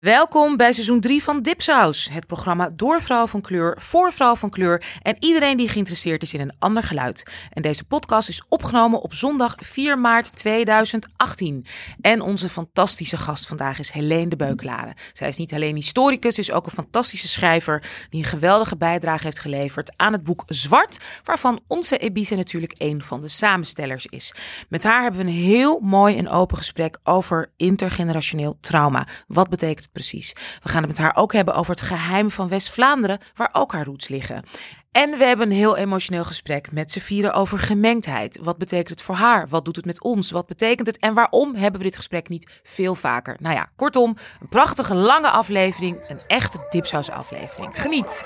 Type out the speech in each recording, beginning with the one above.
Welkom bij seizoen 3 van Dipsaus, het programma door vrouw van kleur, voor vrouw van kleur en iedereen die geïnteresseerd is in een ander geluid. En deze podcast is opgenomen op zondag 4 maart 2018. En onze fantastische gast vandaag is Helene de Beukelare. Zij is niet alleen historicus, is ook een fantastische schrijver die een geweldige bijdrage heeft geleverd aan het boek Zwart, waarvan onze Ebise natuurlijk een van de samenstellers is. Met haar hebben we een heel mooi en open gesprek over intergenerationeel trauma. Wat betekent precies? We gaan het met haar ook hebben over het geheim van West-Vlaanderen, waar ook haar roots liggen. En we hebben een heel emotioneel gesprek met Sefire over gemengdheid. Wat betekent het voor haar? Wat doet het met ons? Wat betekent het? En waarom hebben we dit gesprek niet veel vaker? Nou ja, kortom, een prachtige lange aflevering. Een echte dipsaus aflevering. Geniet!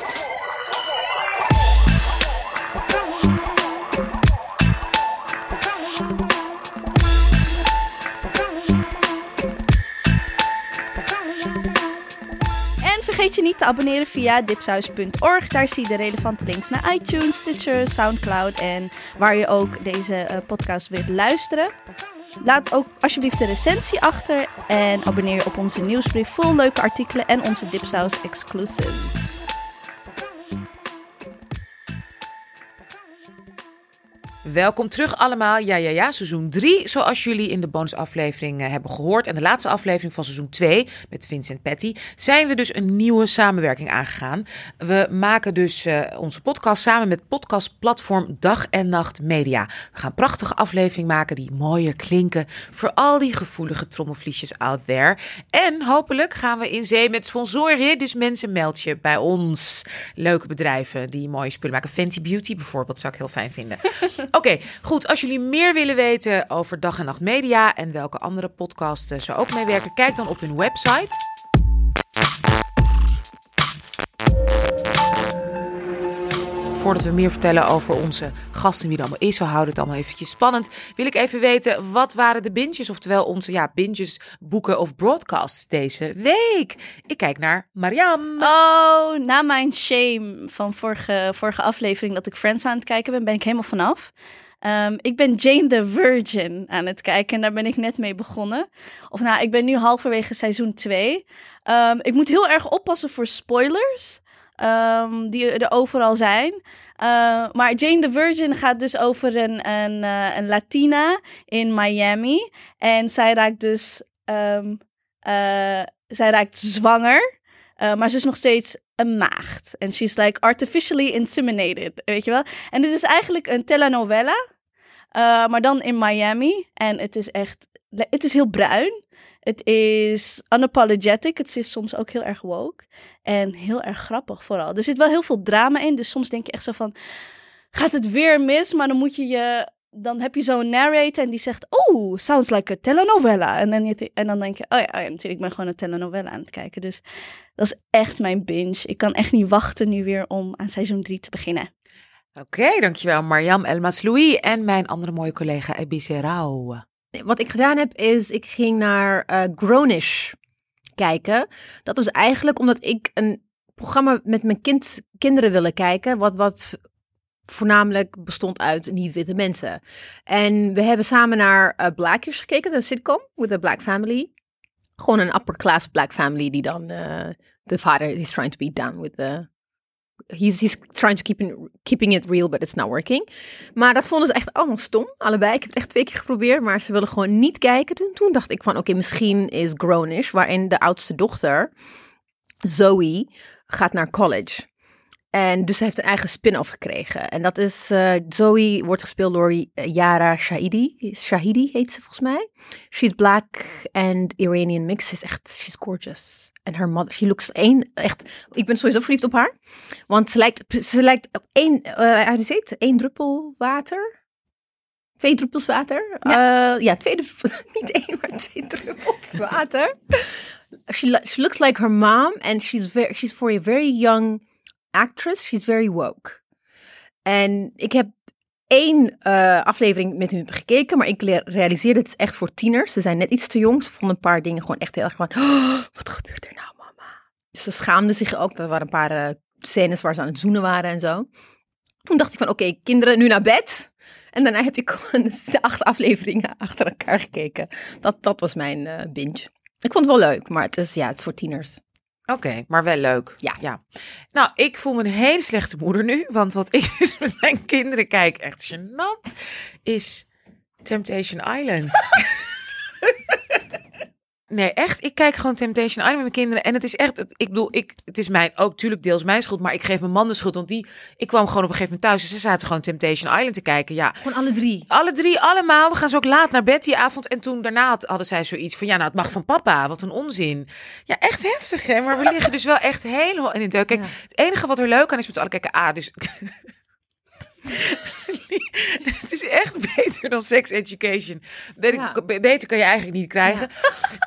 Vergeet je niet te abonneren via dipsaus.org. Daar zie je de relevante links naar iTunes, Stitcher, Soundcloud en waar je ook deze eh, podcast wilt luisteren. Laat ook alsjeblieft de recensie achter en abonneer je op onze nieuwsbrief vol leuke artikelen en onze Dipsaus exclusives. Welkom terug allemaal. Ja, ja, ja, seizoen 3, zoals jullie in de bonusaflevering eh, hebben gehoord. En de laatste aflevering van seizoen 2 met Vincent Patty zijn we dus een nieuwe samenwerking aangegaan. We maken dus eh, onze podcast samen met podcastplatform Dag en Nacht Media. We gaan prachtige aflevering maken die mooier klinken voor al die gevoelige trommelvliesjes out there. En hopelijk gaan we in zee met sponsoren. Dus mensen meld je bij ons. Leuke bedrijven die mooie spullen maken. Fenty Beauty bijvoorbeeld zou ik heel fijn vinden. Oké, goed. Als jullie meer willen weten over Dag en Nacht Media en welke andere podcasts eh, ze ook meewerken, kijk dan op hun website. Voordat we meer vertellen over onze gasten, wie er allemaal is, we houden het allemaal eventjes spannend, wil ik even weten, wat waren de binges, oftewel onze ja, binges, boeken of broadcasts deze week? Ik kijk naar Mariam. Oh, na mijn shame van vorige, vorige aflevering dat ik Friends aan het kijken ben, ben ik helemaal vanaf. Ehm, ik ben Jane the Virgin aan het kijken en daar ben ik net mee begonnen. Of nou, ik ben nu halverwege seizoen 2. ik moet heel erg oppassen voor spoilers. Ehm, die er overal zijn. Uh, maar Jane the Virgin gaat dus over een, een, eh, een Latina in Miami. En zij raakt dus ehm, eh, zij raakt zwanger. eh, maar ze is nog steeds een maagd. En she's like artificially inseminated, weet je wel. En dit is eigenlijk een telenovela. eh, maar dan in Miami. En het is echt... Het is heel bruin. Het is unapologetic. Het is soms ook heel erg woke. En heel erg grappig vooral. Er zit wel heel veel drama in. Dus soms denk je echt zo van... Gaat het weer mis? Maar dan moet je je... Dan heb je zo'n narrator en die zegt... Oh, sounds like a telenovela. En dan, en dan denk je... Oh ja, oh ja, natuurlijk. Ik ben gewoon een telenovela aan het kijken. Dus dat is echt mijn binge. Ik kan echt niet wachten nu weer om aan seizoen 3 te beginnen. Oké, dankjewel Mariam Elmasloui en mijn andere mooie collega Ebise Rauw. Wat ik gedaan heb, is ik ging naar eh Grownish kijken. Dat was eigenlijk omdat ik een programma met mijn kind, kinderen wilde kijken, wat, wat voornamelijk bestond uit niet-witte mensen. En we hebben samen naar uh, gekeken, een sitcom with a black family. Gewoon een upper class black family die dan eh, de vader is trying to be done with the He's, he's trying to keep in, keeping it real, but it's not working. Maar dat vonden ze echt allemaal stom, allebei. Ik heb het echt twee keer geprobeerd, maar ze willen gewoon niet kijken. Toen, toen dacht ik van, oké, misschien is Grownish, waarin de oudste dochter, Zoe, gaat naar college. En dus ze heeft een eigen spin-off gekregen. En dat is, eh, Zoe wordt gespeeld door eh, Yara Shahidi. Shahidi heet ze volgens mij. She's black and Iranian mix. Is echt, she's gorgeous. En haar mother, she looks één, echt, ik ben sowieso verliefd op haar. Want ze lijkt, ze lijkt op één, uh, hoe het? één druppel water. Twee druppels water. Ja, ja twee druppels, niet één, maar twee druppels water. she, she looks like her mom and she's, very, she's for a very young actress. She's very woke. En ik heb één uh, aflevering met hun gekeken, maar ik realiseerde het is echt voor tieners. Ze zijn net iets te jong. Ze vonden een paar dingen gewoon echt heel erg "Oh, wat gebeurt er nou, mama? Dus ze schaamden zich ook. Er waren een paar uh, scènes waar ze aan het zoenen waren en zo. Toen dacht ik van, oké, kinderen, nu naar bed. En daarna heb ik gewoon acht afleveringen achter elkaar gekeken. Dat, dat was mijn uh, binge. Ik vond het wel leuk, maar het is, ja, het is voor tieners. Oké, maar wel leuk. Ja. ja. Nou, ik voel me een hele slechte moeder nu. Want wat ik dus met mijn kinderen kijk, echt gênant, is Temptation Island. Nee, echt. Ik kijk gewoon Temptation Island met mijn kinderen. En het is echt, ik bedoel, ik, het is mijn, ook natuurlijk deels mijn schuld. Maar ik geef mijn man de schuld. Want die, ik kwam gewoon op een gegeven moment thuis. En ze zaten gewoon Temptation Island te kijken. Ja, Gewoon alle drie. alle drie, allemaal. Dan gaan ze ook laat naar bed die avond. En toen daarna had- hadden zij zoiets van... ja, nou, het mag van papa. Wat een onzin. Ja, echt heftig, hè? Maar we liggen dus wel echt helemaal in de deuk. Kijk, Ja. het enige wat er leuk aan is met z'n allen... Kijk, A, dus... het is echt beter dan sex education. Ja. Beter kan je eigenlijk niet krijgen.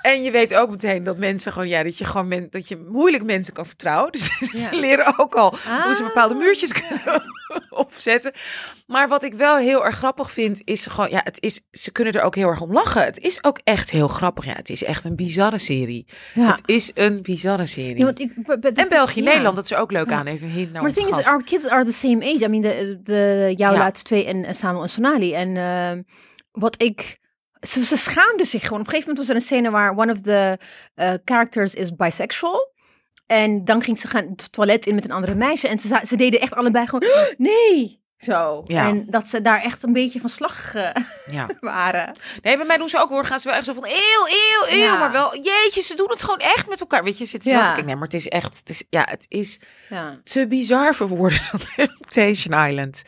En je weet ook meteen dat mensen gewoon... Ja, dat je gewoon men, dat je moeilijk mensen kan vertrouwen. Dus ze leren ook al hoe ze bepaalde Ah. muurtjes kunnen opzetten. Maar wat ik wel heel erg grappig vind, is gewoon, ja, het is, ze kunnen er ook heel erg om lachen. Het is ook echt heel grappig. Ja, het is echt een bizarre serie. Ja. Het is een bizarre serie. Ja, want ik, en België. Nederland, dat is ook leuk aan. Even heen naar Maar het ding is, our kids are the same age. I mean, de, de, jouw Ja. laatste twee en, en Samuel en Sonali. En ehm, wat ik... Ze, ze schaamden zich gewoon. Op een gegeven moment was er een scène waar one of the eh, characters is bisexual. En dan ging ze gaan het toilet in met een andere meisje. En ze, ze deden echt allebei gewoon, nee! Zo. Ja. En dat ze daar echt een beetje van slag eh, Ja. waren. Nee, bij mij doen ze ook hoor. Gaan ze wel echt zo van eeuw, eeuw, eeuw. Ja. Maar wel, jeetje, ze doen het gewoon echt met elkaar. Weet je, ze Ja. te. Nee, maar het is echt, het is, ja, het is Ja. te bizar voor woorden van Temptation Island.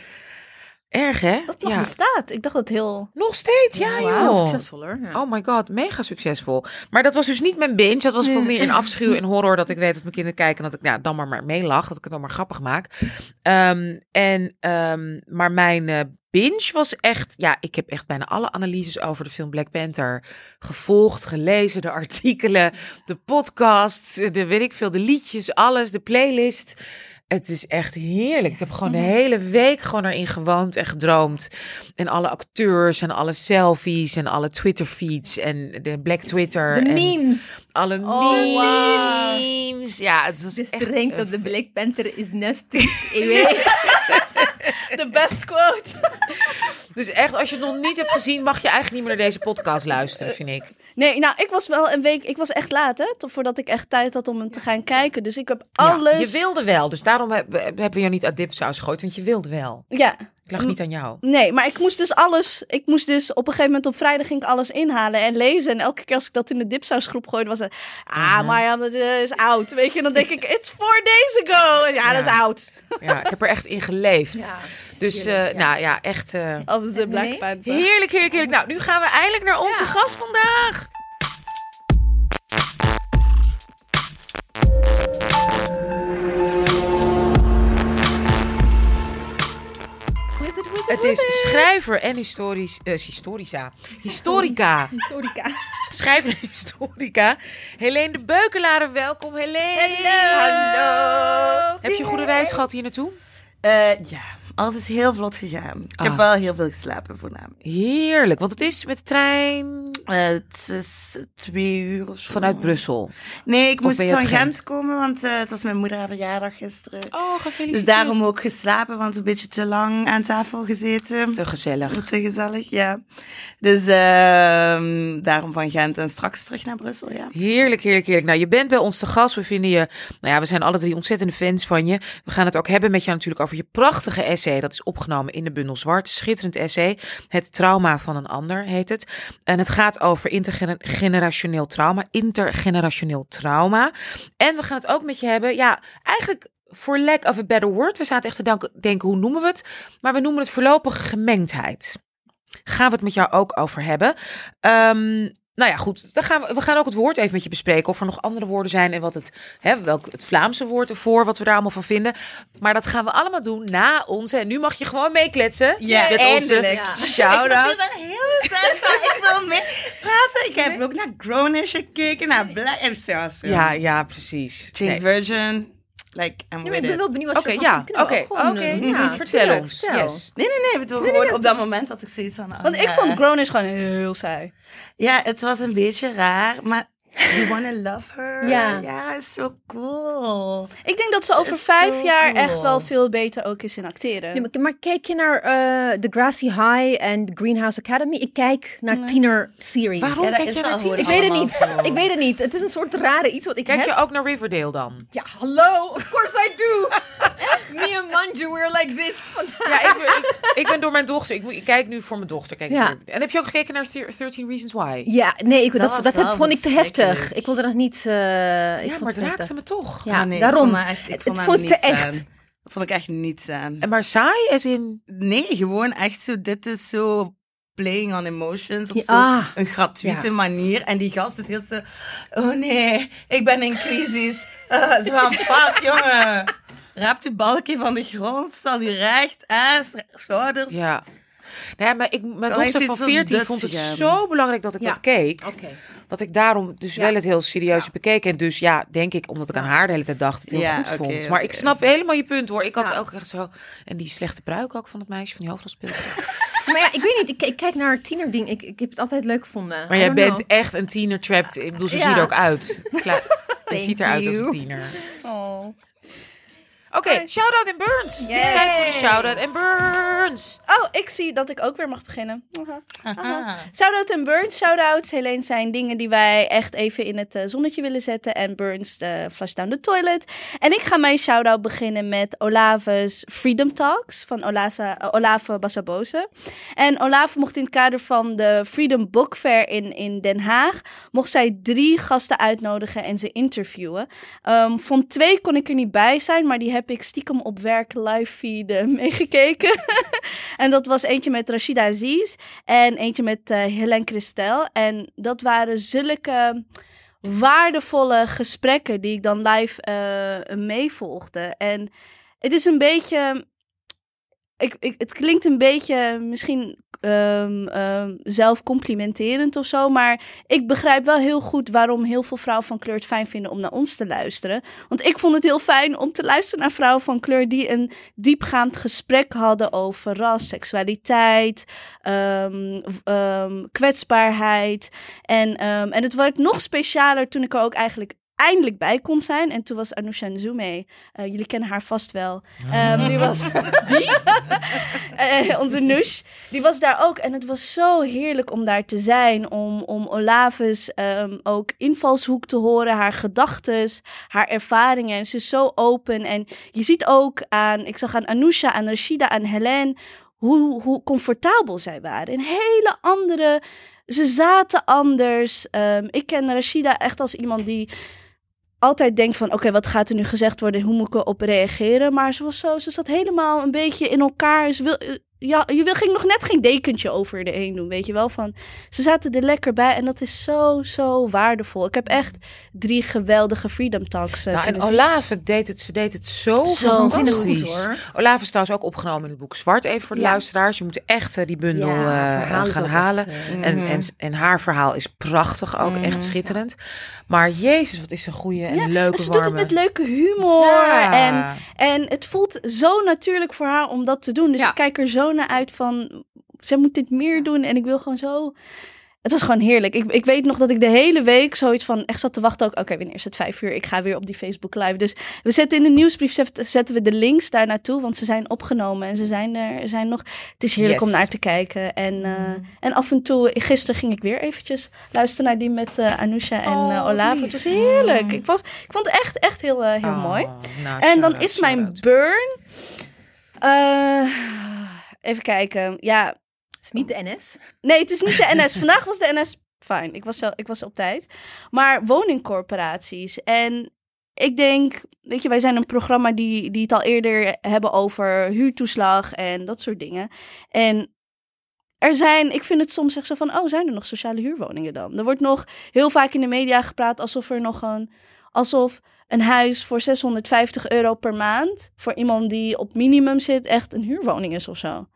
Erg, hè? Dat nog ja. bestaat. Ik dacht dat heel... Nog steeds, ja, joh. succesvol hoor. Ja. Oh my god, mega succesvol. Maar dat was dus niet mijn binge. Dat was voor meer in afschuw en horror. Dat ik weet dat mijn kinderen kijken. En dat ik ja, dan maar, maar meelach. Dat ik het dan maar grappig maak. Ehm, en, ehm, maar mijn eh, binge was echt... Ja, ik heb echt bijna alle analyses over de film Black Panther gevolgd. Gelezen, de artikelen, de podcasts, de weet ik veel, de liedjes, alles. De playlist. Het is echt heerlijk. Ik heb gewoon de hele week gewoon erin gewoond en gedroomd. En alle acteurs en alle selfies en alle Twitter feeds en de Black Twitter. De en memes. Alle wow. memes. Ja, het was Dus echt... de op de Black Panther is weet- De best quote. Dus echt, als je het nog niet hebt gezien, mag je eigenlijk niet meer naar deze podcast luisteren, vind ik. Nee, nou, ik was wel een week... Ik was echt laat, hè? Tot voordat ik echt tijd had om hem te gaan kijken. Dus ik heb Ja, alles... je wilde wel, dus daarom heb- hebben we jou niet uit dipsaus gegooid, want je wilde wel. Ja. Ik lag niet aan jou. Nee, maar ik moest dus alles... Ik moest dus op een gegeven moment op vrijdag ging ik alles inhalen en lezen. En elke keer als ik dat in de dipsausgroep gooide, was het... Ah, Marjan, dat eh, is oud. Weet je, en dan denk ik, it's four days ago. En ja, dat is Ja. oud. Ja, ik heb er echt in geleefd. Ja, dus, heerlijk, eh, ja. nou ja, echt... eh, Of de Black Nee. Panther. Heerlijk, heerlijk, heerlijk. Nou, nu gaan we eindelijk naar onze Ja. gast vandaag. Het is schrijver en historisch, eh, historica. Historica. Historica. Schrijver en historica. Helene de Beukelaren, welkom Helene. Hallo. Heb je een goede reis gehad hier naartoe? Eh, ja, alles heel vlot gegaan. Ik Ah. heb wel heel veel geslapen voornamelijk. Heerlijk, want het is met de trein Eh, het is twee uur of zo. vanuit Brussel. Nee, ik Of moest van? Gent? komen, want eh, het was mijn moeder haar verjaardag gisteren. Oh, gefeliciteerd. dus daarom ook geslapen, want een beetje te lang aan tafel gezeten. Te gezellig. Te gezellig, ja. Dus ehm, daarom van Gent en straks terug naar Brussel, ja. Heerlijk, heerlijk, heerlijk. Nou, je bent bij ons te gast. We vinden je, nou ja, we zijn alle drie ontzettende fans van je. We gaan het ook hebben met jou natuurlijk over je prachtige essay. Dat is opgenomen in de bundel Zwart. Schitterend essay. Het trauma van een ander heet het. En het gaat over intergenerationeel trauma. Intergenerationeel trauma. En we gaan het ook met je hebben, ja, eigenlijk for lack of a better word. We zaten echt te denken, hoe noemen we het? Maar we noemen het voorlopige gemengdheid. Gaan we het met jou ook over hebben. Ehm, nou ja, goed. Dan gaan we, we gaan ook het woord even met je bespreken. Of er nog andere woorden zijn en wat het, hè, welk het Vlaamse woord ervoor, wat we daar allemaal van vinden. Maar dat gaan we allemaal doen na onze. En nu mag je gewoon meekletsen. Ja, met eindelijk. onze Ik shout-out. dan heel tijd van, ik wil mee praten. Ik heb ook naar Grownish gekeken, naar Black... En. Ja, ja, precies. Jane Nee. Virgin. Like, I'm ik ben it. wel benieuwd wat Oké, je ja. Oké, oké. eh, ja, Vertel ons. vertel. Yes. Nee, nee, nee. Ik bedoel, gewoon op dat moment dat ik zoiets van... oh, Want ik vond Grownish gewoon heel saai. Ja, het was een beetje raar, maar You Wanna Love Her. Ja. Ja, is zo cool. Ik denk dat ze over vijf jaar cool. echt wel veel beter ook is in acteren. Ja, maar, maar kijk je naar uh, The Grassy High en Greenhouse Academy? Ik kijk naar Nee. tiener-series. Waarom Ja, kijk je naar hoe tien? Ik weet het niet. Ik weet het niet. Het is een soort rare iets wat ik Kijk heb. je ook naar Riverdale dan? Ja, hallo. Of course I do. Me en Manju, we're like this. vandaag. Ja, ik, ben- ik, ik ben door mijn dochter. Ik, kijk nu voor mijn dochter. Kijk Ja. En heb je ook gekeken naar Thir- 13 Reasons Why? Ja, nee, ik, Dat dat, vond ik te heftig. Ik wilde dat niet... eh, ik ja, vond maar het heftig. raakte me toch. Ja, Ah, nee, daarom. Ik vond echt, ik Het- vond het vond te niet echt. aan. Dat vond ik echt niet aan. En maar saai, als in... Nee, gewoon echt zo, dit is zo playing on emotions op Ja, zo'n ah. een gratuite Ja. manier. En die gast is heel zo, oh nee, ik ben in crisis. Uh, zo van, fuck jongen. Raapt uw balkje van de grond, stel u recht, schouders. Ja. Nee, maar ik, mijn Dan dochter van hij zo 14 vond het zo belangrijk dat ik Ja. dat keek. Dat ik daarom dus Ja. wel het heel serieus Ja. heb bekeken. En dus ja, denk ik, omdat ik aan haar de hele tijd dacht, het heel Ja, goed vond. Maar ik snap helemaal je punt hoor. Ik had Ja. ook echt zo... En die slechte pruik ook van het meisje van die hoofdrolspeelster. Maar ja, ik weet niet. Ik, ik kijk naar tienerding. Ik, ik heb het altijd leuk gevonden. Maar jij bent know. echt een tiener trapped. Ik bedoel, zo Ja. zie je er ook uit. Sla- je ziet eruit als een tiener. Oh. Oké, shout-out en burns. Het is tijd voor de shout-out en burns. oh, ik zie dat ik ook weer mag beginnen. Aha. Aha. Shoutout en Burns. Shoutouts. Helene zijn dingen die wij echt even in het eh, zonnetje willen zetten. En Burns de Flush Down the Toilet. En ik ga mijn shoutout beginnen met Olave's Freedom Talks van Olasa, eh, Olave Bassabose. En Olave mocht in het kader van de Freedom Book Fair in, in Den Haag... mocht zij drie gasten uitnodigen en ze interviewen. Ehm, van twee kon ik er niet bij zijn, maar die heb ik stiekem op werk live feed meegekeken. en dat was eentje met Rashida Aziz en eentje met eh Helene Christel. En dat waren zulke waardevolle gesprekken die ik dan live eh meevolgde. En het is een beetje. Ik, ik, het klinkt een beetje misschien ehm, ehm, zelfcomplimenterend of zo. Maar ik begrijp wel heel goed waarom heel veel vrouwen van kleur het fijn vinden om naar ons te luisteren. Want ik vond het heel fijn om te luisteren naar vrouwen van kleur die een diepgaand gesprek hadden over ras, seksualiteit, ehm, kwetsbaarheid. En, en het werd nog specialer toen ik er ook eigenlijk eindelijk bij kon zijn. En toen was Anousha Nzume, eh, jullie kennen haar vast wel. Ehm, die was... Eh, onze Nush, die was daar ook. En het was zo heerlijk om daar te zijn. Om, om Olave's ehm, ook invalshoek te horen. Haar gedachtes, haar ervaringen. En ze is zo open. En je ziet ook aan... Ik zag aan Anousha, aan Rashida, aan Helene... Hoe, hoe comfortabel zij waren. Een hele andere... Ze zaten anders. Ehm, ik ken Rashida echt als iemand die altijd denkt van... oké, wat gaat er nu gezegd worden? Hoe moet ik erop reageren? Maar ze was zo... Ze zat helemaal een beetje in elkaar. Ze wil, ja, je wil, ging nog net geen dekentje over de heen doen, weet je wel? Van, ze zaten er lekker bij en dat is zo, zo waardevol. Ik heb echt drie geweldige Freedom Talks eh, Nou, en. Olave deed het, ze deed het zo, Zo fantastisch. goed. Olave is trouwens ook opgenomen in het boek Zwart, even voor de Ja. luisteraars. Je moet echt eh, die bundel Ja, eh, gaan halen. echt, eh, en, en, en haar verhaal is prachtig ook, echt schitterend. Maar jezus, wat is een goede en Ja, leuke, Ze doet het met leuke humor. En, en het voelt zo natuurlijk voor haar om dat te doen. Dus ik kijk er zo uit van... Zij moet dit meer doen en ik wil gewoon zo... Het was gewoon heerlijk. Ik, ik weet nog dat ik de hele week zoiets van echt zat te wachten. Ook, oké, wanneer is het vijf uur? Ik ga weer op die Facebook live. Dus we zetten in de nieuwsbrief zet- zetten we de links daar naartoe. Want ze zijn opgenomen en ze zijn er zijn nog. Het is heerlijk Yes. om naar te kijken. En, eh, en af en toe, gisteren ging ik weer eventjes luisteren naar die met eh Anousha en Oh, eh, Olave. lief. Het was heerlijk. Ik, was, ik vond het echt, echt heel, heel Oh, mooi. nou, En dan is mijn burn. Even kijken. Ja, Het is niet de NS. Nee, het is niet de NS. Vandaag was de NS fijn. Ik was, zo, ik was op tijd. Maar woningcorporaties. En ik denk, weet je, wij zijn een programma die, die het al eerder hebben over huurtoeslag en dat soort dingen. En er zijn, ik vind het soms echt zo van, oh, zijn er nog sociale huurwoningen dan? Er wordt nog heel vaak in de media gepraat alsof er nog een, alsof een huis voor 650 euro per maand voor iemand die op minimum zit echt een huurwoning is of zo.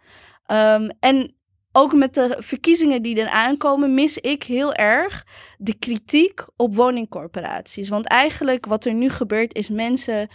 Ehm, en ook met de verkiezingen die er aankomen, mis ik heel erg de kritiek op woningcorporaties. Want eigenlijk wat er nu gebeurt is mensen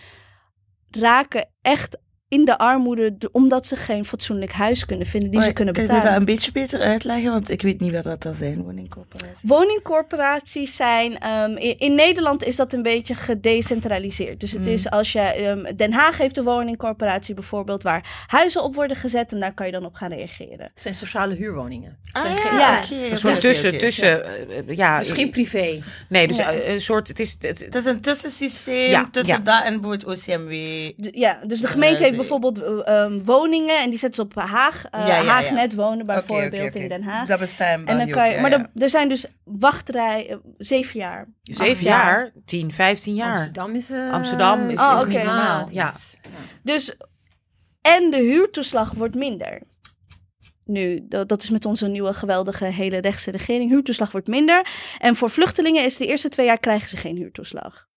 raken echt in de armoede omdat ze geen fatsoenlijk huis kunnen vinden die ze kunnen Kan je dat betalen. een beetje beter uitleggen? Want ik weet niet wat dat dan zijn, woningcorporaties. Woningcorporaties zijn. ehm, in, in Nederland is dat een beetje gedecentraliseerd. Dus het Mm. is als je. ehm, Den Haag heeft een woningcorporatie bijvoorbeeld. waar huizen op worden gezet. en daar kan je dan op gaan reageren. Het zijn sociale huurwoningen. Ah, geen- ja, oké, Een soort tussen, tussen, eh, ja. Misschien privé. Nee, dus Ja. eh, een soort, het is, het, Het is een tussensysteem Ja, tussen ja. dat en bijvoorbeeld OCMW. D- ja, dus de gemeente heeft. Bijvoorbeeld eh, ehm, woningen. en die zetten ze op Haag. eh, Ja, ja, ja. Haagnet wonen bijvoorbeeld in Den Haag. Dat bestaat in en dan kan je, maar ja, er- er zijn dus wachtrij, eh, zeven jaar. zeven Acht jaar, 10, 15 jaar. Amsterdam is... eh, Amsterdam is Oh, normaal. Ja. Dus, en de huurtoeslag wordt minder. Nu, dat, dat is met onze nieuwe geweldige hele rechtse regering. Huurtoeslag wordt minder. En voor vluchtelingen is de eerste twee jaar krijgen ze geen huurtoeslag.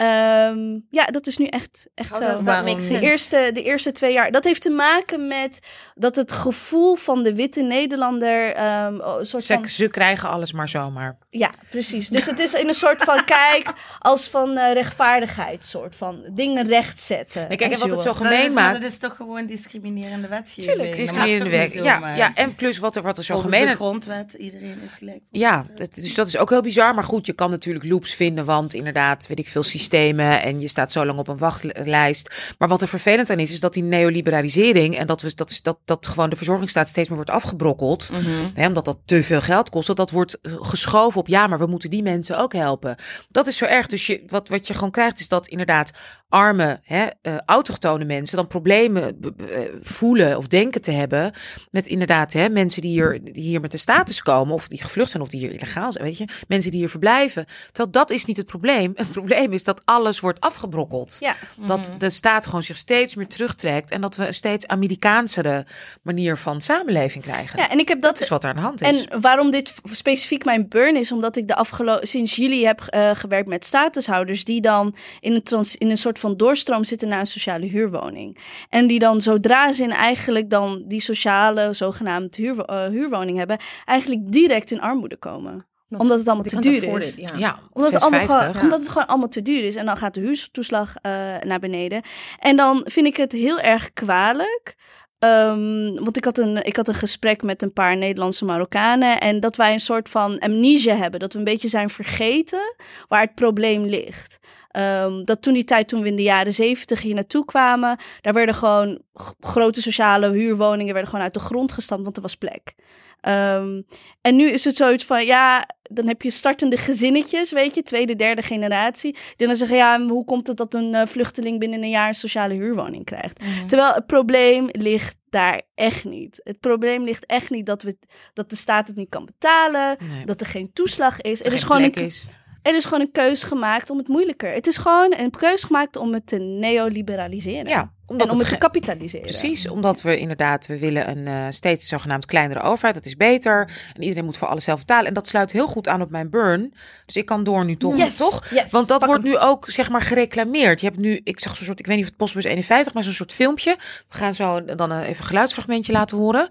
Ehm, ja, dat is nu echt, echt How zo. De eerste, de eerste twee jaar. Dat heeft te maken met dat het gevoel van de witte Nederlander. ehm, een soort Ze, van, ze krijgen alles maar zomaar. ja, precies. Dus het is in een soort van kijk als van eh, rechtvaardigheid, soort van dingen rechtzetten. Nee, kijk, en wat het zo Dat gemeen is, maar maakt. dat is toch gewoon discriminerende wetgeving. Tuurlijk, Het is Dat mag meer in de toch werk. niet Ja, ja, en plus wat er, wat er zo Volgens gemeen de grondwet, iedereen is gelijk. Ja, het- dus dat is ook heel bizar. Maar goed, je kan natuurlijk loops vinden, want inderdaad, weet ik veel, systemen en je staat zo lang op een wachtlijst. Maar wat er vervelend aan is, is dat die neoliberalisering en dat, we, dat, dat, dat gewoon de verzorgingsstaat steeds meer wordt afgebrokkeld, Mhm. hè, omdat dat te veel geld kost, dat dat wordt geschoven op, ja, maar we moeten die mensen ook helpen. Dat is zo erg. Dus je, wat, wat je gewoon krijgt, is dat inderdaad arme, hè, eh, autochtone mensen dan problemen b- eh, voelen of denken te hebben met inderdaad hè, mensen die hier, die hier met de status komen of die gevlucht zijn of die hier illegaal zijn, weet je, mensen die hier verblijven. Terwijl dat is niet het probleem. Het probleem is dat alles wordt afgebrokkeld. Ja. Dat de staat gewoon zich steeds meer terugtrekt en dat we een steeds Amerikaansere manier van samenleving krijgen. Ja, en ik heb dat. dat is wat er aan de hand is. En waarom dit specifiek mijn burn is, omdat ik de afgelopen sinds juli heb eh, gewerkt met statushouders die dan in een, trans, in een soort van doorstroom zitten naar een sociale huurwoning. En die dan zodra ze in eigenlijk dan die sociale zogenaamde huur, eh, huurwoning hebben, eigenlijk direct in armoede komen. omdat het allemaal te duur is. ja. ja, Omdat het, allemaal 6,50. gewoon, omdat het gewoon allemaal te duur is. En dan gaat de huurtoeslag eh, naar beneden. En dan vind ik het heel erg kwalijk. Ehm, want ik had, een, ik had een gesprek met een paar Nederlandse Marokkanen. En dat wij een soort van amnesia hebben. Dat we een beetje zijn vergeten waar het probleem ligt. Ehm, dat toen die tijd, toen we in de jaren zeventig hier naartoe kwamen, daar werden gewoon grote sociale huurwoningen werden gewoon uit de grond gestampt, want er was plek. Ehm, en nu is het zoiets van, ja, dan heb je startende gezinnetjes, weet je, tweede, derde generatie. Die dan zeggen, ja, hoe komt het dat een eh, vluchteling binnen een jaar een sociale huurwoning krijgt? Terwijl het probleem ligt daar echt niet. Het probleem ligt echt niet dat, we, dat de staat het niet kan betalen, Nee. dat er geen toeslag is. Er Er is, gewoon een, is. Er is gewoon een keus gemaakt om het moeilijker. Het is gewoon een keus gemaakt om het te neoliberaliseren. Ja, omdat en om het het te kapitaliseren. Precies, omdat we inderdaad, we willen een eh, steeds zogenaamd kleinere overheid. Dat is beter. En iedereen moet voor alles zelf betalen. En dat sluit heel goed aan op mijn burn. Dus ik kan door nu toch, Yes, toch? yes, Want dat pak wordt hem. nu ook, zeg maar, gereclameerd. Je hebt nu, ik zag zo'n soort, ik weet niet of het Postbus 51, maar zo'n soort filmpje. We gaan zo dan een, even een geluidsfragmentje laten horen.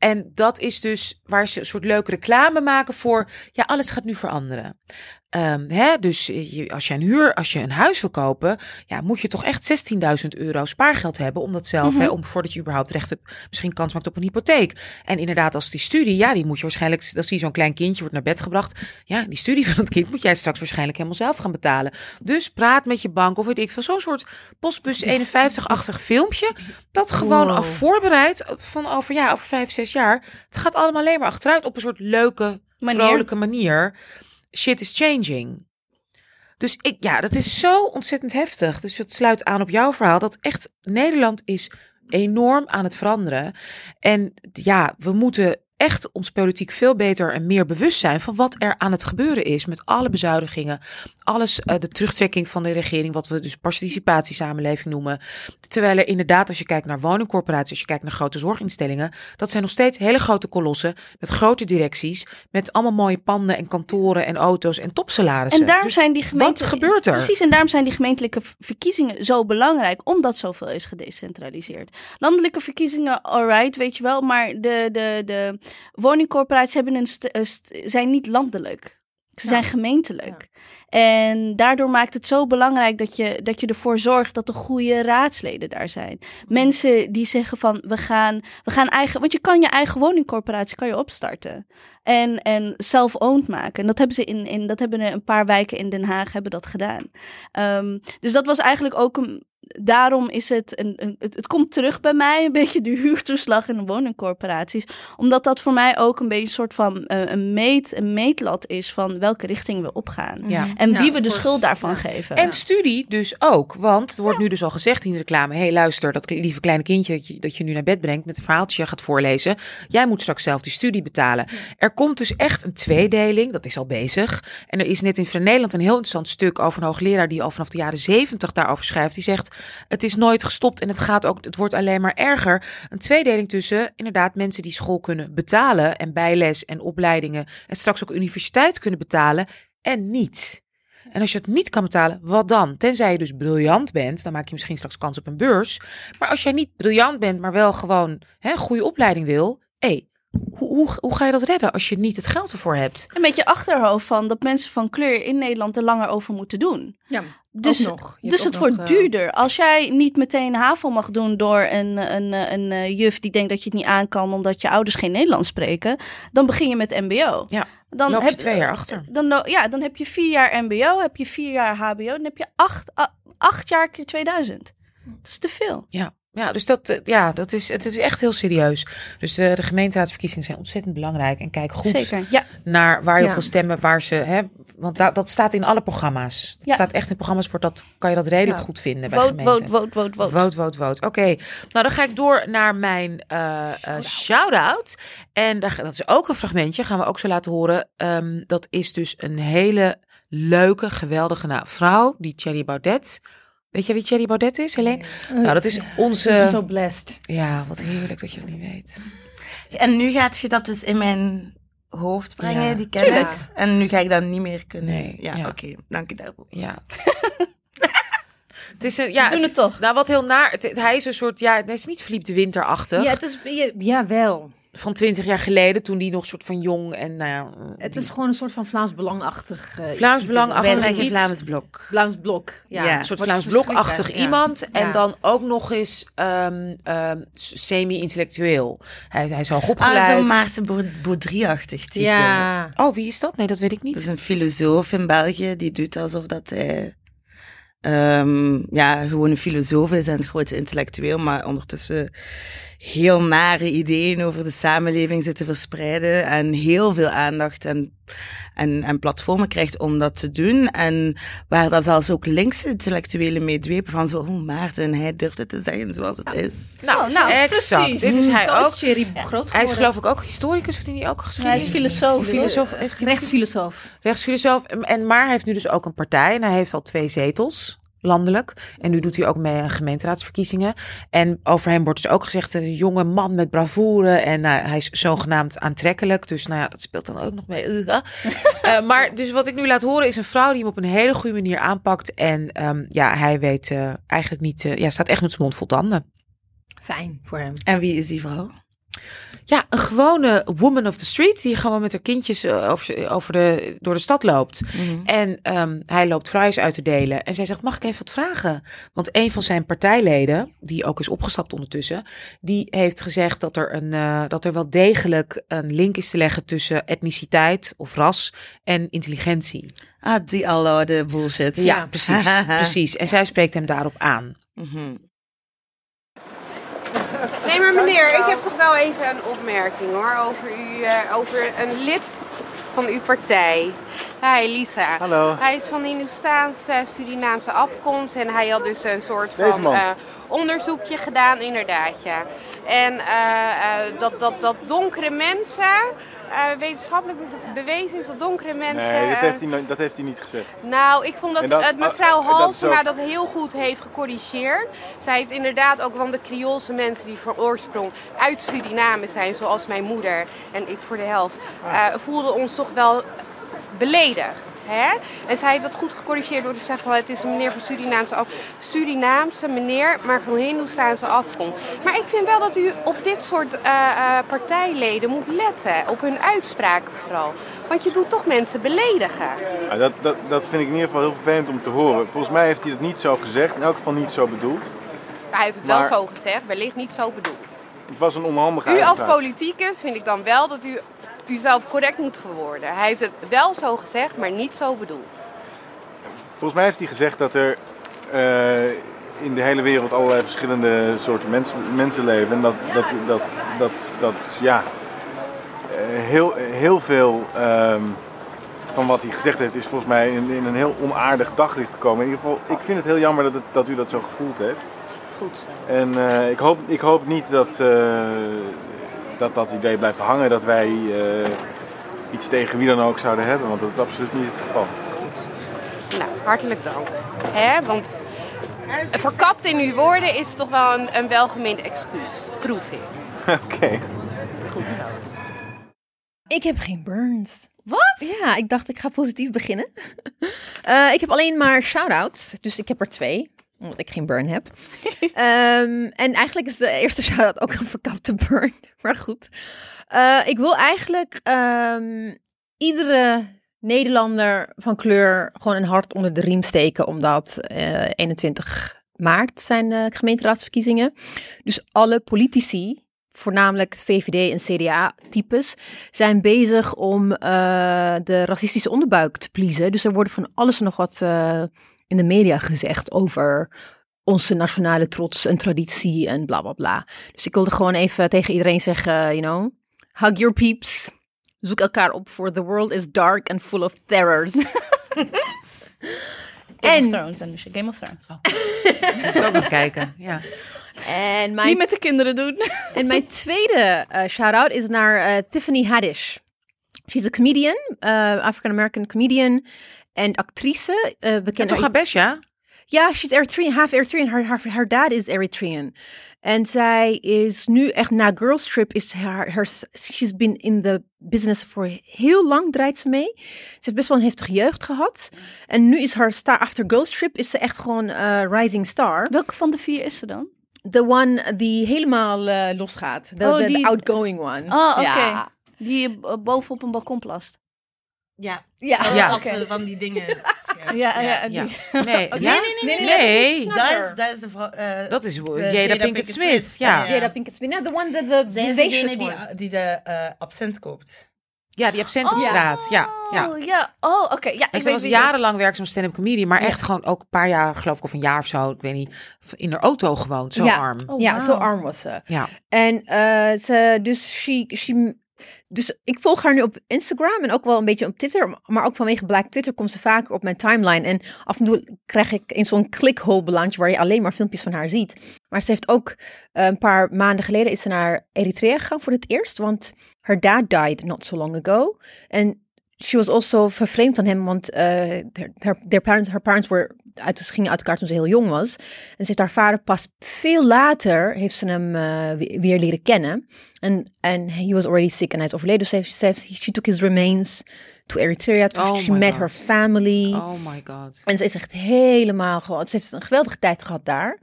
En dat is dus waar ze een soort leuke reclame maken voor, ja, alles gaat nu veranderen. Ehm, hè, dus je, als je een huur, als je een huis wil kopen, ja, moet je toch echt 16.000 euro spaargeld hebben om dat zelf, hè, om voordat je überhaupt recht hebt, misschien kans maakt op een hypotheek. En inderdaad, als die studie, ja, die moet je waarschijnlijk, zie je zo'n klein kindje wordt naar bed gebracht, ja, die studie van het kind moet jij straks waarschijnlijk helemaal zelf gaan betalen. Dus praat met je bank of weet ik veel, zo'n soort postbus 51-achtig filmpje, dat gewoon Wow. al voorbereid van over, ja, over vijf, zes jaar. Het gaat allemaal alleen maar achteruit op een soort leuke, Manier. vrolijke manier. Shit is changing. Dus ik, ja, dat is zo ontzettend heftig. Dus het sluit aan op jouw verhaal. Dat echt Nederland is enorm aan het veranderen. En ja, we moeten echt ons politiek veel beter en meer bewust zijn van wat er aan het gebeuren is met alle bezuinigingen, alles, eh, de terugtrekking van de regering, wat we dus participatiesamenleving noemen. Terwijl er inderdaad, als je kijkt naar woningcorporaties, als je kijkt naar grote zorginstellingen, dat zijn nog steeds hele grote kolossen met grote directies, met allemaal mooie panden en kantoren en auto's en topsalarissen. En daarom Dus zijn die gemeente... wat gebeurt er? Precies, en daarom zijn die gemeentelijke verkiezingen zo belangrijk, omdat zoveel is gedecentraliseerd. Landelijke verkiezingen, alright, weet je wel, maar de, de, de woningcorporaties hebben een eh, zijn niet landelijk. Ze zijn gemeentelijk. En daardoor maakt het zo belangrijk dat je, dat je ervoor zorgt dat er goede raadsleden daar zijn. Mensen die zeggen van we gaan, we gaan eigen. Want je kan je eigen woningcorporatie kan je opstarten. En, en self-owned maken. En dat hebben ze in, in dat hebben een paar wijken in Den Haag hebben dat gedaan. Ehm, dus dat was eigenlijk ook een, daarom is het, een, een, het, het komt terug bij mij een beetje de huurtoeslag in de woningcorporaties. Omdat dat voor mij ook een beetje een soort van eh, een, meet, een meetlat is van welke richting we opgaan. Ja. En wie Ja, we de schuld daarvan Ja. geven. En studie dus ook. Want er wordt nu dus al gezegd in de reclame: hé, hey, luister, dat lieve kleine kindje dat je, dat je nu naar bed brengt met een verhaaltje gaat voorlezen. Jij moet straks zelf die studie betalen. Er komt dus echt een tweedeling, dat is al bezig. En er is net in Nederland een heel interessant stuk over een hoogleraar die al vanaf de jaren zeventig daarover schrijft. Die zegt: het is nooit gestopt en het gaat ook, het wordt alleen maar erger. Een tweedeling tussen inderdaad mensen die school kunnen betalen en bijles en opleidingen en straks ook universiteit kunnen betalen en niet. En als je het niet kan betalen, wat dan? Tenzij je dus briljant bent, dan maak je misschien straks kans op een beurs. Maar als jij niet briljant bent, maar wel gewoon hè, een goede opleiding wil, hé, hoe, hoe, hoe ga je dat redden als je niet het geld ervoor hebt? Een beetje achterhoofd van dat mensen van kleur in Nederland er langer over moeten doen. Ja, Dus, nog. Dus het wordt eh, duurder. Als jij niet meteen HAVO mag doen door een, een, een, een, eh, juf die denkt dat je het niet aan kan omdat je ouders geen Nederlands spreken, dan begin je met MBO. Ja, dan loop je twee jaar achter. Dan, ja, dan heb je vier jaar MBO, heb je vier jaar HBO, dan heb je acht, acht jaar keer 2000. Dat is te veel. Ja. Ja, dus dat, eh, ja, dat is, het is echt heel serieus. Dus eh, de gemeenteraadsverkiezingen zijn ontzettend belangrijk. En kijk goed Zeker. Ja, naar waar je Ja. op wil stemmen, waar ze, hè, want da- dat staat in alle programma's. Het Ja. staat echt in programma's, wordt dat, kan je dat redelijk goed vinden bij vote, gemeenten. vote, vote, vote, vote. Vote, vote, vote. Oké, nou dan ga ik door naar mijn eh, shout-out. En daar, dat is ook een fragmentje, gaan we ook zo laten horen. Ehm, dat is dus een hele leuke, geweldige nou, vrouw, die Thierry Baudet. Weet je wie Thierry Baudet is, Helene? nou, dat is onze... Zo blessed. Ja, wat heerlijk dat je het niet weet. En nu gaat je dat dus in mijn hoofd brengen, Ja, die kennis. tuurlijk. En nu ga ik dat niet meer kunnen. Nee, ja, ja. oké. Dank je daarvoor. Ja. het is een, ja, We doen het toch. Nou, wat heel naar. Het, hij is een soort, ja, het is niet Philippe de Winterachtig. Ja, het is, ja, jawel. Van twintig jaar geleden, toen die nog soort van jong en nou ja, Het die- is gewoon een soort van Vlaams belangachtig. eh, Vlaams. Belangachtig iets. Vlaams blok. Vlaams blok. Ja, Ja. een soort Wat Vlaams blokachtig ja. iemand. En Ja. dan ook nog eens ehm, ehm, semi-intellectueel. Hij, hij is hoog Ah, opgeleid. zo'n Maarten Baud- Baudry-achtig type. Ja. Oh, wie is dat? Nee, dat weet ik niet. Dat is een filosoof in België die doet alsof dat hij ehm, ja, gewoon een filosoof is en een grote intellectueel, maar ondertussen heel nare ideeën over de samenleving zit te verspreiden en heel veel aandacht en, en, en platformen krijgt om dat te doen. En waar dat zelfs ook linkse intellectuelen mee dwepen van zo, oh Maarten, hij durft het te zeggen zoals het is. nou, Oh, nou, exact. precies. Dit is hij Zo ook. is Thierry groot Hij is geloof ik ook historicus, of heeft hij ook geschreven? Hij is filosoof. Filosoof, heeft hij rechtsfilosoof. rechtsfilosoof. En, en maar hij heeft nu dus ook een partij en hij heeft al twee zetels landelijk. En nu doet hij ook mee aan gemeenteraadsverkiezingen. En over hem wordt dus ook gezegd, een jonge man met bravoure. En nou, hij is zogenaamd aantrekkelijk. Dus nou ja, dat speelt dan ook nog mee. Eh, maar dus wat ik nu laat horen is een vrouw die hem op een hele goede manier aanpakt. En ehm, ja, hij weet eh, eigenlijk niet, eh, ja, staat echt met zijn mond vol tanden. Fijn voor hem. En wie is die vrouw? Ja, een gewone woman of the street die gewoon met haar kindjes eh, over, over de, door de stad loopt. En ehm, hij loopt flyers uit te delen. En zij zegt, mag ik even wat vragen? Want een van zijn partijleden, die ook is opgestapt ondertussen, die heeft gezegd dat er, een, eh, dat er wel degelijk een link is te leggen tussen etniciteit of ras en intelligentie. Ah, die aloude bullshit. Ja, precies, precies. En zij spreekt hem daarop aan. Mhm. Nee, maar meneer, ik heb toch wel even een opmerking hoor over, u, eh, over een lid van uw partij. Hi Lisa. Hallo. Hij is van Hindoestaanse Surinaamse afkomst en hij had dus een soort Deze van man. eh, onderzoekje gedaan, inderdaad ja. En eh, eh, dat, dat, dat donkere mensen, eh, wetenschappelijk be- bewezen is dat donkere mensen... Nee, dat heeft, hij, dat heeft hij niet gezegd. nou, ik vond dat, dat- mevrouw dat Halsema ook- dat, heel goed heeft gecorrigeerd. Zij heeft inderdaad ook, want de Creoolse mensen die van oorsprong uit Suriname zijn, zoals mijn moeder en ik voor de helft, Ah. voelden ons toch wel beledigd. Hè? En zij heeft dat goed gecorrigeerd door te zeggen van het is een meneer van Surinaamse, af, Surinaamse meneer, maar van Hindoestaanse afkomst. Maar ik vind wel dat u op dit soort eh, eh, partijleden moet letten, op hun uitspraken vooral. Want je doet toch mensen beledigen. Ja, dat, dat, dat vind ik in ieder geval heel vervelend om te horen. Volgens mij heeft hij het niet zo gezegd, in elk geval niet zo bedoeld. Hij heeft het Maar- wel zo gezegd, wellicht niet zo bedoeld. Het was een onhandige U als politicus vind ik dan wel dat u uzelf correct moet verwoorden. Hij heeft het wel zo gezegd, maar niet zo bedoeld. Volgens mij heeft hij gezegd dat er eh, in de hele wereld allerlei verschillende soorten mensen, mensen leven. En dat, dat, dat, dat, dat ja, eh, heel, heel veel ehm, van wat hij gezegd heeft is volgens mij in, in een heel onaardig daglicht gekomen. In ieder geval, ik vind het heel jammer dat, het, dat u dat zo gevoeld heeft. Goed. En eh, ik, hoop, ik hoop niet dat, dat dat idee blijft hangen dat wij eh, iets tegen wie dan ook zouden hebben, want dat is absoluut niet het geval. Nou, hartelijk dank. Hè? Want verkapt in uw woorden is toch wel een, een welgemeend excuus, proef ik. Oké. Goed zo. Ik heb geen burns. Wat? Ja, ik dacht ik ga positief beginnen. Eh, ik heb alleen maar shout-outs, dus ik heb er twee. Omdat ik geen burn heb. Ehm, en eigenlijk is de eerste shout-out ook een verkapte burn. Maar goed. Eh, ik wil eigenlijk ehm, iedere Nederlander van kleur gewoon een hart onder de riem steken. Omdat eh 21 maart zijn de gemeenteraadsverkiezingen. Dus alle politici, voornamelijk VVD en CDA-types, zijn bezig om eh, de racistische onderbuik te pleasen. Dus er wordt van alles en nog wat eh, in de media gezegd over onze nationale trots en traditie en bla bla bla. Dus ik wilde gewoon even tegen iedereen zeggen, you know, hug your peeps. Zoek elkaar op voor The World is Dark and Full of Terrors. Game En- of Thrones, en Game of Thrones. Dat ik ook nog kijken. Ja. en, mijn, Niet met de kinderen doen. en mijn tweede eh, shout-out is naar eh, Tiffany Haddish. She's a comedian, eh, African-American comedian en actrice. Eh, we En kennen toch haar best, ja? Ja, she's Eritrean, half Eritrean. Haar, haar, haar dad is Eritrean. En zij is nu echt na Girls Trip is haar, haar she's been in the business voor heel lang draait ze mee. Ze heeft best wel een heftige jeugd gehad. En nu is haar star after Girls Trip is ze echt gewoon eh, rising star. Welke van de vier is ze dan? The one die helemaal eh, losgaat. The, Oh, the- the die- outgoing one. Oh, oké. Ja. Die uh, boven op een balkon plast. Ja, Ja. Ja. als ze van die dingen. Ja, ja, Ja. die- Nee, ja? nee, nee, nee, Nee, nee. Dat is, dat is de vrouw... eh, dat is de Jada Pinkett Smith. Ja. Jada Pinkett Smith. Nou, the one, the, the vivacious degene one. die, die de eh, absent koopt. ja, die absent op straat. Ja, ja. Oh, ja. Oh, oké. Ja, ik En ze weet was jarenlang werkzaam als stand-up comedian, maar echt gewoon ook een paar jaar, geloof ik, of een jaar of zo, ik weet niet, in haar auto gewoond, zo Ja. arm. Oh, ja, wauw. zo arm was ze. Ja. En eh, ze, dus, she, she, dus ik volg haar nu op Instagram en ook wel een beetje op Twitter. Maar ook vanwege Black Twitter komt ze vaker op mijn timeline. En af en toe krijg ik in zo'n clickhole belandje waar je alleen maar filmpjes van haar ziet. Maar ze heeft ook eh, een paar maanden geleden is ze naar Eritrea gegaan voor het eerst. Want her dad died not so long ago. En she was also vervreemd van hem, want eh her, their parents, her parents were uit, gingen uit elkaar toen ze heel jong was. En ze heeft haar vader pas veel later, heeft ze hem eh, we- weer leren kennen. En en he was already sick en hij is overleden. Dus ze heeft, she took his remains to Eritrea. To, Oh she met God. her family. Oh my god. En ze is echt helemaal gewoon. Ze heeft een geweldige tijd gehad daar.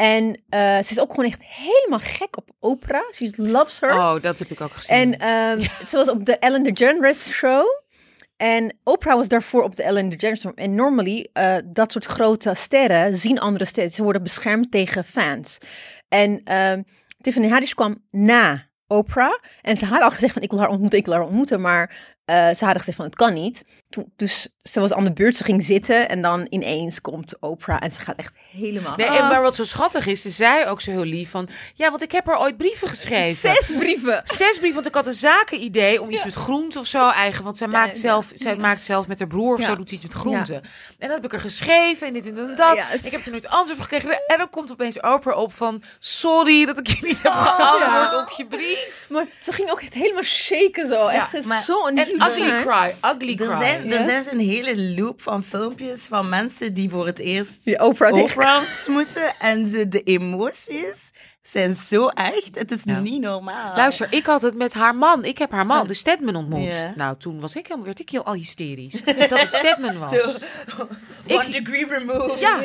En eh, ze is ook gewoon echt helemaal gek op opera. She loves her. Oh, dat heb ik ook gezien. En ehm, ze was op de Ellen DeGeneres show. En Oprah was daarvoor op de Ellen DeGeneres show. En normally, eh, dat soort grote sterren zien andere sterren. Ze worden beschermd tegen fans. En ehm, Tiffany Haddish kwam na Oprah. En ze had al gezegd van ik wil haar ontmoeten, ik wil haar ontmoeten. Maar eh, ze hadden gezegd van het kan niet. Toen, dus ze was aan de beurt, ze ging zitten. En dan ineens komt Oprah en ze gaat echt helemaal... Nee, en maar wat zo schattig is, ze zei ook zo heel lief van... Ja, want ik heb haar ooit brieven geschreven. Zes brieven! Zes brieven, want ik had een zakenidee om iets met groenten of zo eigen. Want zij maakt ja. zelf, zij maakt zelf met haar broer of zo, doet iets met groenten. En dat heb ik er geschreven en dit en dat en dat. Ik heb er nooit antwoord op gekregen. En dan komt opeens Oprah op van... Sorry dat ik je niet heb geantwoord op je brief. Maar ze ging ook echt helemaal shaken zo. Echt, ze is maar- zo een Ugly cry, ugly Er cry. zijn, er zijn zo'n hele loop van filmpjes van mensen die voor het eerst Die Oprah tegen- Oprah ontmoeten. En de, de emoties zijn zo echt. Het is Ja. niet normaal. Luister, ik had het met haar man. Ik heb haar man, de Stedman, ontmoet. Ja. Nou, toen was ik helemaal, werd ik heel al hysterisch. dat het Stedman was. One degree removed. Ja,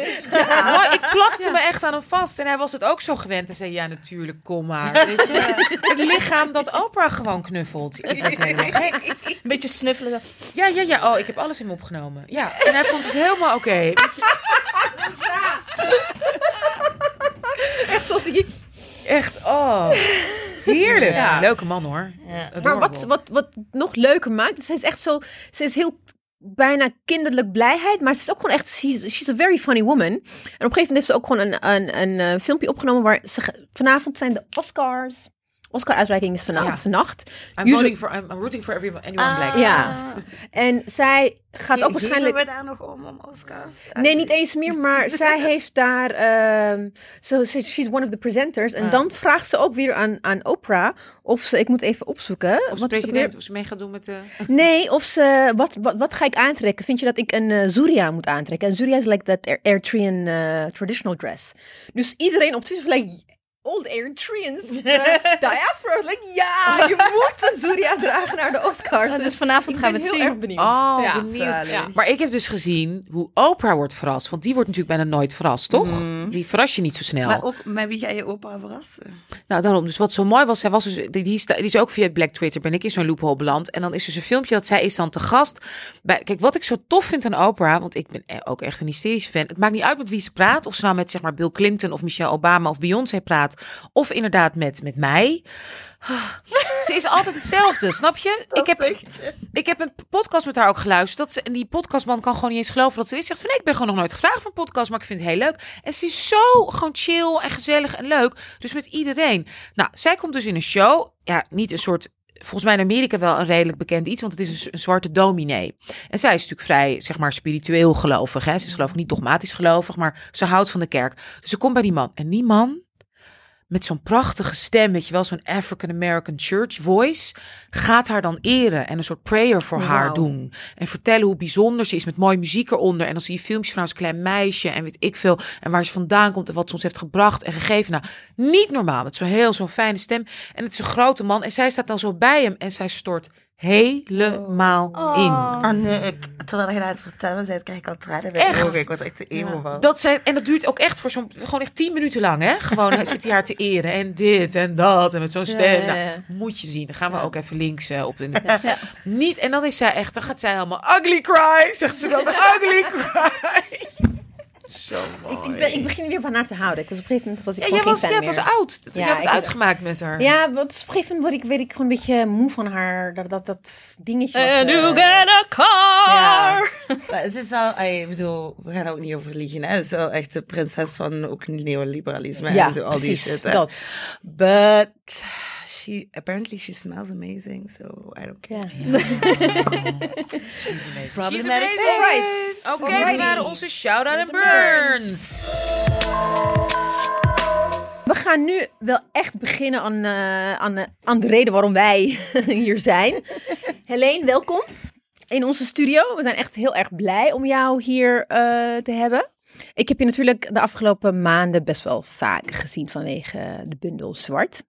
ik plakte me echt aan hem vast. En hij was het ook zo gewend. En zei, ja, natuurlijk, kom maar. Weet je? Het lichaam dat Oprah gewoon knuffelt. Ik werd helemaal gek. Een beetje snuffelen. Ja, ja, ja. Oh, ik heb alles in me opgenomen. Ja, en hij vond het helemaal oké. Weet je, Echt zoals die... Echt, oh. Heerlijk. Ja. Leuke man, hoor. Ja. Maar wat, wat, wat nog leuker maakt, ze is echt zo... Ze is heel bijna kinderlijk blijheid, maar ze is ook gewoon echt... She's, she's a very funny woman. En op een gegeven moment heeft ze ook gewoon een, een, een, eh, filmpje opgenomen waar ze... Vanavond zijn de Oscars... Oscar-uitreiking is Ja. vannacht. I'm, Usual- voting for, I'm, I'm rooting for everyone, anyone black. Ja. En zij gaat ook waarschijnlijk... we daar nog om, om Oscars? Nee, niet eens meer, maar zij heeft daar. ehm so, she's one of the presenters. En Ah. dan vraagt ze ook weer aan, aan Oprah of ze. Ik moet even opzoeken. Of ze president, of ze mee gaat doen met de... weer? Nee, of ze. Wat, wat, wat ga ik aantrekken? Vind je dat ik een eh Zuria moet aantrekken? En Zuria is like that Er- Eritrean eh, traditional dress. Dus iedereen op Twitter like. Old Eritreans, de diaspora was like, ja, je moet een Zuria dragen naar de Oscars. Dus vanavond ik gaan ben we het heel zien. erg benieuwd. Oh, ja. benieuwd. Ja. Maar ik heb dus gezien hoe Oprah wordt verrast. Want die wordt natuurlijk bijna nooit verrast, toch? Die verras je niet zo snel. Maar ook met wie ga je opa verrassen? Nou, daarom. Dus wat zo mooi was, zij was dus, die, die, is, die is ook via Black Twitter, ben ik in zo'n loophole beland. En dan is dus een filmpje dat zij is dan te gast. Bij, kijk, wat ik zo tof vind aan Oprah, want ik ben ook echt een hysterische fan. Het maakt niet uit met wie ze praat. Of ze nou met zeg maar Bill Clinton of Michelle Obama of Beyoncé praat. Of inderdaad met, met mij. Ze is altijd hetzelfde, snap je? Ik heb, ik heb een podcast met haar ook geluisterd. Dat ze, en die podcastman kan gewoon niet eens geloven dat ze is. Zegt van nee, ik ben gewoon nog nooit gevraagd voor een podcast, maar ik vind het heel leuk. En ze is zo gewoon chill en gezellig en leuk. Dus met iedereen. Nou, zij komt dus in een show. Ja, niet een soort. Volgens mij in Amerika wel een redelijk bekend iets, want het is een, zwarte dominee. En zij is natuurlijk vrij, zeg maar, spiritueel gelovig. Hè? Ze is geloof ik niet dogmatisch gelovig, maar ze houdt van de kerk. Dus ze komt bij die man. En die man, met zo'n prachtige stem, weet je wel, zo'n African American church voice, gaat haar dan eren en een soort prayer voor haar Wauw. doen. En vertellen hoe bijzonder ze is met mooie muziek eronder. En dan zie je filmpjes van haar als klein meisje en weet ik veel. En waar ze vandaan komt en wat ze ons heeft gebracht en gegeven. Nou, niet normaal, met zo'n heel zo'n fijne stem. En het is een grote man en zij staat dan zo bij hem en zij stort helemaal in. Ah nee, ik, terwijl je dat het vertellen bent, krijg ik al tranen bij Echt? de ogen. Ik word echt te emo van. Dat zij, en dat duurt ook echt voor zo'n, gewoon echt tien minuten lang, hè? Gewoon hij zit hij haar te eren en dit en dat en met zo'n stem. Ja, ja, ja. Nou, moet je zien. Dan gaan we ook even links eh, op de. Niet, en dan is zij echt, dan gaat zij helemaal ugly cry, zegt ze dan. ugly cry. Zo mooi. Ik, ik, ben, ik begin weer van haar te houden. Ik was op een gegeven moment was ik ja, gewoon jij was, ja, het was oud. Je Ja, had het ik- uitgemaakt met haar. Ja, want op een gegeven moment word ik, werd ik gewoon een beetje moe van haar. Dat, dat, dat dingetje. ze- you get a car. Maar het is wel, ik bedoel, we gaan ook niet over liegen. Hè? Het is wel echt de prinses van ook neoliberalisme ja, en zo, al die precies. shit. Hè? dat. But she, apparently she smells amazing, so I don't care. Ja. She's Problematic amazing. face. Alright. Oké, Alrighty. we waren onze shout-out en burns. We gaan nu wel echt beginnen aan, eh, aan, eh, aan de reden waarom wij hier zijn. Helene, welkom in onze studio. We zijn echt heel erg blij om jou hier eh, te hebben. Ik heb je natuurlijk de afgelopen maanden best wel vaak gezien vanwege de bundel Zwart.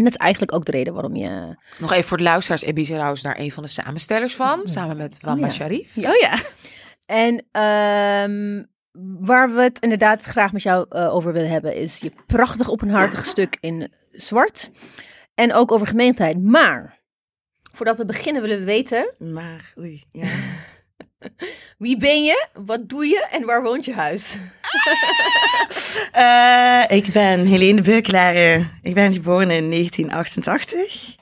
En dat is eigenlijk ook de reden waarom je... Nog even voor de luisteraars. Zerhou is daar een van de samenstellers van. Samen met Wamba Oh ja. Sharif. Oh ja. En ehm, waar we het inderdaad graag met jou eh, over willen hebben, is je prachtig openhartig stuk in zwart. En ook over gemeenheid. Maar voordat we beginnen willen we weten, Maar, oei, ja. Wie ben je, wat doe je en waar woont je huis? Eh, ik ben Helene Beukelaar. Ik ben geboren in 1988.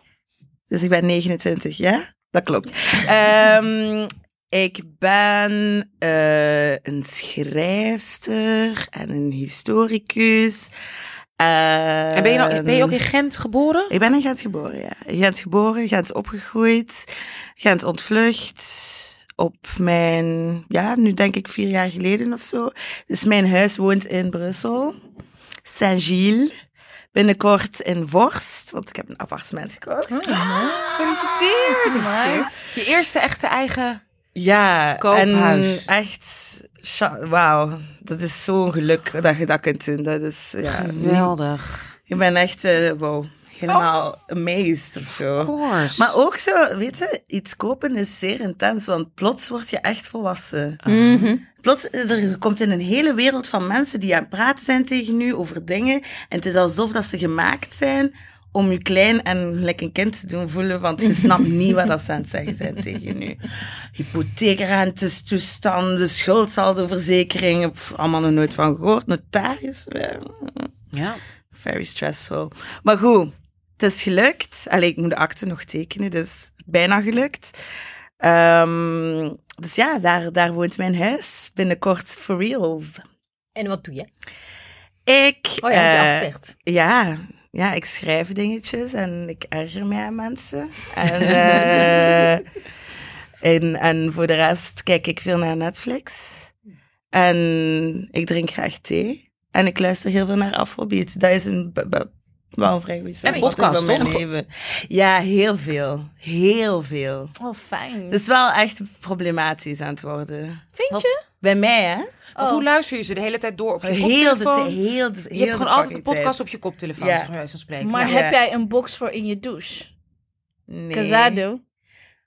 Dus ik ben 29, ja? Dat klopt. Ehm, ik ben eh, een schrijfster en een historicus. En ben je, nou, ben je ook in Ehm, Gent geboren? Ik ben in Gent geboren, ja. In Gent geboren, Gent opgegroeid, Gent ontvlucht. Op mijn, ja, nu denk ik vier jaar geleden of zo. Dus mijn huis woont in Brussel. Saint-Gilles. Binnenkort in Vorst, want ik heb een appartement gekocht. Gefeliciteerd. Je eerste echte eigen... Ja, Koophuis. en echt, wauw. Dat is zo'n geluk dat je dat kunt doen. Dat is, ja, Geweldig. Ik ben echt, eh, wow, helemaal amazed of zo. Of. Maar ook zo, weet je, iets kopen is zeer intens, want plots word je echt volwassen. Mhm. Plots, er komt in een hele wereld van mensen die aan het praten zijn tegen u over dingen. En het is alsof dat ze gemaakt zijn om je klein en gelijk een kind te doen voelen, want je snapt niet wat dat ze aan het zeggen zijn tegen u. Hypotheekrentes, toestanden, schuldsaldoverzekeringen, allemaal nog nooit van gehoord. Notaris, eh, ja. very stressful. Maar goed, het is gelukt. Allee, ik moet de akte nog tekenen, dus bijna gelukt. Ehm, dus ja, daar, daar woont mijn huis. Binnenkort for reals. En wat doe je? Ik, Oh ja, afgezegd. ja, ja, ik schrijf dingetjes en ik erger mij aan mensen. En, eh, en, en voor de rest kijk ik veel naar Netflix. En ik drink graag thee. En ik luister heel veel naar Afrobeat. Dat is een, wel een vrij goede En podcast, toch? leven. Ja, heel veel. Heel veel. Oh, fijn. Het is wel echt problematisch aan het worden. Vind Wat- je? Bij mij, hè? Want Oh. hoe luister je ze de hele tijd door op je Heel de, koptelefoon? tijd, heel de, je heel hebt de gewoon altijd de fucking podcast tijd. op je koptelefoon, Ja. zeg maar van spreken. Maar ja. Heb jij een box voor in je douche? Nee. Because I do.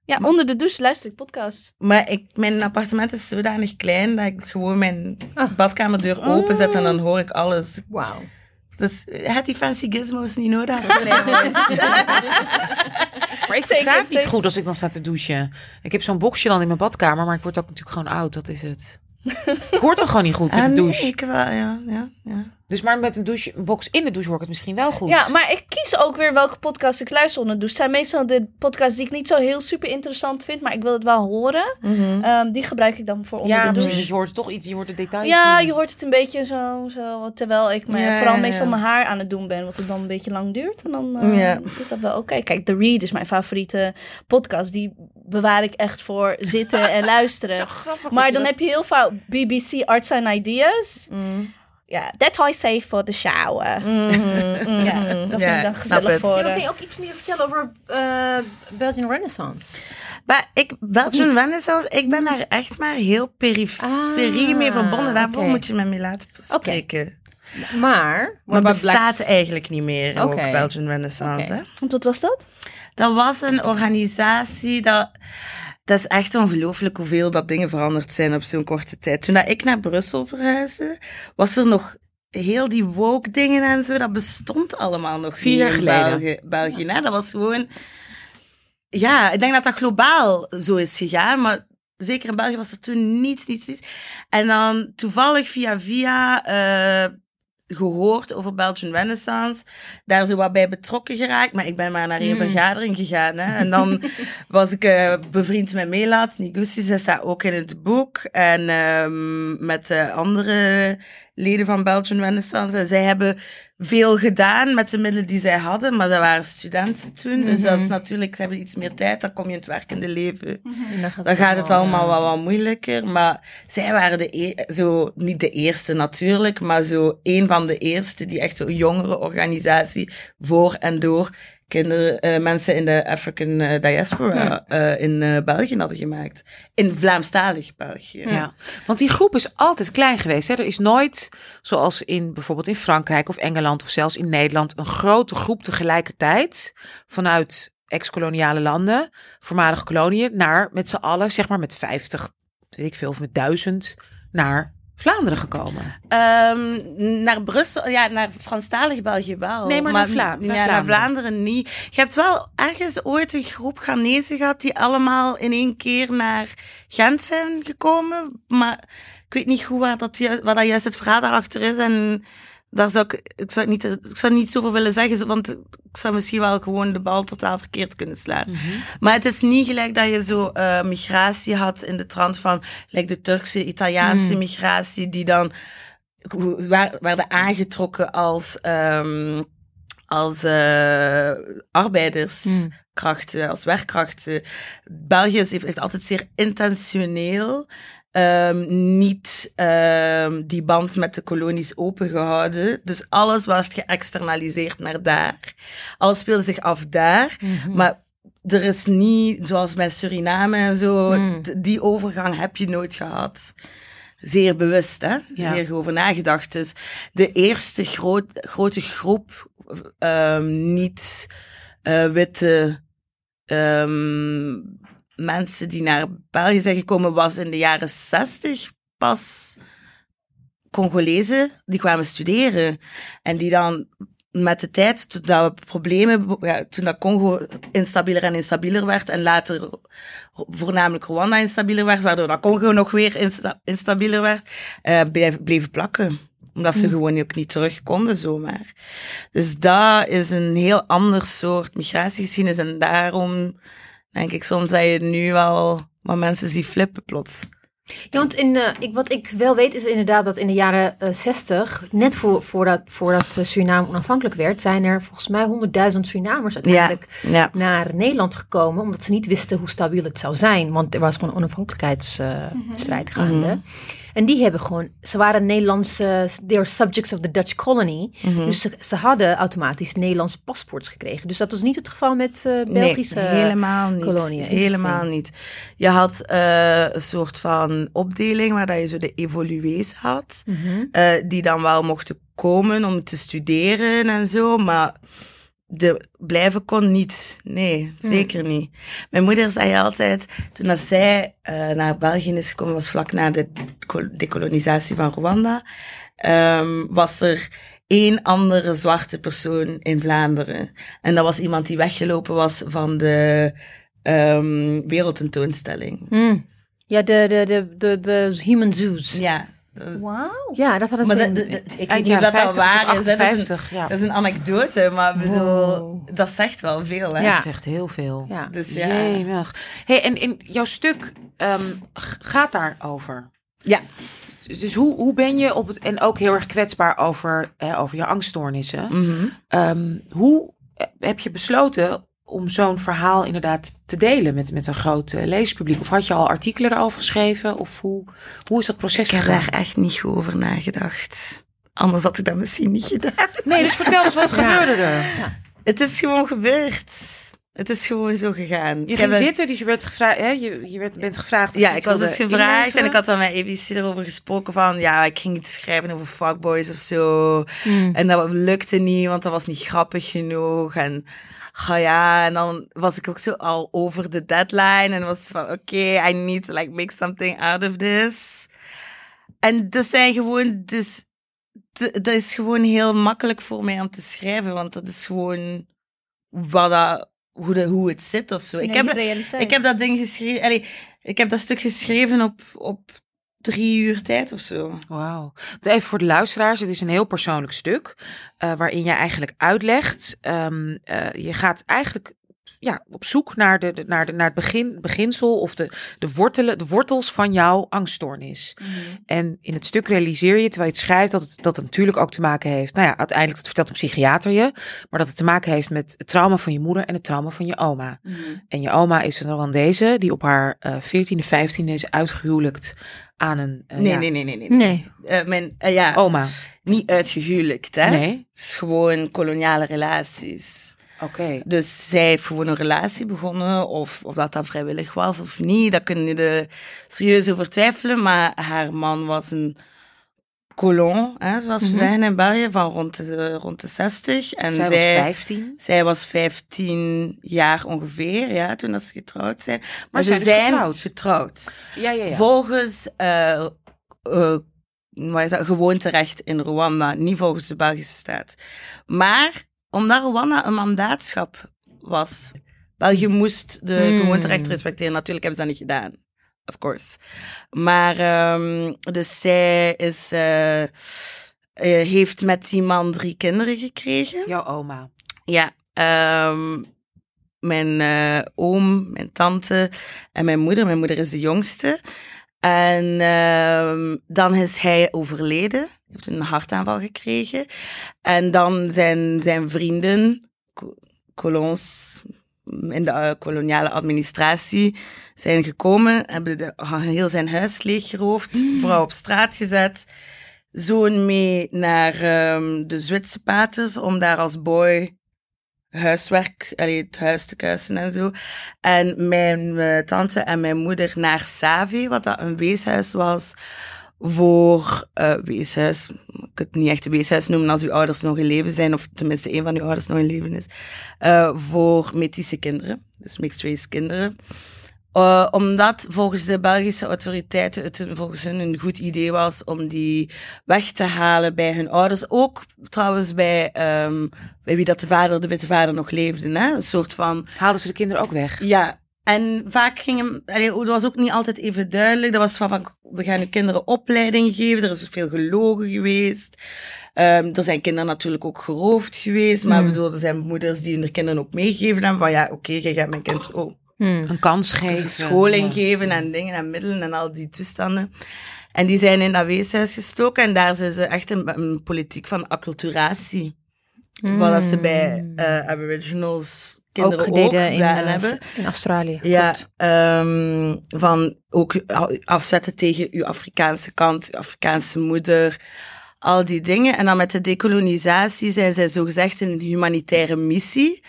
Ja, onder de douche luister ik podcast. Maar ik, mijn appartement is zodanig klein dat ik gewoon mijn Ah. badkamerdeur openzet en dan hoor ik alles. Wauw. Dus eh, had die fancy gizmos niet nodig. als wordt. Maar ik versta het niet goed als ik dan sta te douchen. Ik heb zo'n boxje dan in mijn badkamer, maar ik word ook natuurlijk gewoon oud, dat is het. Ik hoor toch gewoon niet goed met Ah, de douche. ik wel, ja, ja, ja. Dus maar met een, douche, een box in de douche hoor ik het misschien wel goed. Ja, maar ik kies ook weer welke podcast ik luister onder de douche. Het zijn meestal de podcasts die ik niet zo heel super interessant vind, maar ik wil het wel horen. Mhm. Ehm, die gebruik ik dan voor onder ja de douche. Je hoort toch iets, je hoort de details. Ja, niet. je hoort het een beetje zo, zo terwijl ik me, Ja, vooral ja, meestal ja. mijn haar aan het doen ben, wat het dan een beetje lang duurt. En dan eh, Ja. is dat wel oké. Kijk, The Read is mijn favoriete podcast. Die bewaar ik echt voor zitten en luisteren. Zo grappig dat Maar dan dat- heb je heel vaak BBC Arts and Ideas. Mm. Ja, that's I say for the shower. Mhm, Ja, mhm. dat vind Ja, ik dan gezellig voor. Eh, kun je ook iets meer vertellen over eh, Belgian Renaissance. Maar ik, Belgian Renaissance, ik ben daar echt maar heel periferie Ah, mee verbonden. Daarvoor moet je met me laten spreken. Maar, Maar bestaat Black- eigenlijk niet meer, Oké. ook Belgian Renaissance. Oké. Hè? Want wat was dat? Dat was een organisatie dat... Dat is echt ongelooflijk hoeveel dat dingen veranderd zijn op zo'n korte tijd. Toen dat ik naar Brussel verhuisde, was er nog heel die woke dingen en zo. Dat bestond allemaal nog Vier jaar geleden. België. België hè? Dat was gewoon... Ja, ik denk dat dat globaal zo is gegaan, maar zeker in België was er toen niets, niets, niets. En dan toevallig via via eh, gehoord over Belgian Renaissance, daar zo wat bij betrokken geraakt, maar ik ben maar naar één Mm. vergadering gegaan. Hè. En dan was ik eh, bevriend met Melat, Nigusi, zij staat ook in het boek, en ehm, met eh, andere leden van Belgian Renaissance. En zij hebben veel gedaan met de middelen die zij hadden, maar dat waren studenten toen. Dus dat is natuurlijk, ze hebben iets meer tijd, dan kom je in het werkende leven. En dan gaat, Dan gaat het allemaal wat, wat moeilijker. Maar zij waren de e- zo, niet de eerste natuurlijk, maar zo een van de eerste die echt zo'n jongere organisatie voor en door kinderen, eh, mensen in de African eh, diaspora eh, in België hadden gemaakt. In Vlaamstalig België. Ja, want die groep is altijd klein geweest. Hè? Er is nooit, zoals in bijvoorbeeld in Frankrijk of Engeland of zelfs in Nederland, een grote groep tegelijkertijd vanuit ex-koloniale landen, voormalige koloniën, naar met z'n allen, zeg maar met 50, weet ik veel, of met duizend, naar Vlaanderen gekomen. Ehm, naar Brussel, ja, naar Franstalig België wel. Nee, maar naar Vla- naar ja, naar Vlaanderen. Vlaanderen niet. Je hebt wel ergens ooit een groep Ghanese gehad die allemaal in één keer naar Gent zijn gekomen. Maar ik weet niet goed waar dat, ju- dat juist het verhaal daarachter is. En daar zou ik, ik zou niet, ik zou niet zoveel willen zeggen, want ik zou misschien wel gewoon de bal totaal verkeerd kunnen slaan. Mhm. Maar het is niet gelijk dat je zo eh, migratie had in de trant van like de Turkse, Italiaanse Mm. migratie, die dan waar- werden aangetrokken als, ehm, als arbeiderskrachten, als werkkrachten. België heeft altijd zeer intentioneel ehm, niet ehm, die band met de kolonies opengehouden. Dus alles werd geëxternaliseerd naar daar. Alles speelde zich af daar. Maar er is niet, zoals bij Suriname en zo, Mm. d- die overgang heb je nooit gehad. Zeer bewust, hè? Ja. Zeer over nagedacht. Dus de eerste groot, grote groep ehm, niet eh, witte mensen die naar België zijn gekomen, was in de jaren zestig pas Congolezen die kwamen studeren. En die dan met de tijd, toen dat we problemen, ja, toen dat Congo instabieler en instabieler werd en later voornamelijk Rwanda instabieler werd, waardoor dat Congo nog weer insta instabieler werd, uh, bleef, bleven plakken. Omdat ze gewoon ook niet terug konden zomaar. Dus dat is een heel ander soort migratiegeschiedenis en daarom denk ik soms dat je nu wel wat mensen ziet flippen plots. Ja, want in, uh, ik, wat ik wel weet is inderdaad dat in de jaren uh, 60, net voor, voordat, voordat Suriname onafhankelijk werd, zijn er volgens mij 100.000 Surinamers uiteindelijk Ja, ja. naar Nederland gekomen, omdat ze niet wisten hoe stabiel het zou zijn. Want er was gewoon een onafhankelijkheidsstrijd gaande. En die hebben gewoon, ze waren Nederlandse, they are subjects of the Dutch colony. Mhm. Dus ze, ze hadden automatisch Nederlandse paspoorts gekregen. Dus dat was niet het geval met eh, Belgische nee, helemaal niet. koloniën. Helemaal niet. Je had eh, een soort van opdeling waar dat je zo de evoluees had, Mhm. eh, die dan wel mochten komen om te studeren en zo, maar de blijven kon niet. Nee, zeker niet. Mijn moeder zei altijd, toen dat zij eh, naar België is gekomen, was vlak na de col- dekolonisatie van Rwanda, ehm, was er één andere zwarte persoon in Vlaanderen. En dat was iemand die weggelopen was van de ehm, wereldtentoonstelling. Mm. Ja, de, de, de, de, de Human Zoos. Ja. Dat- Wauw. Ja, dat hadden Maar ze. dat, in- dat- dat- ik weet niet of dat jaren al 50, waar is. Dat is, een, 58, ja. dat is een anekdote, maar ik bedoel, Wow. dat zegt wel veel. Hè? Ja. Dat zegt heel veel. ja. Dus ja. Jemig. Hey, en in jouw stuk ehm, g- gaat daarover. Ja. Dus, dus hoe, hoe ben je op het. En ook heel erg kwetsbaar over, hè, over je angststoornissen. Mhm. Ehm, hoe eh, heb je besloten om zo'n verhaal inderdaad te delen met, met een groot eh, leespubliek? Of had je al artikelen erover geschreven? Of hoe, hoe is dat proces Ik heb gegaan? daar echt niet goed over nagedacht. Anders had ik dat misschien niet gedaan. Nee, dus vertel eens, wat Ja. gebeurde er? Het is gewoon gebeurd. Het is gewoon zo gegaan. Je Ik ging heb zitten, dus je werd gevraagd, hè, je, je werd, bent gevraagd. Ja, ik was dus gevraagd en ik had dan met ABC erover gesproken van, ja, ik ging iets schrijven over fuckboys of zo. Mm. En dat lukte niet, want dat was niet grappig genoeg. En ga ja, en dan was ik ook zo al over de deadline en was van, oké, I need to like make something out of this. En dat zijn gewoon, dus, dat is gewoon heel makkelijk voor mij om te schrijven, want dat is gewoon wat dat, hoe, de, hoe het zit of zo. Ik heb, ik heb dat ding geschreven, allee, ik heb dat stuk geschreven op, op drie uur tijd of zo. Wauw. Even voor de luisteraars, het is een heel persoonlijk stuk. eh, waarin je eigenlijk uitlegt. ehm, eh, je gaat eigenlijk ja, op zoek naar, de, de- naar, de, naar het begin, beginsel of de, de, wortelen, de wortels van jouw angststoornis. En in het stuk realiseer je, terwijl je het schrijft, dat het, dat het natuurlijk ook te maken heeft. Nou ja, uiteindelijk dat vertelt een psychiater je. Maar dat het te maken heeft met het trauma van je moeder en het trauma van je oma. En je oma is een Rwandese die op haar eh 14e, 15e is uitgehuwelijkt aan een eh, Nee, ja, nee, nee, nee. nee. Nee. Eh, mijn, eh, ja, oma. niet uitgehuwelijkt, hè? Nee. Het is gewoon koloniale relaties. Oké. Dus zij heeft gewoon een relatie begonnen, of, of dat dat vrijwillig was of niet, daar kunnen je er serieus over twijfelen. Maar haar man was een colon, hè, zoals we zeggen in België, van rond de, rond de 60. En Zij was 15. Zij was 15 jaar ongeveer, ja, toen dat ze getrouwd zijn. Maar, Maar ze zijn dus zijn getrouwd? getrouwd. Ja, ja, ja. Volgens eh eh, wat is dat, gewoonterecht in Rwanda, niet volgens de Belgische staat. Maar omdat Rwanda een mandaatschap was, België moest de Hmm. gewoonterecht respecteren. Natuurlijk hebben ze dat niet gedaan. Of course. Maar, ehm, dus zij is, eh, eh, heeft met die man drie kinderen gekregen. Jouw oma. Ja, ehm, mijn eh, oom, mijn tante en mijn moeder. Mijn moeder is de jongste. En ehm, dan is hij overleden. heeft een hartaanval gekregen. En dan zijn zijn vrienden, co- colons in de eh, koloniale administratie, zijn gekomen, hebben de, heel zijn huis leeggeroofd, vrouw op straat gezet, zoon mee naar ehm, de Zwitserse paters om daar als boy huiswerk, allee, het huis te kuisen en zo. En mijn eh, tante en mijn moeder naar Savi, wat dat een weeshuis was, voor uh, weeshuis. Ik het niet echt weeshuis noemen als uw ouders nog in leven zijn, of tenminste een van uw ouders nog in leven is. Uh, voor metische kinderen, dus mixed race kinderen. Uh, omdat volgens de Belgische autoriteiten het een, volgens hen een goed idee was om die weg te halen bij hun ouders. Ook trouwens bij, um, bij wie dat de vader, de witte vader nog leefde. Hè? Een soort van... Haalden ze de kinderen ook weg? Ja. En vaak gingen, dat was ook niet altijd even duidelijk. Dat was van, van we gaan de kinderen opleiding geven. Er is veel gelogen geweest. Um, er zijn kinderen natuurlijk ook geroofd geweest. Maar mm. bedoel, er zijn moeders die hun kinderen ook meegegeven hebben van ja, oké, okay, jij gaat mijn kind ook Hmm. Een kans geven. Scholing geven en dingen en middelen en al die toestanden. En die zijn in dat weeshuis gestoken en daar zijn ze echt een, een politiek van acculturatie. Mm. Wat ze bij uh, Aboriginals kinderen ook, ook in, uh, hebben. In Australië. Ja, um, van ook afzetten tegen uw Afrikaanse kant, uw Afrikaanse moeder, al die dingen. En dan met de decolonisatie zijn zij zogezegd een humanitaire missie.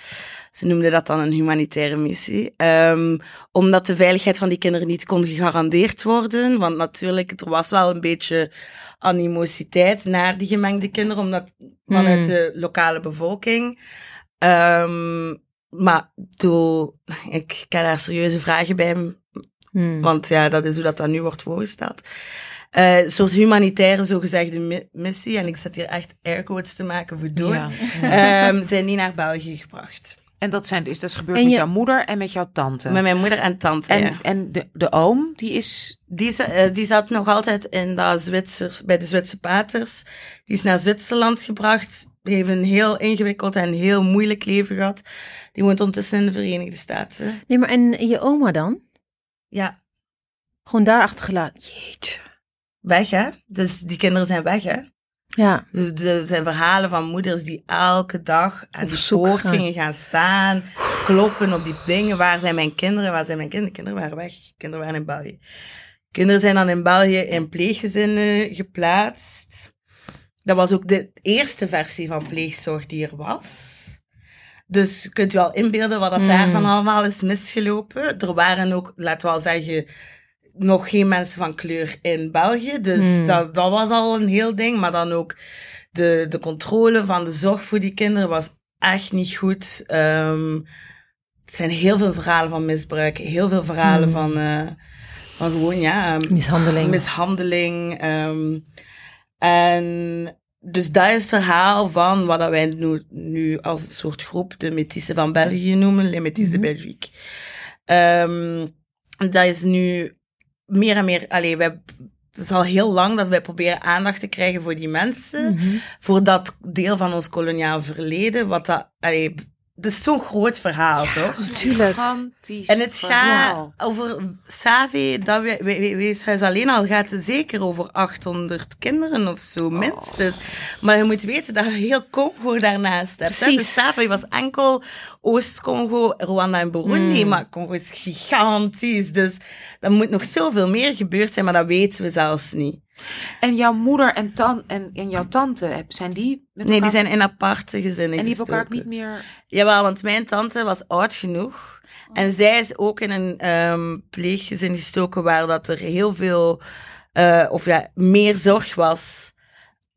Ze noemden dat dan een humanitaire missie. Um, omdat de veiligheid van die kinderen niet kon gegarandeerd worden. Want natuurlijk, er was wel een beetje animositeit naar die gemengde kinderen, omdat vanuit hmm. de lokale bevolking. Um, maar doel, ik kan daar serieuze vragen bij, hmm. want ja, dat is hoe dat dan nu wordt voorgesteld. Uh, een soort humanitaire zogezegde missie, en ik zet hier echt airquotes te maken voor dood, ja. um, zijn die naar België gebracht. En dat zijn dus dat is gebeurd met jouw moeder en met jouw tante. Met mijn moeder en tante. En, ja. en de, de oom, die is. Die, uh, die zat nog altijd in dat Zwitsers, bij de Zwitserse paters. Die is naar Zwitserland gebracht. Die heeft een heel ingewikkeld en heel moeilijk leven gehad. Die woont ondertussen in de Verenigde Staten. Nee, maar en je oma dan? Ja. Gewoon daar achtergelaten. Jeetje. Weg, hè? Dus die kinderen zijn weg, hè? Ja. Er zijn verhalen van moeders die elke dag aan die poort gingen gaan staan, kloppen op die dingen. Waar zijn mijn kinderen? Waar zijn mijn kinderen? Kinderen waren weg. Kinderen waren in België. Kinderen zijn dan in België in pleeggezinnen geplaatst. Dat was ook de eerste versie van pleegzorg die er was. Dus kunt u al inbeelden wat dat mm. daarvan allemaal is misgelopen. Er waren ook, laten we wel zeggen, nog geen mensen van kleur in België. Dus hmm. dat, dat was al een heel ding. Maar dan ook de, de controle van de zorg voor die kinderen was echt niet goed. Um, er zijn heel veel verhalen van misbruik. Heel veel verhalen hmm. van, uh, van gewoon, ja... Um, mishandeling. Mishandeling. Um, en dus dat is het verhaal van wat wij nu, nu als een soort groep de Métisse van België noemen, Les Métis mm -hmm. de Belgique. Um, dat is nu meer en meer, allee, wij, het is al heel lang dat wij proberen aandacht te krijgen voor die mensen, mhm. voor dat deel van ons koloniaal verleden, wat dat, allee, het is zo'n groot verhaal, toch? Natuurlijk. En het gaat over Savi, dat we, we, weeshuis alleen al gaat het zeker over 800 kinderen of zo, oh. minstens. Maar je moet weten dat je heel Congo daarnaast hebt. Hè? Dus Savi was enkel Oost-Congo, Rwanda en Burundi, hmm. maar Congo is gigantisch. Dus er moet nog zoveel meer gebeurd zijn, maar dat weten we zelfs niet. En jouw moeder en, tan en, en jouw tante, zijn die met Nee, die zijn in aparte gezinnen En die hebben elkaar niet meer... Jawel, want mijn tante was oud genoeg. En zij is ook in een um, pleeggezin gestoken waar dat er heel veel, uh, of ja, meer zorg was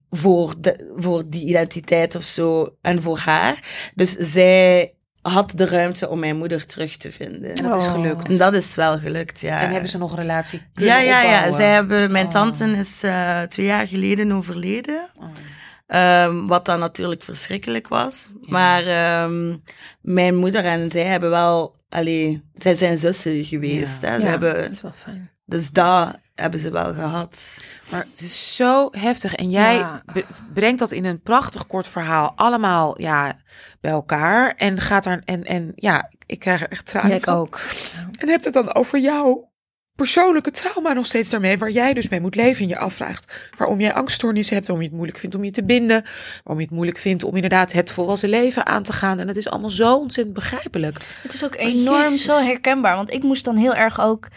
voor, de, voor die identiteit of zo en voor haar. Dus zij had de ruimte om mijn moeder terug te vinden. En dat is gelukt. En dat is wel gelukt, ja. En hebben ze nog een relatie kunnen Ja, ja, opbouwen? ja. Zij hebben, mijn oh. tante is uh, twee jaar geleden overleden. Oh. Um, wat dan natuurlijk verschrikkelijk was. Ja. Maar um, mijn moeder en zij hebben wel... Allee, zij zijn zussen geweest. Ja. Hè. Ze hebben, dat is wel fijn. Dus dat hebben ze wel gehad. Maar het is zo heftig. En jij ja. brengt dat in een prachtig kort verhaal allemaal ja, bij elkaar. En gaat daar. En, en ja, ik krijg er echt tranen. Ik ook. En hebt het dan over jou persoonlijke trauma nog steeds daarmee, waar jij dus mee moet leven en je afvraagt waarom jij angststoornissen hebt, waarom je het moeilijk vindt om je te binden, waarom je het moeilijk vindt om inderdaad het volwassen leven aan te gaan. En het is allemaal zo ontzettend begrijpelijk. Het is ook enorm zo herkenbaar, want ik moest dan heel erg ook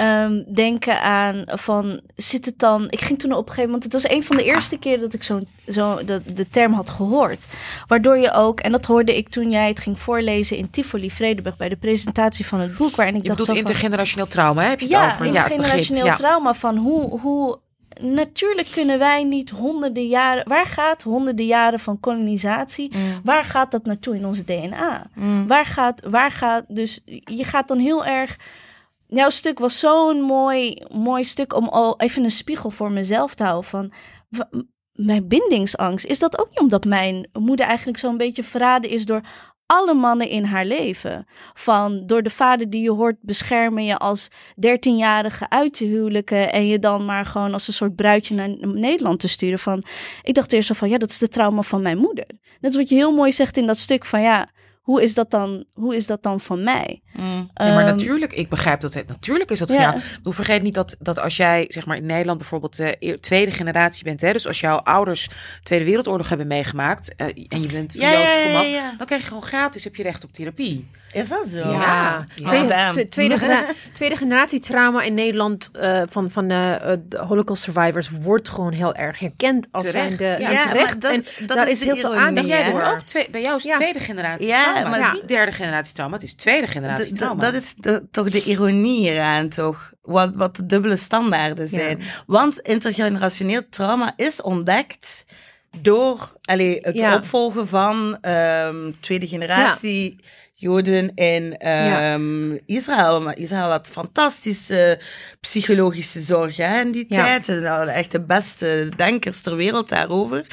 um, denken aan van, zit het dan, ik ging toen op een gegeven moment, het was een van de eerste keer dat ik zo, zo de, de term had gehoord, waardoor je ook, en dat hoorde ik toen jij het ging voorlezen in Tivoli Vredeburg bij de presentatie van het boek, waarin ik je dacht zo van, intergenerationeel trauma, heb je ja, over? Ja, intergenerationeel trauma van hoe, hoe natuurlijk kunnen wij niet honderden jaren. Waar gaat honderden jaren van kolonisatie? Mm. Waar gaat dat naartoe in onze DNA? Waar gaat, waar gaat. Dus je gaat dan heel erg. Jouw stuk was zo'n mooi, mooi stuk om al even een spiegel voor mezelf te houden. Van mijn bindingsangst. Is dat ook niet omdat mijn moeder eigenlijk zo'n beetje verraden is door alle mannen in haar leven? Van door de vader die je hoort beschermen je als 13-jarige uit te huwelijken. En je dan maar gewoon als een soort bruidje naar Nederland te sturen. Van, ik dacht eerst zo van ja, dat is de trauma van mijn moeder. Dat is wat je heel mooi zegt in dat stuk van ja. Hoe is dat dan, hoe is dat dan van mij? Mm. Ja, maar Ehm, natuurlijk, ik begrijp dat het. Natuurlijk is dat Ja. jou. Ik bedoel, vergeet niet dat, dat als jij, zeg maar, in Nederland bijvoorbeeld de eer- tweede generatie bent, hè, dus als jouw ouders Tweede Wereldoorlog hebben meegemaakt eh, en je bent van Joods ja. dan krijg je gewoon gratis, heb je recht op therapie. Is dat zo? Ja, Ja. Tweede, tweede, genera- tweede generatie trauma in Nederland eh, van, van eh, eh, de Holocaust survivors wordt gewoon heel erg herkend als Terecht, zijnde ja. en terecht. maar dat- en dat daar is heel veel aandacht Jij voor. ook twee, bij jou is Ja. tweede generatie Ja, trauma. maar het is niet derde generatie trauma, het is tweede generatie D- trauma. dat is de- toch de ironie hieraan, toch? Wat, wat de dubbele standaarden zijn. Want intergenerationeel trauma is ontdekt door allee, het Ja. opvolgen van ehm, tweede generatie Joden in ehm, Israël. Maar Israël had fantastische psychologische zorg hè, in die Ja. tijd. Ze hadden echt de beste denkers ter wereld daarover.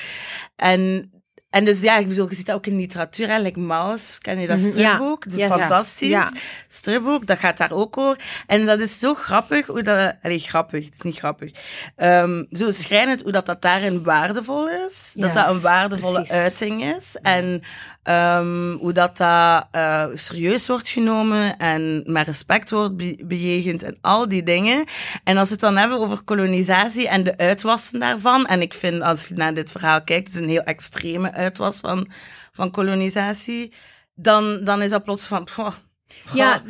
En, en dus ja, ik bedoel, je ziet dat ook in literatuur, hè, like Maus, ken je dat Mhm, ja. stripboek? Yes. Fantastisch Ja. stripboek, dat gaat daar ook over. En dat is zo grappig, hoe dat... Allee, grappig, het is niet grappig. Ehm, zo schrijnend hoe dat, dat daarin waardevol is. Dat Ja, dat een waardevolle precies. uiting is. En Ehm, hoe dat, dat eh, serieus wordt genomen en met respect wordt bejegend en al die dingen. En als we het dan hebben over kolonisatie en de uitwassen daarvan. En ik vind, als je naar dit verhaal kijkt, het is een heel extreme uitwas van, van kolonisatie. Dan, dan is dat plots van... Ja,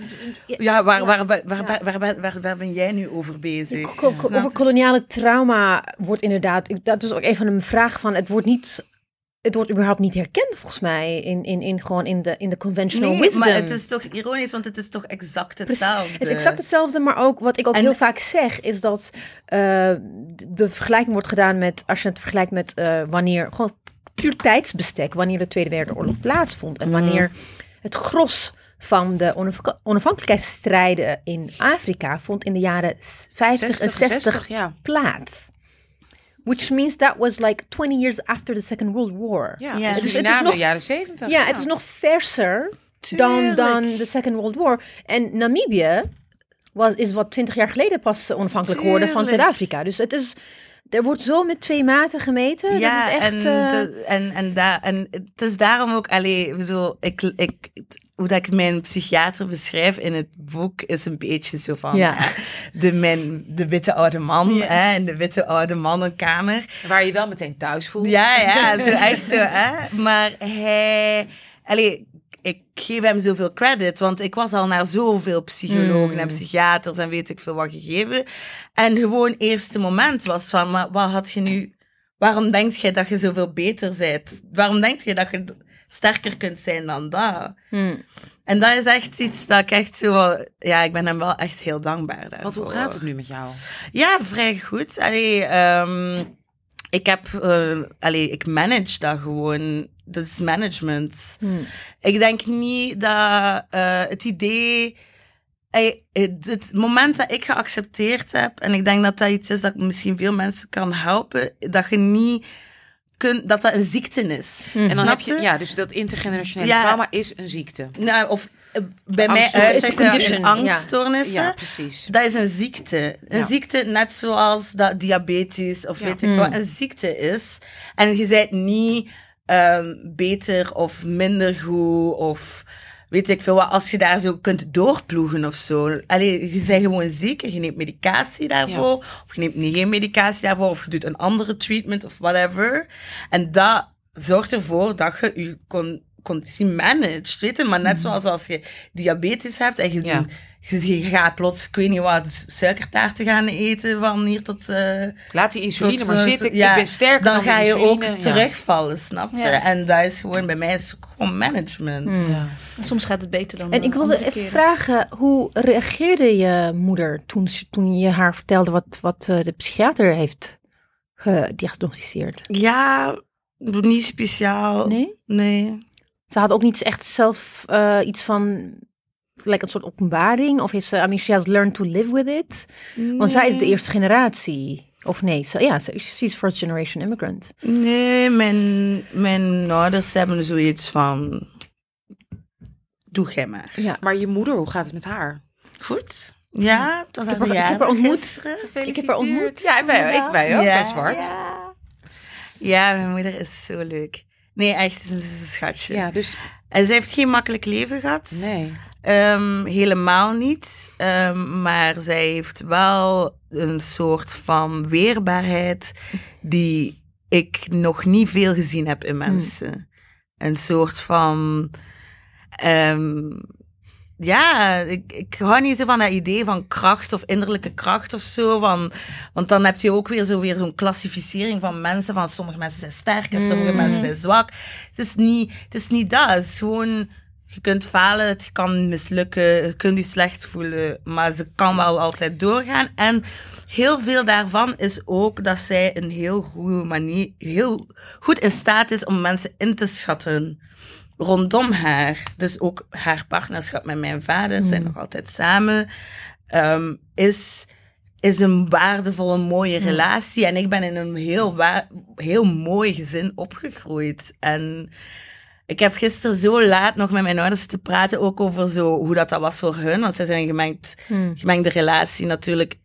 ja, waar, waar, waar, waar, ben jij nu over bezig? Over koloniale trauma wordt inderdaad, dat is ook even een vraag van, het wordt niet het wordt überhaupt niet herkend volgens mij in, in, in gewoon in de, in de conventional Nee, wisdom. maar het is toch ironisch, want het is toch exact hetzelfde. Het is exact hetzelfde, maar ook wat ik ook En- heel vaak zeg, is dat eh, de- vergelijking wordt gedaan met, als je het vergelijkt met eh, wanneer, gewoon puur tijdsbestek, wanneer de Tweede Wereldoorlog plaatsvond en wanneer het gros van de onafhank- onafhankelijkheidsstrijden in Afrika vond in de jaren 50 en 60, 60 60, ja. plaats. Which means that was like 20 years after the Second World War. Ja, Ja. dus Dus het is nog- de jaren zeventig. Ja, het is nog verser dan, Tuurlijk. dan de Second World War. En Namibië was, is wat twintig jaar geleden pas onafhankelijk geworden van. Zuid-Afrika. Dus het is, er wordt zo met twee maten gemeten. Ja, dat het echt, en, eh, de- en, en, daar, en het is daarom ook, allee, ik bedoel, ik, ik, hoe dat ik mijn psychiater beschrijf in het boek, is een beetje zo van, Ja. ja, de, mijn, de witte oude man, Ja. hè, in de witte oude mannenkamer. Waar je wel meteen thuis voelt. Ja, ja, zo echt zo, hè. Maar hij... Allee, ik geef hem zoveel credit, want ik was al naar zoveel psychologen en psychiaters en weet ik veel wat gegeven. En gewoon eerste moment was van, maar wat had je nu... Waarom denk jij dat je zoveel beter bent? Waarom denk je dat je sterker kunt zijn dan dat? hmm. En dat is echt iets dat ik echt zo... wel- Ja, ik ben hem wel echt heel dankbaar daarvoor. Want hoe gaat het nu met jou? Ja, vrij goed. Allee, ehm, ik heb, eh, allee, ik manage dat gewoon. Dat is management. Hmm. Ik denk niet dat eh, het idee, ey, het, het moment dat ik geaccepteerd heb, en ik denk dat dat iets is dat misschien veel mensen kan helpen, dat je niet kunt, dat dat een ziekte is. En dan Snap heb je, ja, dus dat intergenerationele Ja. trauma is een ziekte. Nou, of eh, bij mij uit angststoornissen. Ja, precies. Dat is een ziekte. Een Ja. ziekte net zoals dat diabetes of Ja. weet ik wat een ziekte is. En je bent niet ehm, beter of minder goed of weet ik veel wat, als je daar zo kunt doorploegen of zo. Allee, je bent gewoon ziek en je neemt medicatie daarvoor. Of je neemt niet geen medicatie daarvoor. Of je doet een andere treatment of whatever. En dat zorgt ervoor dat je je con conditie managt, weet je. Maar net zoals als je diabetes hebt en je, Ja. je, je gaat plots, ik weet niet wat, suikertaarten gaan eten van hier tot... eh, Laat die insuline tot, maar eh, zitten. ja, ik ben sterker dan dan, ga je ook. Ja. terugvallen, snap je? Ja. En dat is gewoon, bij mij is het gewoon management. Ja. Soms gaat het beter dan En ik wilde even keren. vragen, hoe reageerde je moeder toen, ze- toen je haar vertelde wat, wat eh, de psychiater heeft gediagnosticeerd? Ja, niet speciaal. Nee? Nee. Ze had ook niet echt zelf eh, iets van, like een soort openbaring? Of heeft ze, I mean, she has learned to live with it? Want zij is de eerste generatie. Of nee, ze, ja, ze- she's first generation immigrant. Nee, mijn, mijn ouders hebben zoiets van... Doe jij maar. Ja. Maar je moeder, hoe gaat het met haar? Goed. Ja, het was heb haar ik heb haar ontmoet. Ik heb haar ontmoet. Ja, wij, ik, wij ook, Ja. bij Zwart. Ja, mijn moeder is zo leuk. Nee, echt, ze is een schatje. Ja, dus En ze heeft geen makkelijk leven gehad. nee. Ehm, helemaal niet. Ehm, maar zij heeft wel een soort van weerbaarheid die ik nog niet veel gezien heb in mensen. Een soort van. ehm, ja, ik, ik hou niet zo van dat idee van kracht of innerlijke kracht of zo. Van, want dan heb je ook weer zo weer zo'n klassificering van mensen. Van sommige mensen zijn sterk en sommige mensen zijn zwak. Het is niet, het is niet dat. Het is gewoon, je kunt falen, het kan mislukken, je kunt je slecht voelen. Maar ze kan wel altijd doorgaan. En heel veel daarvan is ook dat zij een heel goede manier, heel goed in staat is om mensen in te schatten rondom haar. Dus ook haar partnerschap met mijn vader, zijn nog altijd samen, ehm, is, is een waardevolle, mooie relatie. En ik ben in een heel, heel mooi gezin opgegroeid. En ik heb gisteren zo laat nog met mijn ouders te praten, ook over zo, hoe dat, dat was voor hun. Want zij zijn een gemengd, gemengde relatie natuurlijk.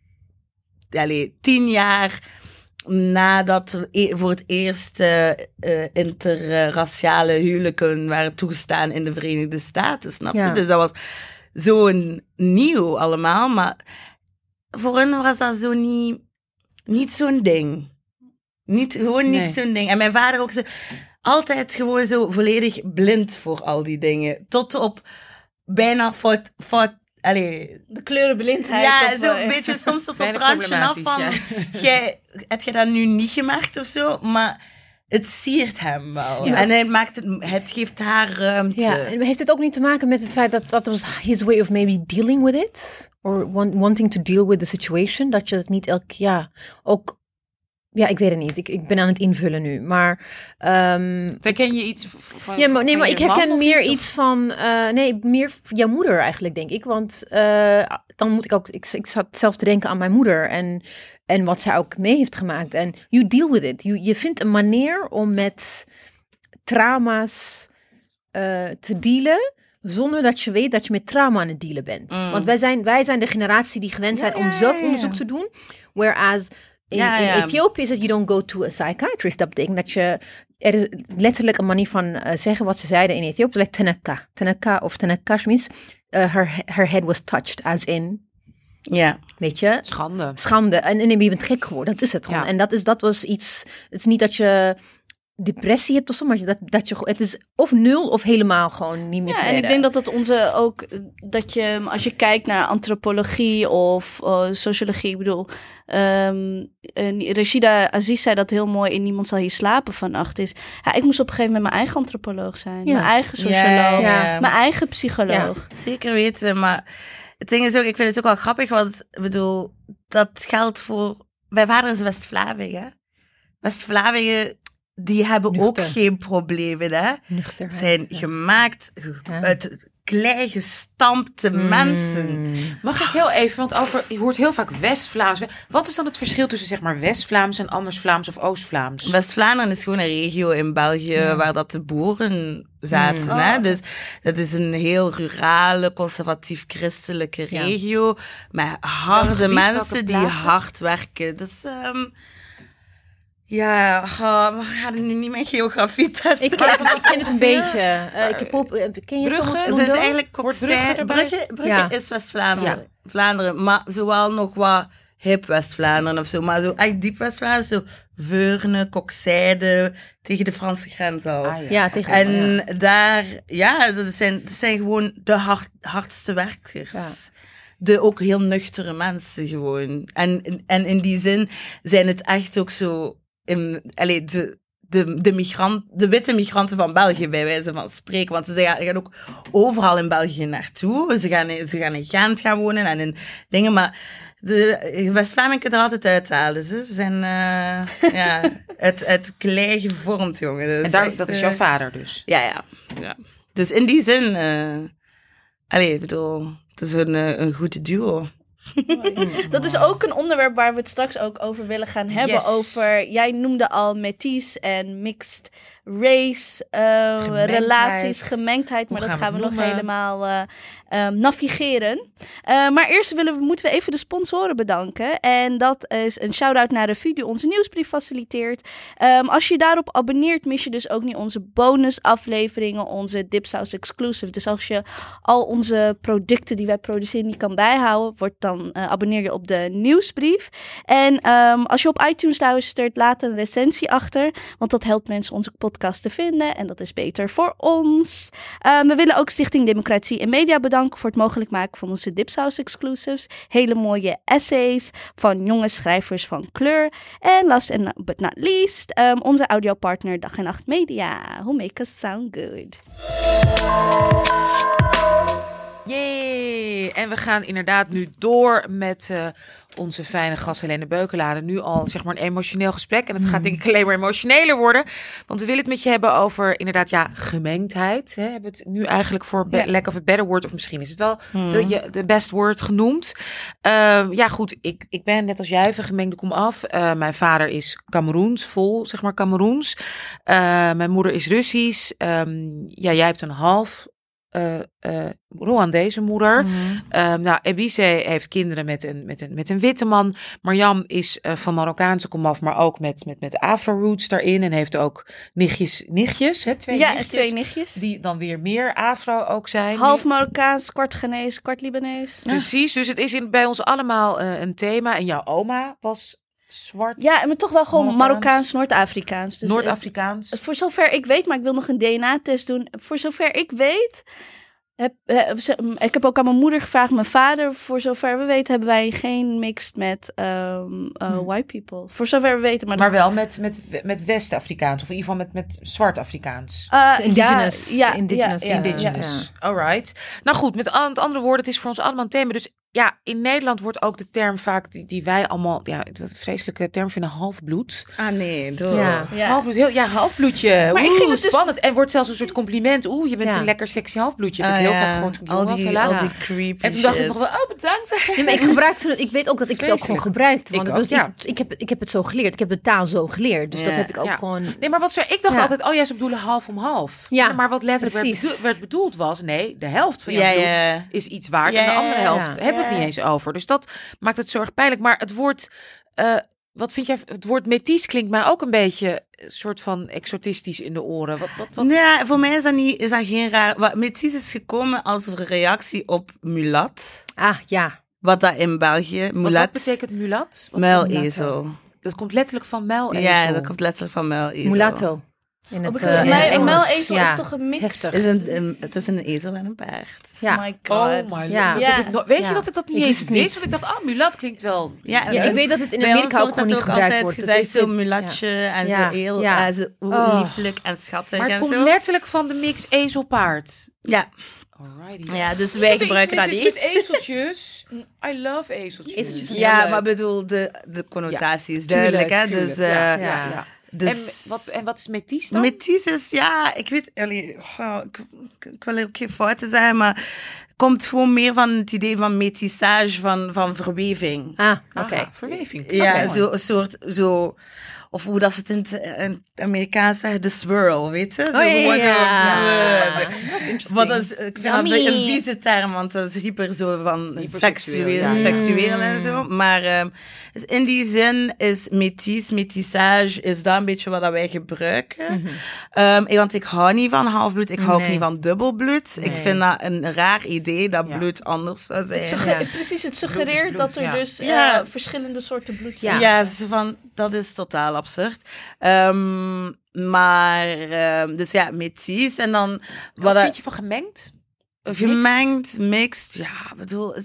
Allee, tien jaar nadat e- voor het eerst eh, eh, interraciale huwelijken waren toegestaan in de Verenigde Staten, snap je? Ja. Dus dat was zo nieuw allemaal, maar voor hen was dat zo niet, niet zo'n ding. Niet, gewoon niet Nee. zo'n ding. En mijn vader ook zo, altijd gewoon zo volledig blind voor al die dingen. Tot op bijna fout, fout allee, De kleurenblindheid. ja, of, zo'n eh, beetje soms tot op randje af van... Jij, heb je dat nu niet gemaakt of zo? Maar het siert hem wel. Ja. En hij maakt het, het geeft haar ruimte. Ja, en heeft het ook niet te maken met het feit dat dat was his way of maybe dealing with it? Or want, wanting to deal with the situation? Dat je het niet elk, ja, ook, ja, ik weet het niet. Ik, ik ben aan het invullen nu. Maar, ehm, Herken je iets van ja, maar, nee, maar ik herken meer iets, van, eh, nee, meer jouw moeder eigenlijk, denk ik. Want eh, dan moet ik ook, ik, ik zat zelf te denken aan mijn moeder en, en wat zij ook mee heeft gemaakt. En you deal with it. You, je vindt een manier om met trauma's eh, te dealen. Zonder dat je weet dat je met trauma aan het dealen bent. Mm. Want wij zijn, wij zijn de generatie die gewend zijn Ja, om zelf ja, ja. onderzoek te doen. Whereas in, Ja, in. Ethiopië is het, you don't go to a psychiatrist. Dat betekent dat je, er is letterlijk een manier van eh, zeggen wat ze zeiden in Ethiopië. Like tenaka. Tenaka of tenakash means uh, her, her head was touched. As in, Ja. weet je, Schande. schande. En, en je bent gek geworden. Dat is het gewoon. Ja. En dat, is, dat was iets, het is niet dat je depressie hebt of zo, maar dat, dat je, het is of nul of helemaal gewoon niet meer Ja, en ik denk dat dat onze ook, eh, dat je, als je kijkt naar antropologie of eh, sociologie, ik bedoel, ehm eh, Rashida Aziz zei dat heel mooi in Niemand zal hier slapen vannacht, is, ja, ik moest op een gegeven moment mijn eigen antropoloog zijn, Ja. mijn eigen Ja, socioloog, ja. mijn eigen psycholoog. Zeker weten, maar het ding is ook, ik vind het ook wel grappig, want ik bedoel, dat geldt voor... Mijn vader is West-Vlamingen. West-Vlamingen, die hebben Nuchter. ook geen problemen, hè. Nuchterheid, zijn ja. gemaakt Ja. uit klei gestampte Mm. mensen. Mag ik heel even, want over, je hoort heel vaak West-Vlaams. Wat is dan het verschil tussen zeg maar West-Vlaams en Anders-Vlaams of Oost-Vlaams? West-Vlaanderen is gewoon een regio in België waar dat de boeren zaten. Mm. Hè? Dus dat is een heel rurale, conservatief-christelijke Ja. regio. Met harde mensen die hard werken. Dus ehm, ja, oh, we gaan nu niet mijn geografie testen. Ik, ken, ik ken het een beetje. Eh, ik heb op, eh, ken je Brugge? Het is eigenlijk Brugge, Brugge? Brugge, Ja. is West-Vlaanderen, Vlaanderen, maar zowel nog wat hip West-Vlaanderen of zo, maar zo echt diep West-Vlaanderen, zo Veurne, Kokzijde, tegen de Franse grens al. Ah, ja. Ja, tegen En ja. daar, ja, dat zijn, dat zijn gewoon de hard, hardste werkers. De ook heel nuchtere mensen gewoon. En, en in die zin zijn het echt ook zo, in, allee, de, de, de, migrant, de witte migranten van België, bij wijze van spreken. Want ze gaan, gaan ook overal in België naartoe. Ze gaan, in- ze gaan in Gent gaan wonen en in dingen. Maar de West-Vlamingen kunnen er altijd uithalen. Ze Ze zijn eh, ja, het, het klei gevormd, jongen. Dat En is daar, echt, dat is eh, jouw vader dus. Ja, ja, ja. Dus in die zin, eh allee, ik bedoel, het is een, eh, een goed duo. Dat is ook een onderwerp waar we het straks ook over willen gaan hebben. Yes. Over, jij noemde al metis en mixed race eh, Gemengdheid. relaties, gemengdheid. Maar Hoe dat gaan gaan we nog helemaal eh, ehm, navigeren. Eh, maar eerst willen we, moeten we even de sponsoren bedanken. En dat is een shout-out naar Revue die onze nieuwsbrief faciliteert. Ehm, als je daarop abonneert, mis je dus ook niet onze bonusafleveringen, onze Dipsaus exclusive. Dus als je al onze producten die wij produceren niet kan bijhouden, wordt dan abonneer je op de nieuwsbrief. En ehm, als je op iTunes luistert, laat een recensie achter, want dat helpt mensen onze podcast te vinden en dat is beter voor ons. Ehm, we willen ook Stichting Democratie en Media bedanken voor het mogelijk maken van onze Dipsaus exclusives. Hele mooie essays van jonge schrijvers van kleur. En last but not least, ehm, onze audiopartner Dag en Nacht Media. Who make us sound good. Yay! En we gaan inderdaad nu door met eh, onze fijne gast Helene Beukelade. Nu al zeg maar een emotioneel gesprek. En het gaat denk ik alleen maar emotioneler worden. Want we willen het met je hebben over inderdaad ja, gemengdheid. Hè? Hebben we het nu eigenlijk voor Ja. lack of a better word. Of misschien is het wel de, je- de best word genoemd. Ehm, ja goed, ik, ik ben net als jij van gemengde kom af. Eh, mijn vader is Cameroens, vol zeg maar Cameroens. Eh, mijn moeder is Russisch. Ehm, ja, jij hebt een half eh eh Rwandese moeder. Ehm, nou, Ebise heeft kinderen met een, met een, met een witte man. Marjam is eh, van Marokkaanse komaf, maar ook met, met, met afro-roots daarin. En heeft ook nichtjes, nichtjes hè, twee ja, nichtjes. twee nichtjes. Die dan weer meer afro ook zijn. Half Marokkaans, kwart Ghanese, kwart Libanees. Precies, dus het is in, bij ons allemaal een thema. En jouw oma was zwart, Ja, maar toch wel gewoon Marokkaans. Marokkaans, Noord-Afrikaans. Dus Noord-Afrikaans. ik- voor zover ik weet, maar ik wil nog een DNA-test doen. Voor zover ik weet, heb, eh, ze- ik heb ook aan mijn moeder gevraagd, mijn vader. Voor zover we weten hebben wij geen mixed met ehm, eh, white people. Voor zover we weten. Maar, Maar dat- wel met, met, met West-Afrikaans, of in ieder geval met, met Zwart-Afrikaans. Eh, indigenous- Ja, ja, indigenous, ja, ja, Indigenous. Alright. Nou goed, met, met andere woorden, het is voor ons allemaal een thema. Dus ja, in Nederland wordt ook de term vaak, die, die wij allemaal, ja, wat vreselijke term vinden, halfbloed. Ah nee, door. Ja. Ja. Halfbloed, heel, ja, halfbloedje. Maar ik ging het dus- spannend. En wordt zelfs een soort compliment. Oeh, je bent Ja. een lekker sexy halfbloedje. Heb Ah, ik heel ja. vaak gehoord toen ik al was, die, helaas. al die Ja. creepy En toen dacht ik nog wel, oh bedankt. Nee, maar ik gebruikte het. Ik weet ook dat ik het ook gewoon gebruikte. Want Ik was ja. ik, heb, ik heb het zo geleerd. Ik heb de taal zo geleerd. Dus dat heb ik ook Ja. gewoon. Nee, maar wat zo, ik dacht Ja. altijd, oh ja, ze bedoelen half om half. Ja, maar wat letterlijk werd, bedoeld, werd bedoeld was, nee, de helft van jouw Ja, bloed is iets waard en de andere helft hebben niet eens over. Dus dat maakt het zo erg pijnlijk. Maar het woord, eh, wat vind jij, het woord metis klinkt mij ook een beetje een soort van exotistisch in de oren. Wat, wat, wat? Ja, voor mij is dat, niet, is dat geen raar... Wat, Metis is gekomen als reactie op mulat. Ah, ja. Wat dat in België... Mulat, wat betekent mulat? Wat muilezel. Dat komt letterlijk van muilezel. Ja, dat komt letterlijk van muilezel. Mulatto. In Oh, het, ik- eh, in het Engels. ja. is toch een mix? Heftig. Is een, een, tussen een ezel en een paard. Ja. Oh my god. Oh my Ja. god. Ja. Dat heb ik no- Weet je dat ik dat niet Ik eens wist het niet. Want ik dacht, ah, mulat klinkt wel... Ja, Ja, en ik weet dat het in Amerika ook wordt gewoon niet gebruikt altijd wordt. Dat gezegd, is zo mulatje en Ja, zo heel ja. eh, zo Oh. lieflijk en schattig Maar het en komt zo. letterlijk van de mix ezel-paard. Ja, Alrighty. ja, dus wij Dat gebruiken iets dat is niet. met ezeltjes. I love ezeltjes. Ja, maar bedoel, de, de connotatie is duidelijk, hè. Dus, eh, ja, ja, ja. ja. Dus... En, wat, en wat is metis dan? Metis is, ja, ik weet, allee, oh, ik, ik- ik wil ook geen fouten zeggen, maar komt gewoon meer van het idee van metissage, van, van verweving. Ah, Aha, oké. verweving. Ja, Oké. zo, een soort, zo, of hoe dat ze het in het, in het Amerikaans zeggen, de swirl, weet je? Zo Oh, ja, eh, Dat is interesting. Wat dat is, ik vind dat een, vieze term, want dat is hyper zo van seksueel, ja. seksueel en zo. Maar ehm, dus in die zin is métis, métissage, is dat een beetje wat dat wij gebruiken. Ehm, want ik hou niet van halfbloed, ik hou ook niet van dubbelbloed. Ik vind dat een raar idee dat Ja. bloed anders zou zijn. Het Ja. Precies, het suggereert bloed, dat er ja. dus eh, Ja. verschillende soorten bloed Ja. zijn. Ja, van, dat is totaal absurd. Ehm, maar, ehm, dus ja, métis en dan... Wat dat- vind je van gemengd? Gemengd, mixed, ja, bedoel,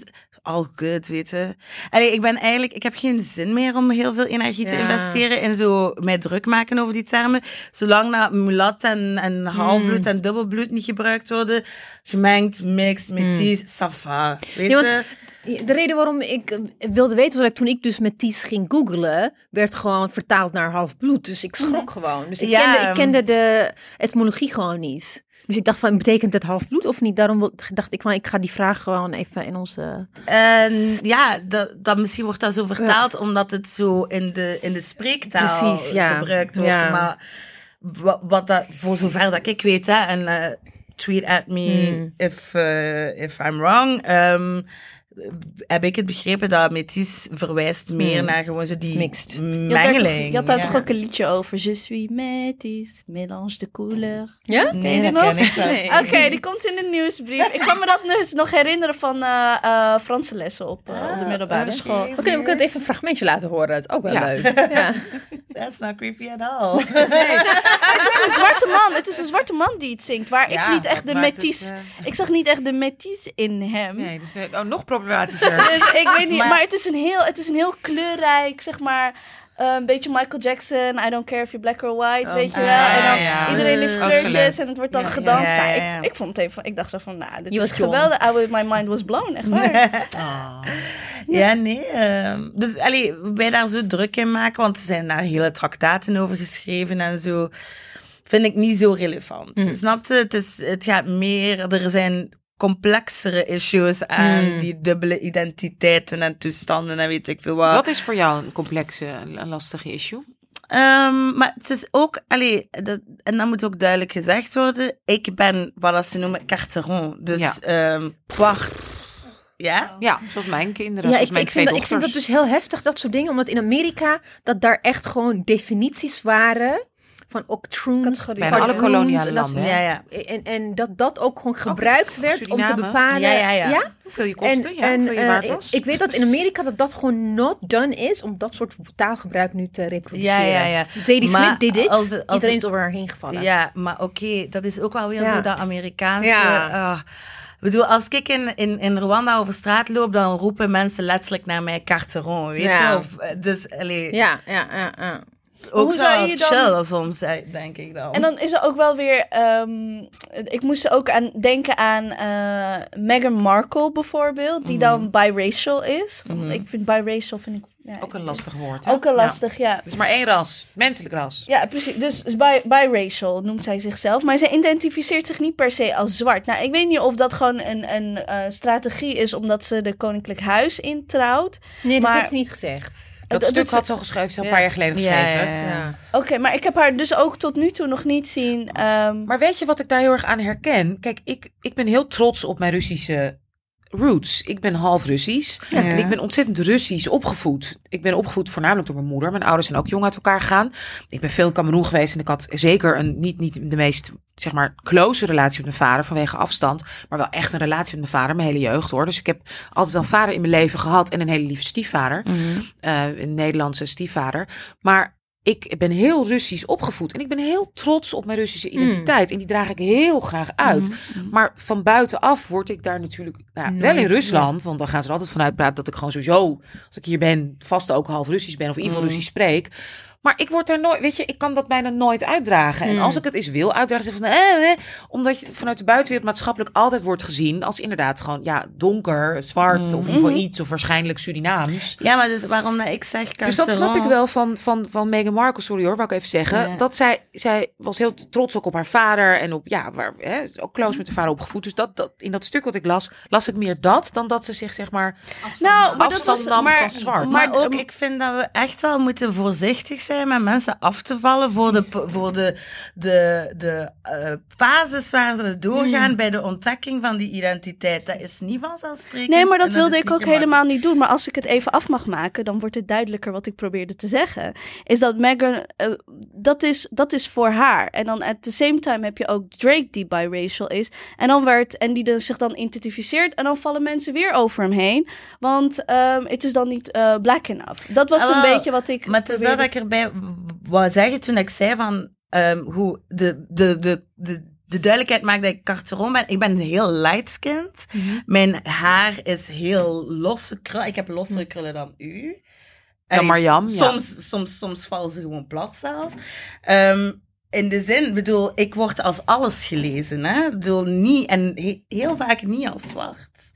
al good, weten. Allee, ik ben eigenlijk, ik heb geen zin meer om heel veel energie te Ja. investeren in zo mij druk maken over die termen. Zolang dat mulat en, en halfbloed en dubbelbloed niet gebruikt worden, gemengd, mixed, métis, ça va, weet je? De reden waarom ik eh, wilde weten, was dat toen ik dus met Ties ging googlen, werd gewoon vertaald naar half bloed. Dus ik schrok gewoon. Dus ik, Ja, kende, ik ehm, kende de etymologie gewoon niet. Dus ik dacht van, betekent het half bloed of niet? Daarom dacht ik van, ik ga die vraag gewoon even in onze... En ja, dat, dat misschien wordt dat zo vertaald omdat het zo in de, in de spreektaal Precies, ja. gebruikt wordt. Ja. Maar wat, wat dat, voor zover dat ik weet, hè, en eh, tweet at me Hmm. if, eh, if I'm wrong, ehm, heb ik het begrepen dat métis verwijst meer naar gewoon zo die Hmm. Mixed. Je had daar, toch, mengeling. je had daar ja. toch ook een liedje over. Je suis métis, mélange de couleur. Ja? Ken Nee, je die dat nog? ken ik. Nee. Oké, die komt in de nieuwsbrief. Ik kan me dat dus nog herinneren van eh eh Franse lessen op, eh, op de middelbare oké. school. We kunnen, we kunnen even een fragmentje laten horen. Dat is ook wel Ja. leuk. Ja. That's not creepy at all. Het is een zwarte man. Het is een zwarte man die het zingt. Waar Ja, ik niet echt de het, eh, Ik zag niet echt de métis in hem. Nee, dus oh, nog problematischer. Dus ik weet niet. Maar, Maar- het, is een heel, het is een heel kleurrijk, zeg maar... eh, een beetje Michael Jackson, I don't care if you're black or white, Oh, weet je ah, wel. En dan ja. iedereen. Ook zo kleurtjes en het wordt dan Ja, gedanst. ja, Nou. Ik, ik vond het even, ik dacht zo van, nou, dit Je is geweldig. I, my mind was blown, echt waar. Ah. Ja, nee. ehm, dus allee, wij daar zo druk in maken, want er zijn daar hele traktaten over geschreven en zo, vind ik niet zo relevant. Mm. Snap je? Het, is, het gaat meer, er zijn complexere issues aan Mm. die dubbele identiteiten en toestanden en weet ik veel wat. Wat is voor jou een complexe, een lastige issue? Ehm, maar het is ook, allee, dat, en dat moet ook duidelijk gezegd worden, ik ben wat dat ze noemen carteron, dus Ja. ehm kwart. Ja? Ja, zoals mijn kinderen, Ja, zoals ik, mijn ik, twee vind dat, ik vind dat dus heel heftig, dat soort dingen. Omdat in Amerika, dat daar echt gewoon definities waren van octroons. Bijna alle koloniale en. Ja, ja. En, en dat dat ook gewoon gebruikt werd om te bepalen... Ja, ja, ja. Hoeveel je kostte, ja, hoeveel je eh, waard ik- was. Ik weet dat in Amerika dat dat gewoon not done is om dat soort taalgebruik nu te reproduceren. Ja, ja, ja. Zadie Maar Smith deed dit, als als iedereen is over haar heen gevallen. Ja, maar oké, dat is ook wel weer Ja. zo dat Amerikaanse... Ja. ik bedoel, als ik in, in, in Rwanda over straat loop, dan roepen mensen letterlijk naar mij carteron, weet Ja. je? Of, eh, dus, allee, ja, ja, ja. ja. Ook Hoe zou je dan- chill soms, denk ik dan. En dan is er ook wel weer. ehm, ik moest ook aan denken aan eh, Meghan Markle bijvoorbeeld, die dan biracial is. Want Ik vind biracial vind ik. Ja, Ook een lastig woord, hè? Ook een Ja. lastig, ja. Is maar één ras, menselijk ras. Ja, precies. Dus, dus bi biracial noemt zij zichzelf. Maar zij identificeert zich niet per se als zwart. Nou, ik weet niet of dat gewoon een, een eh, strategie is omdat ze de Koninklijk Huis introuwt. Nee, dat Maar- heeft ze niet gezegd. Dat Dat- stuk had ze al geschreven, ze een paar jaar geleden geschreven. ja, ja. Ja. Oké, maar ik heb haar dus ook tot nu toe nog niet zien. ehm, Maar weet je wat ik daar heel erg aan herken? Kijk, ik, ik ben heel trots op mijn Russische roots. Ik ben half Russisch. En ik ben ontzettend Russisch opgevoed. Ik ben opgevoed voornamelijk door mijn moeder. Mijn ouders zijn ook jong uit elkaar gegaan. Ik ben veel in Cameroen geweest en ik had zeker een niet, niet de meest zeg maar close relatie met mijn vader vanwege afstand, maar wel echt een relatie met mijn vader mijn hele jeugd hoor. Dus ik heb altijd wel een vader in mijn leven gehad en een hele lieve stiefvader, Eh, een Nederlandse stiefvader. Maar ik ben heel Russisch opgevoed en ik ben heel trots op mijn Russische identiteit. En die draag ik heel graag uit. Maar van buitenaf word ik daar natuurlijk nou, wel in Rusland, want dan gaan ze er altijd vanuit praten dat ik gewoon sowieso, als ik hier ben, vast ook half Russisch ben of in ieder geval Russisch spreek. Maar ik word daar nooit, weet je, ik kan dat bijna nooit uitdragen. En als ik het eens wil uitdragen, zeg ik van, eh, eh, omdat je vanuit de buitenwereld maatschappelijk altijd wordt gezien als inderdaad gewoon, ja, donker, zwart of in ieder geval iets of waarschijnlijk Surinaams. Ja, maar dus waarom dat ik zeg Dus dat snap ik wel van, van, van Meghan Markle, sorry hoor, wou ik even zeggen. Ja. Dat zij, zij was heel trots ook op haar vader en op, ja, waar, hè, ook close met haar vader opgevoed. Dus dat, dat, in dat stuk wat ik las, las ik meer dat dan dat ze zich, zeg maar, nou, maar dat afstand was, nam maar, van zwart. Maar Maar ook, ik vind dat we echt wel moeten voorzichtig zijn met mensen af te vallen voor de, voor de, de, de eh, fases waar ze doorgaan bij de ontdekking van die identiteit. Dat is niet vanzelfsprekend. Nee, maar dat wilde ik ook helemaal niet doen. Maar als ik het even af mag maken, dan wordt het duidelijker wat ik probeerde te zeggen. Is dat Meghan, eh, dat, is, dat is voor haar. En dan at the same time heb je ook Drake die biracial is. En dan werd, en die dan zich dan identificeert. En dan vallen mensen weer over hem heen. Want ehm, het is dan niet eh, black enough. Dat was een beetje wat ik. Maar het is dat ik erbij wou zeggen toen ik zei van ehm, hoe de, de, de, de, de duidelijkheid maakt dat ik carteron ben. Ik ben heel light-skinned. Mijn haar is heel losse krullen. Ik heb lossere krullen dan u. Dan ja. soms, soms, soms vallen ze gewoon plat zelfs. Ehm, in de zin, bedoel, ik word als alles gelezen, hè. Ik bedoel, niet, en he- heel vaak niet als zwart.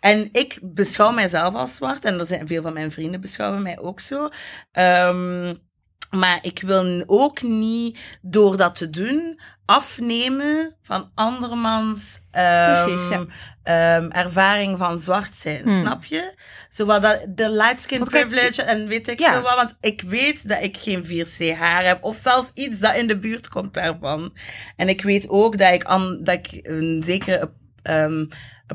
En ik beschouw mijzelf als zwart, en er zijn veel van mijn vrienden beschouwen mij ook zo. Ehm, maar ik wil ook niet, door dat te doen, afnemen van andermans Precies, ja. ehm, ervaring van zwart zijn. Hmm. Snap je? Zo wat dat, de light skin Want kijk, privilege en weet ik ja. veel wat. Want ik weet dat ik geen 4C haar heb. Of zelfs iets dat in de buurt komt daarvan. En ik weet ook dat ik, an, dat ik een zekere ehm,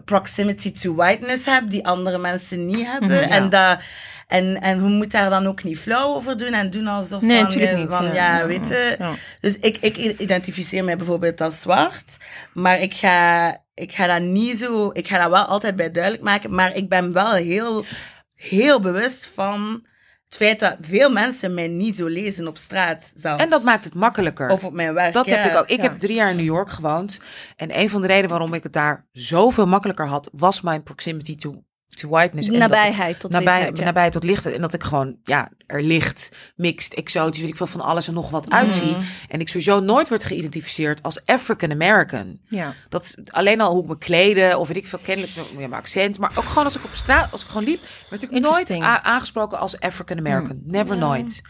proximity to whiteness heb die andere mensen niet hebben. Mhm, ja. En dat... En, en moet daar dan ook niet flauw over doen en doen alsof Nee, van, natuurlijk eh, niet, van ja. ja, Ja. weet je. Ja. Dus ik, ik identificeer mij bijvoorbeeld als zwart, maar ik ga, ik ga dat niet zo, ik ga dat wel altijd bij duidelijk maken, maar ik ben wel heel, heel bewust van het feit dat veel mensen mij niet zo lezen op straat zelfs. En dat maakt het makkelijker. Of op mijn werk, Dat ja. heb ik ook. Ik ja. heb drie jaar in New York gewoond. En een van de redenen waarom ik het daar zoveel makkelijker had, was mijn proximity to, to whiteness. En dat ik- Nabijheid tot nabij, witheid, ja. nabij tot licht. En dat ik gewoon, ja, er licht, mixed, exotisch, weet ik veel, van alles en nog wat uitzie. En ik sowieso nooit werd geïdentificeerd als African American. Ja. Dat is alleen al hoe ik me kleden, of weet ik veel, kennelijk ja, mijn accent. Maar ook gewoon als ik op straat, als ik gewoon liep, werd ik nooit aangesproken als African American. Never nooit.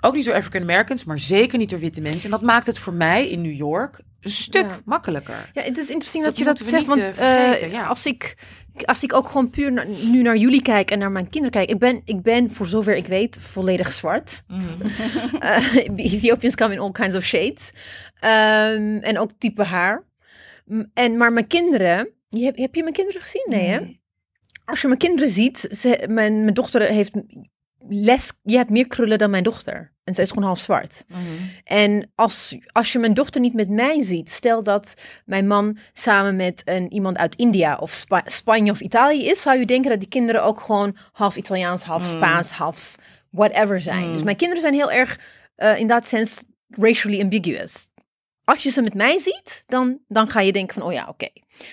Ook niet door African Americans, maar zeker niet door witte mensen. En dat maakt het voor mij in New York een stuk Ja. makkelijker. Ja, het is interessant Dus dat, dat je dat zegt. Want eh, eh, ja. als, ik, als ik ook gewoon puur naar- nu naar jullie kijk en naar mijn kinderen kijk. Ik ben, ik ben voor zover ik weet, volledig zwart. Eh, Ethiopians come in all kinds of shades. Ehm, en ook type haar. En, maar mijn kinderen. Je, heb, heb je mijn kinderen gezien? Nee, hè? Als je mijn kinderen ziet, ze, mijn, mijn dochter heeft les. Je hebt meer krullen dan mijn dochter. En zij is gewoon half zwart. En als, als je mijn dochter niet met mij ziet, stel dat mijn man samen met een, iemand uit India of Spa- Spanje of Italië is, zou je denken dat die kinderen ook gewoon half Italiaans, half Spaans, half whatever zijn. Dus mijn kinderen zijn heel erg, eh, in dat sens, racially ambiguous. Als je ze met mij ziet, dan, dan ga je denken van, oh ja, oké.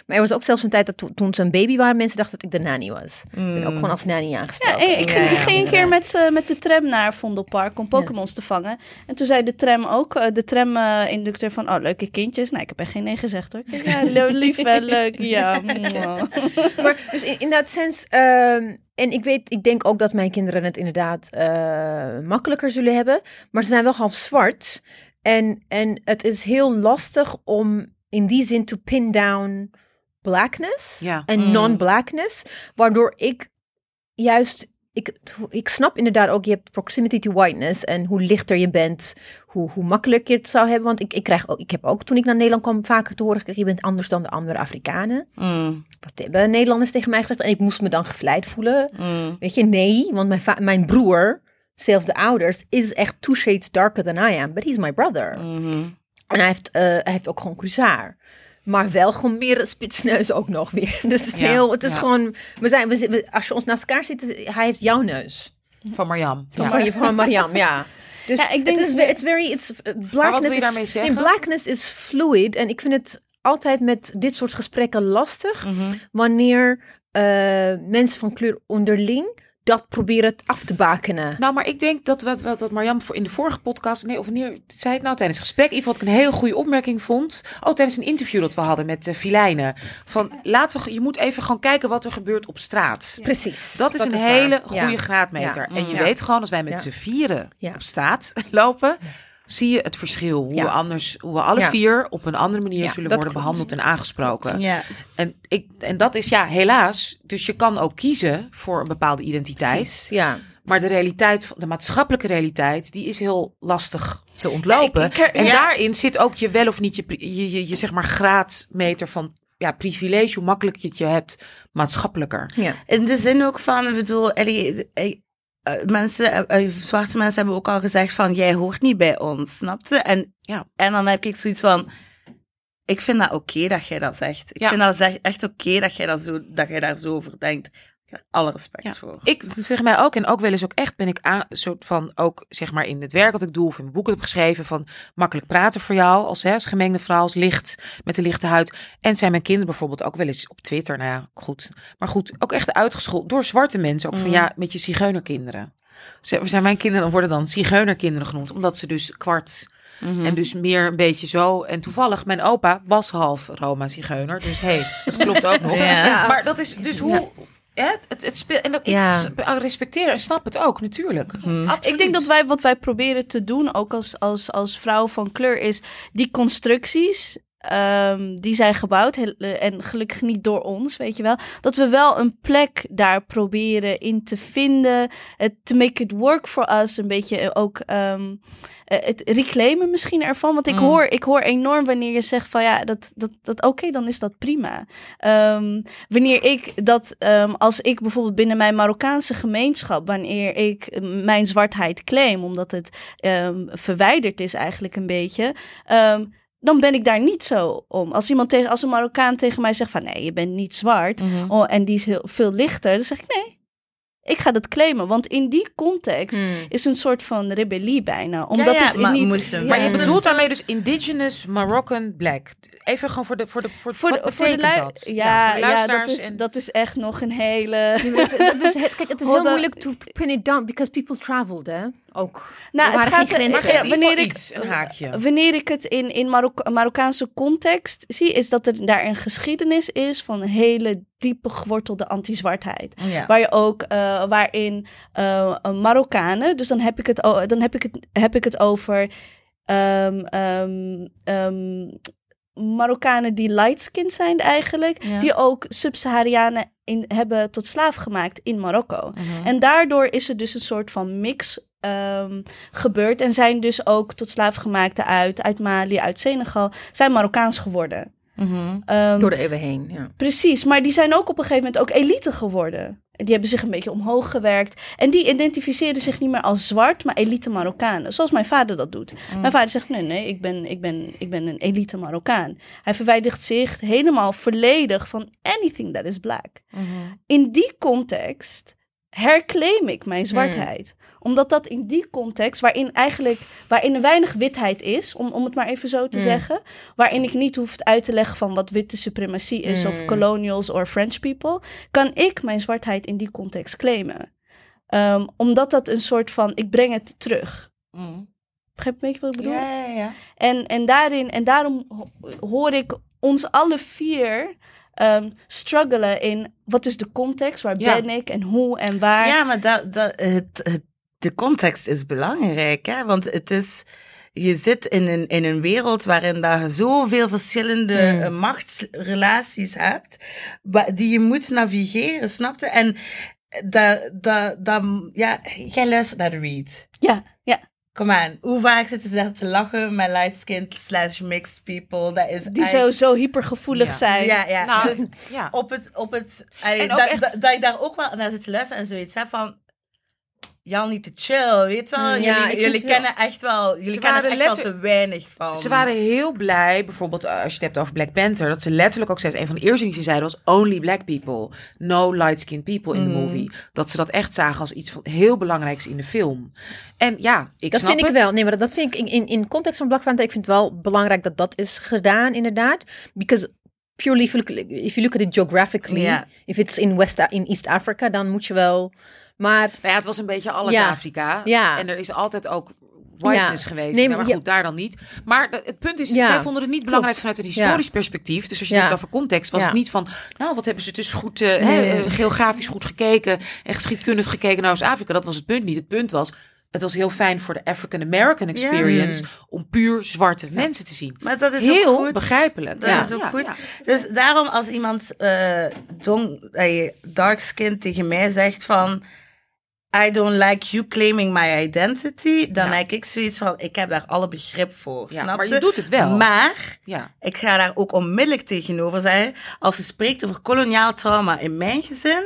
Maar er was ook zelfs een tijd dat to- toen ze een baby waren, mensen dachten dat ik de nanny was. Ik ben ook gewoon als nanny Ja, aangesproken. en ik ging, ik ging een keer met, ze, met de tram naar Vondelpark om Pokémons te vangen. En toen zei de tram ook, eh, de tram-inducteur van, oh, leuke kindjes. Nee, ik heb echt geen nee gezegd hoor. Ik zeg, ja, lo- lief en leuk, ja. Maar dus in, in dat sens, ehm, en ik weet, ik denk ook dat mijn kinderen het inderdaad eh, makkelijker zullen hebben, maar ze zijn wel half zwart. En, en het is heel lastig om in die zin to pin down blackness en Mm. non-blackness, waardoor ik juist, ik, ik snap inderdaad ook, je hebt proximity to whiteness en hoe lichter je bent, hoe, hoe makkelijker je het zou hebben. Want ik, ik, krijg ook, ik heb ook, toen ik naar Nederland kwam, vaker te horen gekregen, je bent anders dan de andere Afrikanen. Mm, Dat hebben Nederlanders tegen mij gezegd. En ik moest me dan gevleid voelen. mm. Weet je, nee. Want mijn, mijn broer, zelfde ouders, is echt two shades darker than I am. But he's my brother. Mhm. En hij heeft, eh, hij heeft ook gewoon cruzaar. Maar wel gewoon meer spitsneus ook nog weer. Dus het is Ja, heel, het is ja. gewoon, we zijn, we, we- als je ons naast elkaar ziet, is- hij heeft jouw neus. Van Marjam. Ja. Van je van Mariam, ja. Dus Ja, ik denk het is, it's very, it's, uh, blackness wil je is- nee, blackness is fluid. En ik vind het altijd met dit soort gesprekken lastig. Mhm. wanneer eh, mensen van kleur onderling dat proberen af te bakenen. Nou, maar ik denk dat wat, wat, wat Marjam voor in de vorige podcast, nee, of wanneer zei het nou tijdens het gesprek, in ieder geval wat ik een hele goede opmerking vond. Oh, tijdens een interview dat we hadden met uh, Filijnen. Van laten we, je moet even gewoon kijken wat er gebeurt op straat. Precies. Dat is een hele goede Ja. graadmeter. Ja. En je Ja. weet gewoon, als wij met Ja. z'n vieren Ja. op straat lopen, zie je het verschil. Hoe, Ja. we, anders, hoe we alle Ja. vier op een andere manier Ja, zullen worden klopt. behandeld en aangesproken. Ja. En, ik, en dat is ja, helaas. Dus je kan ook kiezen voor een bepaalde identiteit. Precies, Ja. Maar de realiteit, van- de maatschappelijke realiteit, die is heel lastig te ontlopen. Ja, ik- ik- en ja. daarin zit ook je wel of niet je, je, je, je zeg maar graadmeter van ja, privilege, hoe makkelijk je het je hebt, maatschappelijker. ja. In de zin ook van, ik bedoel, Ellie, eh, mensen, eh, eh, zwarte mensen hebben ook al gezegd van, jij hoort niet bij ons, snapte? En, Ja. en dan heb ik zoiets van, ik vind dat oké dat jij dat zegt. Ik Ja. vind dat echt oké dat, jij dat, zo, dat jij daar zo over denkt. Alle respect Ja. voor. Ik zeg mij ook, en ook wel eens ook echt ben ik aan, soort van ook zeg maar in het werk dat ik doe of in mijn boeken heb geschreven van makkelijk praten voor jou als, hè, als gemengde vrouw, als licht met een lichte huid. En zijn mijn kinderen bijvoorbeeld ook wel eens op Twitter, nou ja, goed. Maar goed, ook echt uitgescholden door zwarte mensen. Ook van ja, met je zigeunerkinderen. Ze- Zijn mijn kinderen worden dan zigeunerkinderen genoemd, omdat ze dus kwart Mhm. En dus meer een beetje zo. En toevallig, mijn opa was half Roma-zigeuner. Dus hé, hey, dat klopt ook nog. Ja. Maar dat is dus hoe... hè, het, het speelt, en dat, Ja. ik respecteer en snap het ook, natuurlijk. Absoluut. Ik denk dat wij wat wij proberen te doen, ook als, als, als vrouw van kleur, is die constructies. Ehm, die zijn gebouwd heel- en gelukkig niet door ons, weet je wel. Dat we wel een plek daar proberen in te vinden. Het to make it work for us. Een beetje eh, ook ehm, eh, het reclaimen misschien ervan. Want ik, Mm. hoor, ik hoor enorm wanneer je zegt van ja, dat, dat, dat oké, dan is dat prima. Ehm, wanneer ik dat, als ik bijvoorbeeld binnen mijn Marokkaanse gemeenschap, wanneer ik eh, mijn zwartheid claim, omdat het verwijderd is eigenlijk een beetje, dan ben ik daar niet zo om. Als iemand tegen, als een Marokkaan tegen mij zegt van nee, je bent niet zwart, Mhm. oh, en die is heel veel lichter, dan zeg ik nee. Ik ga dat claimen, want in die context Hmm. is een soort van rebellie bijna. Omdat ja, het maar niet... moesten- Maar je bedoelt daarmee dus indigenous Moroccan black. Even gewoon voor de voor de voor, voor de, voor de dat? Ja, voor de ja, dat, luisteraars is, en- dat is echt nog een hele... Dat- is, het- kijk, het is heel moeilijk to, to pin it down, because people traveled, hè? Ook. Nou, er het gaat geen er- Maar grenzen. in wanneer ik- iets, een haakje. Wanneer ik het in, in Marok Marokkaanse context zie, is dat er daar een geschiedenis is van hele diepe gewortelde anti-zwartheid. Ja. Waar je ook, eh, waarin eh, Marokkanen, dus dan heb ik het, dan heb ik het, heb ik het over ehm, ehm, ehm, Marokkanen die light-skinned zijn eigenlijk, Ja. die ook Sub-Saharianen in, hebben tot slaaf gemaakt in Marokko. Mhm. En daardoor is er dus een soort van mix ehm, gebeurd. En zijn dus ook tot slaafgemaakte uit, uit Mali, uit Senegal, zijn Marokkaans geworden. Mhm. Ehm, Door de eeuwen heen, ja. Precies, maar die zijn ook op een gegeven moment ook elite geworden. Die hebben zich een beetje omhoog gewerkt. En die identificeren zich niet meer als zwart, maar elite Marokkanen. Zoals mijn vader dat doet. Mijn vader zegt, nee, nee, ik ben, ik, ben, ik ben een elite Marokkaan. Hij verwijdert zich helemaal volledig van anything that is black. Mhm. In die context herclaim ik mijn zwartheid. Omdat dat in die context, waarin eigenlijk waarin er weinig witheid is, om, om het maar even zo te Mm. zeggen, waarin ik niet hoef uit te leggen van wat witte suprematie is of Mm. colonials of French people, kan ik mijn zwartheid in die context claimen. Ehm, omdat dat een soort van, ik breng het terug. Mhm. Begrijp je een beetje wat ik bedoel? Ja, ja, ja. En, en, daarin, en daarom ho- hoor ik ons alle vier ehm, struggelen in wat is de context, waar Ja. ben ik en hoe en waar. Ja, maar dat, dat, het, het, de context is belangrijk, hè? want het is, je zit in een, in een wereld waarin dat je zoveel verschillende Mm. eh, machtsrelaties hebt, die je moet navigeren, snap je? En dat, dat, dat, ja, jij luistert naar de read. ja, ja. Kom aan, hoe vaak zitten ze daar te lachen met light-skinned slash mixed people? Dat is Die zo, zo hypergevoelig Ja. zijn. Ja, ja. Nou, dus ja. op het, op het, ook dat, echt- je daar ook wel naar zit te luisteren en zoiets hè, van, y'all need to chill, weet je wel? Mm, ja, jullie jullie wel. kennen echt wel, jullie Ze kennen waren echt wel te weinig van. Ze waren heel blij, bijvoorbeeld eh, als je het hebt over Black Panther, dat ze letterlijk ook zelfs een van de eerste dingen die ze zeiden was only black people, no light-skinned people in the Mhm. movie. Dat ze dat echt zagen als iets van heel belangrijks in de film. En ja, ik Dat snap vind ik wel. Nee, maar dat vind ik in, in, in context van Black Panther, ik vind het wel belangrijk dat dat is gedaan, inderdaad. Because purely, if you look, if you look at it geographically, Ja. if it's in, West, in East Africa, dan moet je wel... Maar Nou ja, het was een beetje alles Ja. Afrika. Ja. En er is altijd ook whiteness Ja. geweest. Nee, Nou, maar maar- goed, daar dan niet. Maar het punt is, Ja, zij vonden het niet belangrijk klopt. vanuit een historisch perspectief. Dus als je hebt over context, was Ja. het niet van... Nou, wat hebben ze dus goed, eh, Nee. eh, geografisch goed gekeken... en geschiedkundig gekeken naar Oost-Afrika. Dat was het punt niet. Het punt was... Het was heel fijn voor de African American experience om puur zwarte mensen te zien. maar dat is Heel ook goed. begrijpelijk. Dat Ja. is ook Ja, goed. ja. Dus daarom als iemand don, eh, dark skin tegen mij zegt van... I don't like you claiming my identity. Dan Ja. heb ik zoiets van, ik heb daar alle begrip voor. Ja, snap maar je doet het wel. Maar Ja. Ik ga daar ook onmiddellijk tegenover zeggen. Als je spreekt over koloniaal trauma in mijn gezin,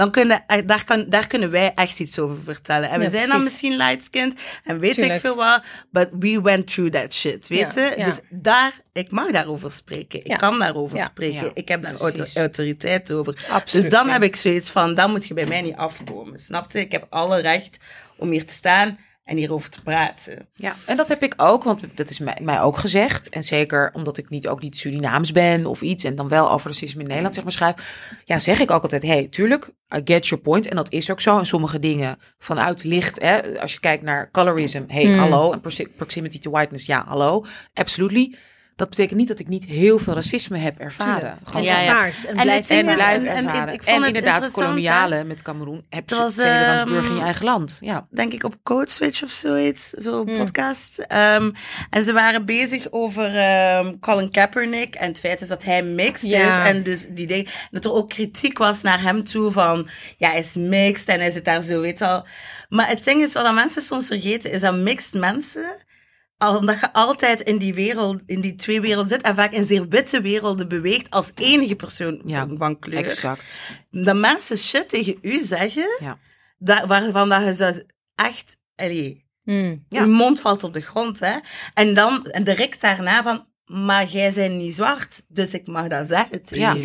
dan kunnen, eh, daar, kan, daar kunnen wij echt iets over vertellen. En we Ja, zijn dan misschien light-skinned en weet ik veel wat, but we went through that shit, weet je? ja. Dus daar, ik mag daarover spreken. Ik kan daarover spreken. Ik heb daar precies. autoriteit over. Absoluut, dus dan heb ik zoiets van, dan moet je bij mij niet afkomen, snap je? Ik heb alle recht om hier te staan en hierover te praten. Ja, en dat heb ik ook, want dat is mij, mij ook gezegd. En zeker omdat ik niet ook niet Surinaams ben of iets en dan wel over racisme in Nederland zeg maar schrijf. Ja, zeg ik ook altijd, hey, tuurlijk, I get your point. En dat is ook zo. En sommige dingen vanuit licht, hè, als je kijkt naar colorism, hey, Hmm. hallo. En proxi- proximity to whiteness, ja, hallo. Absolutely. Dat betekent niet dat ik niet heel veel racisme heb ervaren. Gewoon Ja, ja. ervaart en het blijft En en- en ik- ik En, vond het inderdaad, koloniale met Cameroen. Heb je was, ehm, burger in je eigen land. Ja. denk ik, op Code Switch of zoiets, zo'n Hmm. podcast. Ehm, en ze waren bezig over ehm, Colin Kaepernick en het feit is dat hij mixed Ja. is. En dus die ding, dat er ook kritiek was naar hem toe van, ja, hij is mixed en hij zit daar zo, weet al. Maar het ding is, wat mensen soms vergeten, is dat mixed mensen, omdat je altijd in die wereld, in die twee werelden zit en vaak in zeer witte werelden beweegt als enige persoon Ja, van, van kleur. Exact. Dat mensen shit tegen u zeggen, Ja. dat, waarvan dat je zou echt, allee, Hmm. Ja. je mond valt op de grond, hè. En dan, en direct daarna van, maar jij bent niet zwart, dus ik mag dat zeggen Ja.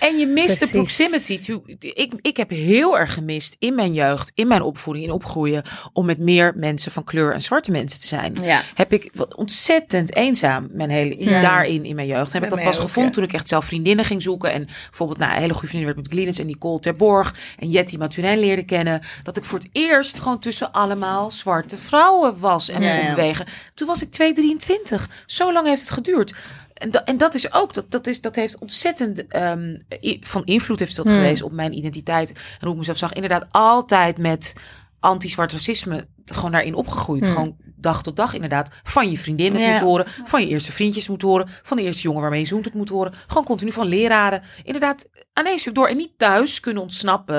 En je mist de proximity. To, ik, ik heb heel erg gemist in mijn jeugd, in mijn opvoeding, in opgroeien, om met meer mensen van kleur en zwarte mensen te zijn. Ja. Heb ik ontzettend eenzaam mijn hele, Ja. daarin in mijn jeugd. Heb Bij ik dat pas ook, gevonden ja. toen ik echt zelf vriendinnen ging zoeken. En bijvoorbeeld nou, een hele goede vriendin werd met Glynis en Nicole Terborg en Jetty Maturin leerde kennen. Dat ik voor het eerst gewoon tussen allemaal zwarte vrouwen was en Ja, kon ja. bewegen. Toen was ik 223. Zo lang heeft het geduurd. En, dat, en dat is ook, dat, dat, is, dat heeft ontzettend ehm, van invloed heeft dat Hmm. geweest op mijn identiteit. En hoe ik mezelf zag. Inderdaad, altijd met anti-zwart racisme gewoon daarin opgegroeid. Gewoon dag tot dag inderdaad. Van je vriendinnen Ja. moet horen. Van je eerste vriendjes moet horen. Van de eerste jongen waarmee je zoent het moet horen. Gewoon continu van leraren. Inderdaad, aan één stuk door. En niet thuis kunnen ontsnappen.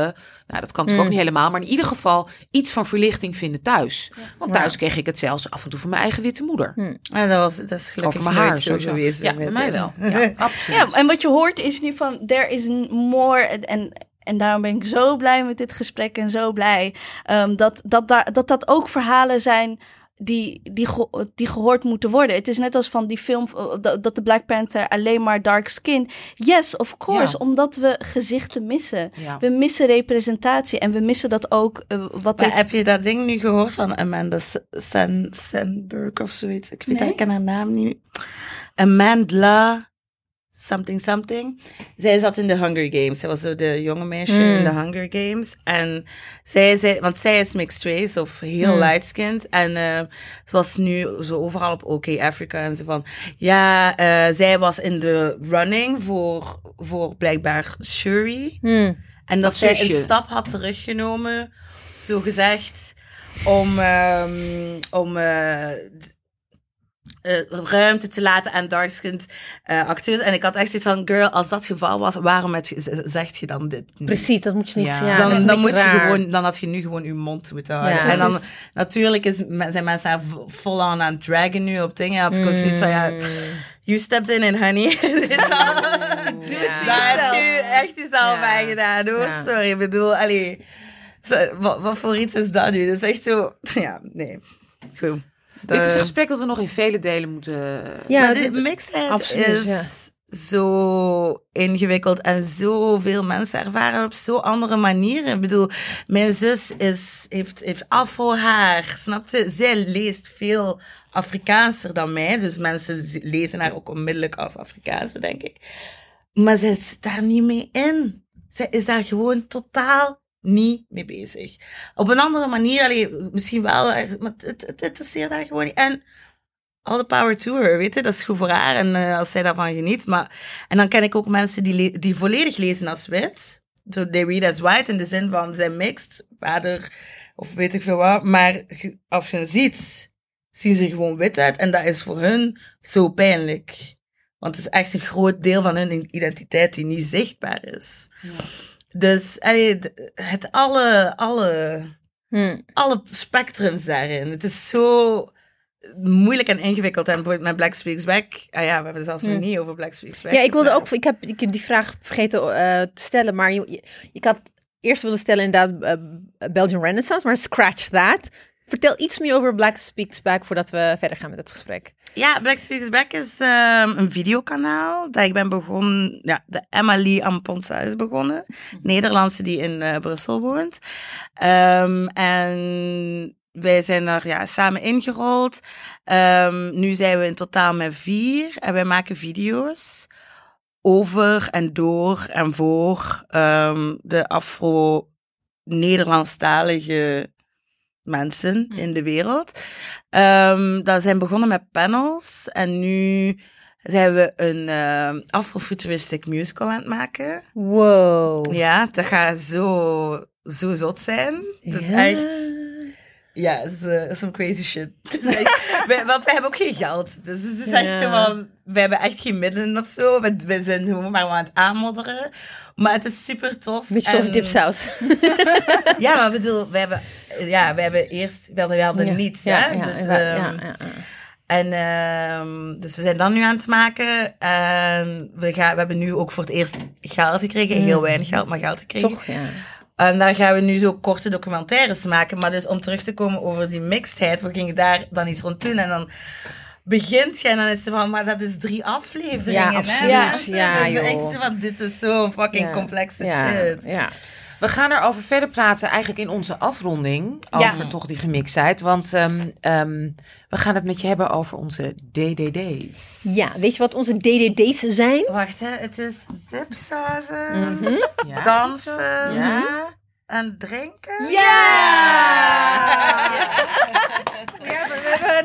Nou, dat kan natuurlijk ook niet helemaal. Maar in ieder geval iets van verlichting vinden thuis. Want thuis kreeg ik het zelfs af en toe van mijn eigen witte moeder. En dat, was, dat is gelukkig Over mijn haar sowieso. geweest. Ja, bij mij wel. Ja, absoluut. Ja, en wat je hoort is nu van, there is more, en, en daarom ben ik zo blij met dit gesprek en zo blij ehm, dat, dat, daar, dat dat ook verhalen zijn die, die, ge- die gehoord moeten worden. Het is net als van die film eh, dat, de Black Panther alleen maar dark skin. Yes, of course, Ja. omdat we gezichten missen. Ja. We missen representatie en we missen dat ook. eh, wat Maar heb je dat ding nu gehoord van Amanda S- Sen, Senberg of zoiets? Ik weet Nee. ik ken haar naam niet. Amanda something something. Zij zat in de Hunger Games. Zij was zo de jonge meisje in de Hunger Games. En zij zei, want zij is mixed race of heel light-skinned. En eh, ze was nu zo overal op OK Africa en zo van, ja, eh, zij was in de running voor, voor blijkbaar Shuri. Hmm. En dat Dat zij zusje. een stap had teruggenomen, zo gezegd, om, ehm, om eh, eh, ruimte te laten aan dark-skinned eh, acteurs. En ik had echt zoiets van, girl, als dat het geval was, waarom het, z- zegt je dan dit niet? Precies, dat moet je niet. Ja. Ja, dan, dan, moet je gewoon, dan had je nu gewoon je mond moeten houden. Ja. en dan, natuurlijk is, zijn mensen daar vo- vol aan aan het dragen nu op dingen. Had ik ook zoiets van, ja, you stepped in and honey. Doe het to Daar heb je echt jezelf Ja. bij gedaan, hoor. Ja. Sorry, ik bedoel, allee. Wat, wat voor iets is dat nu? Dat is echt zo... Ja, nee. Goed. Dit is een gesprek dat we nog in vele delen moeten... Ja, maar dit- mixheid absoluut, is ja. zo ingewikkeld en zoveel mensen ervaren op zo andere manieren. Ik bedoel, mijn zus is, heeft, heeft afro-haar, snap je? Zij leest veel Afrikaanser dan mij, dus mensen lezen haar ook onmiddellijk als Afrikaanse, denk ik. Maar zij zit daar niet mee in. Zij is daar gewoon totaal niet mee bezig. Op een andere manier, allee, misschien wel, maar het, het interesseert haar gewoon niet. En all the power to her, weet je, dat is goed voor haar en eh, als zij daarvan geniet. Maar, en dan ken ik ook mensen die, die volledig lezen als wit. They read as white in de zin van zijn mixed, vader of weet ik veel wat. Maar als je ziet, zien ze gewoon wit uit en dat is voor hun zo pijnlijk. Want het is echt een groot deel van hun identiteit die niet zichtbaar is. Dus allee, het alle, alle Hmm. alle spectrums daarin. Het is zo moeilijk en ingewikkeld. En met Black Speaks Back. Ah ja, we hebben het zelfs nog niet over Black Speaks Back. Ja, ik wilde maar- ook. Ik heb, ik heb die vraag vergeten eh, te stellen, maar je, je- ik had eerst willen stellen inderdaad eh, Belgian Renaissance, maar scratch that. Vertel iets meer over Black Speaks Back voordat we verder gaan met het gesprek. Ja, Black Speaks Back is ehm, een videokanaal dat ik ben begonnen. Ja, de Emily Amponsa is begonnen. Nederlandse die in eh, Brussel woont. Ehm, en wij zijn er ja, samen ingerold. Ehm, nu zijn we in totaal met vier en wij maken video's over en door en voor de Afro-Nederlandstalige mensen in de wereld. Ehm, dat zijn begonnen met panels en nu zijn we een um, Afrofuturistic musical aan het maken. Wow. Ja, dat gaat zo, zo zot zijn. Het is Ja. echt... Ja, het is eh, some crazy shit. Is wij- want wij hebben ook geen geld. Dus het is echt Ja. zo van... We hebben echt geen middelen of zo. We, we zijn gewoon maar aan het aanmodderen. Maar het is super tof. Zoals En- dipsaus. Ja, maar ik bedoel, we hebben, ja, we hebben eerst... We hadden, we hadden Ja. niets, ja, hè. Ja, dus, ehm, en ehm, dus we zijn dat nu aan het maken. En we, gaan, we hebben nu ook voor het eerst geld gekregen. Heel weinig geld, maar geld gekregen. Toch, ja. En daar gaan we nu zo korte documentaires maken. Maar dus om terug te komen over die mixedheid, we gingen daar dan iets rond doen. En dan begint je en dan is het van, maar dat is drie afleveringen. Ja, hè, mensen? Ja, joh. echt zo van, dit is zo fucking Ja. complexe ja, shit. Ja. We gaan erover verder praten, eigenlijk in onze afronding. Ja. Over toch die gemixheid. Want ehm, ehm, we gaan het met je hebben over onze DDD's. ja, weet je wat onze DDD's zijn? Wacht, hè, het is dipsausen, Ja. dansen Ja. en drinken. We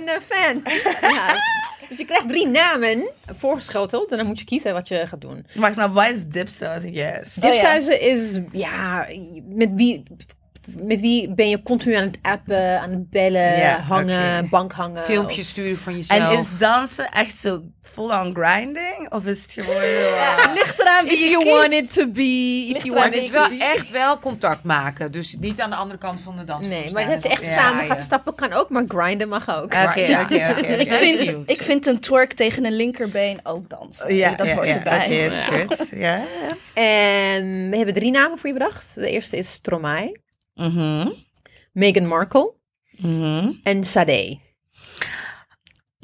een eh, fan. Ja, dus- dus je krijgt drie namen voorgeschoteld en dan moet je kiezen wat je gaat doen. Maar wat is dipsausen? Yes. Dipshuizen is, ja, met wie, met wie ben je continu aan het appen, aan het bellen, Ja, hangen, bank hangen. Filmpjes sturen van jezelf. En is dansen echt zo full-on grinding? Of is het gewoon zo... ah, Ligt eraan wie If je you kiest. want it to be, if you want is it wel to be. echt wel contact maken. Dus niet aan de andere kant van de dans. Nee, maar dat je echt Ja, samen ja. gaat stappen kan ook, maar grinden mag ook. Oké, Ja. oké, oké. Ik vind, benieuwd. ik vind een twerk tegen een linkerbeen ook dansen. Ja, dat ja, hoort ja, erbij. Ja. En we hebben drie namen voor je bedacht. De eerste is Stromae, Mhm. Meghan Markle Mhm. en Sade.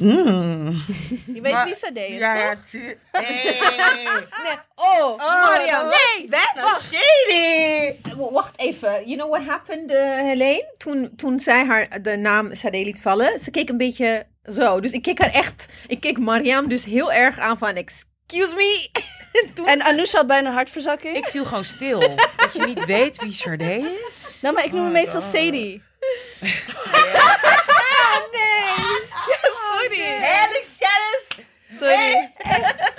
Mm. Je weet Maar- wie Sade is, Ja, toch? ja, tu- Hey. Nee, oh, Oh, Mariam. nee, bijna shady. W- Wacht even. You know what happened, uh, Helene? Toen, toen zij haar de naam Sade liet vallen, ze keek een beetje zo. Dus ik keek haar echt, ik keek Mariam dus heel erg aan van, excuse me. toen, En Anoush had bijna hartverzakking. Ik viel gewoon stil. dat je niet weet wie Sade is. Nou, maar ik noem hem meestal Sadie. Ja, sorry. Heilig Shannon. Sorry.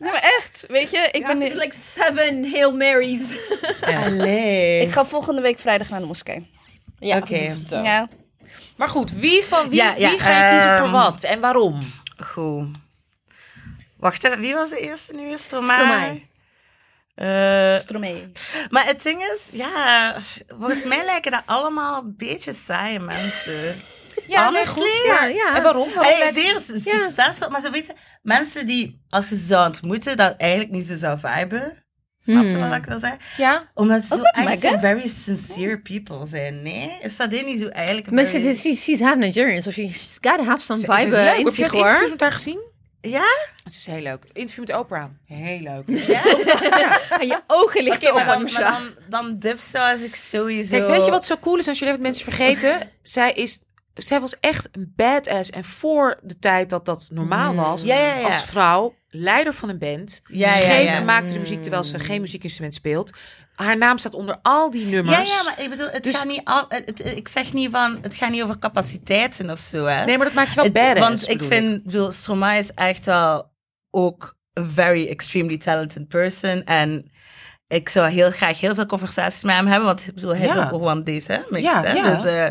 Nee, maar echt. Weet je, ik ben... ben like seven Hail Marys. Allee. Ik ga volgende week vrijdag naar de moskee. ja, Oké. Ja. Maar goed, wie, van, wie, Ja, ja, wie ga je kiezen voor ehm, wat en waarom? Goed. Wacht, wie was de eerste nu? Stromae? Stromae. Eh, Stromee. maar het ding is, ja, volgens mij lijken dat allemaal een beetje saaie mensen. Ja, nee, goed, Ja, ja. En waarom? waarom Hey, lijkt- zeer succesvol, maar ze weten, mensen die, als ze ze zou ontmoeten, dat eigenlijk niet zo zou viben. Snap je Hmm. wat ik wil zeggen? Ja, Omdat ze zo met echt zo very sincere people zijn, nee? Is dat niet zo eigenlijk Maar very- she, she, she's half Nigerian, so she's gotta have some vibe uh, Heb in je zich het interviews hoor. met haar gezien? Ja? Het is heel leuk. Interview met Oprah. Heel leuk. Ja? En je ogen maar, op, dan, dan, dan dipsaus ik sowieso... Kijk, weet je wat zo cool is als jullie het mensen vergeten? zij, is, zij was echt een badass. En voor de tijd dat dat normaal was, Ja, ja, ja. als vrouw, leider van een band, Ja, ja, schreef ja. en maakte de muziek terwijl ze geen muziekinstrument speelt. Haar naam staat onder al die nummers. Ja, ja, maar ik bedoel, het Dus- gaat niet al, het, ik zeg niet van, het gaat niet over capaciteiten of zo, hè. Nee, maar dat maakt je wel badass. Want ik vind, ik bedoel, Stromae is echt wel ook een very extremely talented person. En ik zou heel graag heel veel conversaties met hem hebben, want ik bedoel, hij is ook gewoon deze, hè, mix, Ja, hè. ja. Dus, eh,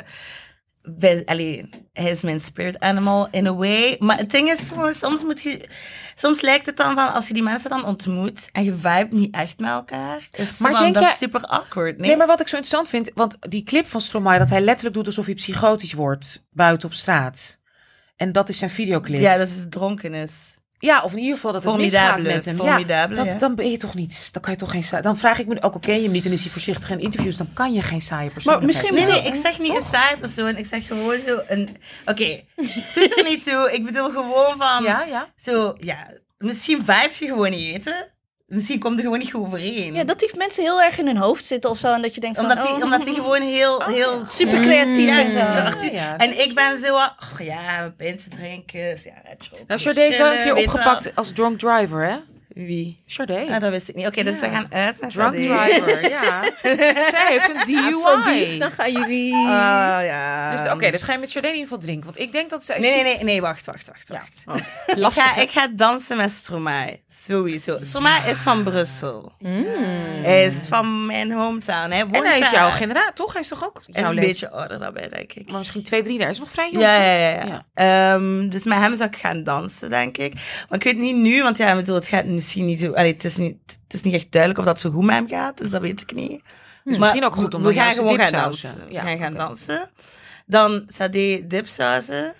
wij, allee, hij is mijn spirit animal in a way. Maar het ding is soms moet je... Soms lijkt het dan van, als je die mensen dan ontmoet en je vibe niet echt met elkaar, is Maar maar denk dat jij- is super awkward, nee? Nee, maar wat ik zo interessant vind, want die clip van Stromae, dat hij letterlijk doet alsof hij psychotisch wordt buiten op straat. En dat is zijn videoclip. Ja, dat is dronken is. Ja, of in ieder geval dat het misgaat met hem. ja, ja. dat, Dan ben je toch niet, dan kan je toch geen saai- Dan vraag ik me, ook al ken je hem niet en is hij voorzichtig in interviews, dan kan je geen saaie persoon misschien Nee, ik zeg niet een saai persoon. Ik zeg gewoon zo een... Oké, doet er niet toe. Ik bedoel gewoon van... Ja, ja. Zo, ja... Misschien vibes je gewoon niet eten. Misschien komt er gewoon niet goed overeen. Ja, dat die mensen heel erg in hun hoofd zitten of zo. En dat je denkt, omdat, van, die, oh, omdat die gewoon heel, heel super creatief en zo. ja. Ja. En ik ben zo, oh ja, een pintje drinken, roken, Nou, Sade is wel een keer opgepakt als drunk driver, hè? Wie? Sade. Ah, dat wist ik niet. Oké, dus we gaan uit met Drunk Sade. driver, ja. Zij heeft een DUI. dan gaan jullie... Ah, ja. Dus oké, dus ga je met Sade in ieder geval drinken. Want ik denk dat zij... Nee, nee, nee, nee, wacht, wacht, wacht. wacht. ik, ga, ik ga dansen met Stromae. Sowieso. Stromae is van Brussel. Hij is van mijn hometown. Hij En hij is daar. jouw generaal, toch? Hij is toch ook is jouw een beetje ouder dan mij, denk ik. Maar misschien twee, drie jaar. Hij is nog vrij jong. Ja, ja, ja. ja. Ehm, dus met hem zou ik gaan dansen, denk ik. Maar ik weet niet nu, want ja, ik bedoel, het gaat misschien niet zo... Allee, het, is niet, het is niet echt duidelijk of dat zo goed met hem gaat, dus dat weet ik niet. Dus misschien ook goed om we gaan gewoon gaan dansen. Ja, we gaan gaan oké. dansen. Dan Sade dipsausen.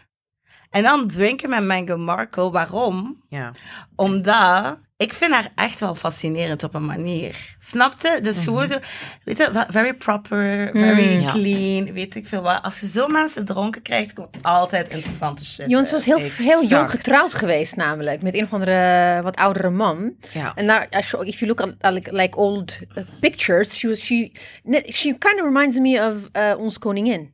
En dan drinken met Mango Marco. Waarom? Ja. Omdat ik vind haar echt wel fascinerend op een manier. Snapte? Dus gewoon zo, weet je, very proper, very. Ja. clean, weet ik veel wat. Als je zo mensen dronken krijgt, komt altijd interessante shit. Jons was heel, heel jong getrouwd geweest namelijk. Met een of andere wat oudere man. Ja. En daar, als je, if you look at like, like old uh, pictures, she was she, she kind of reminds me of uh, onze koningin,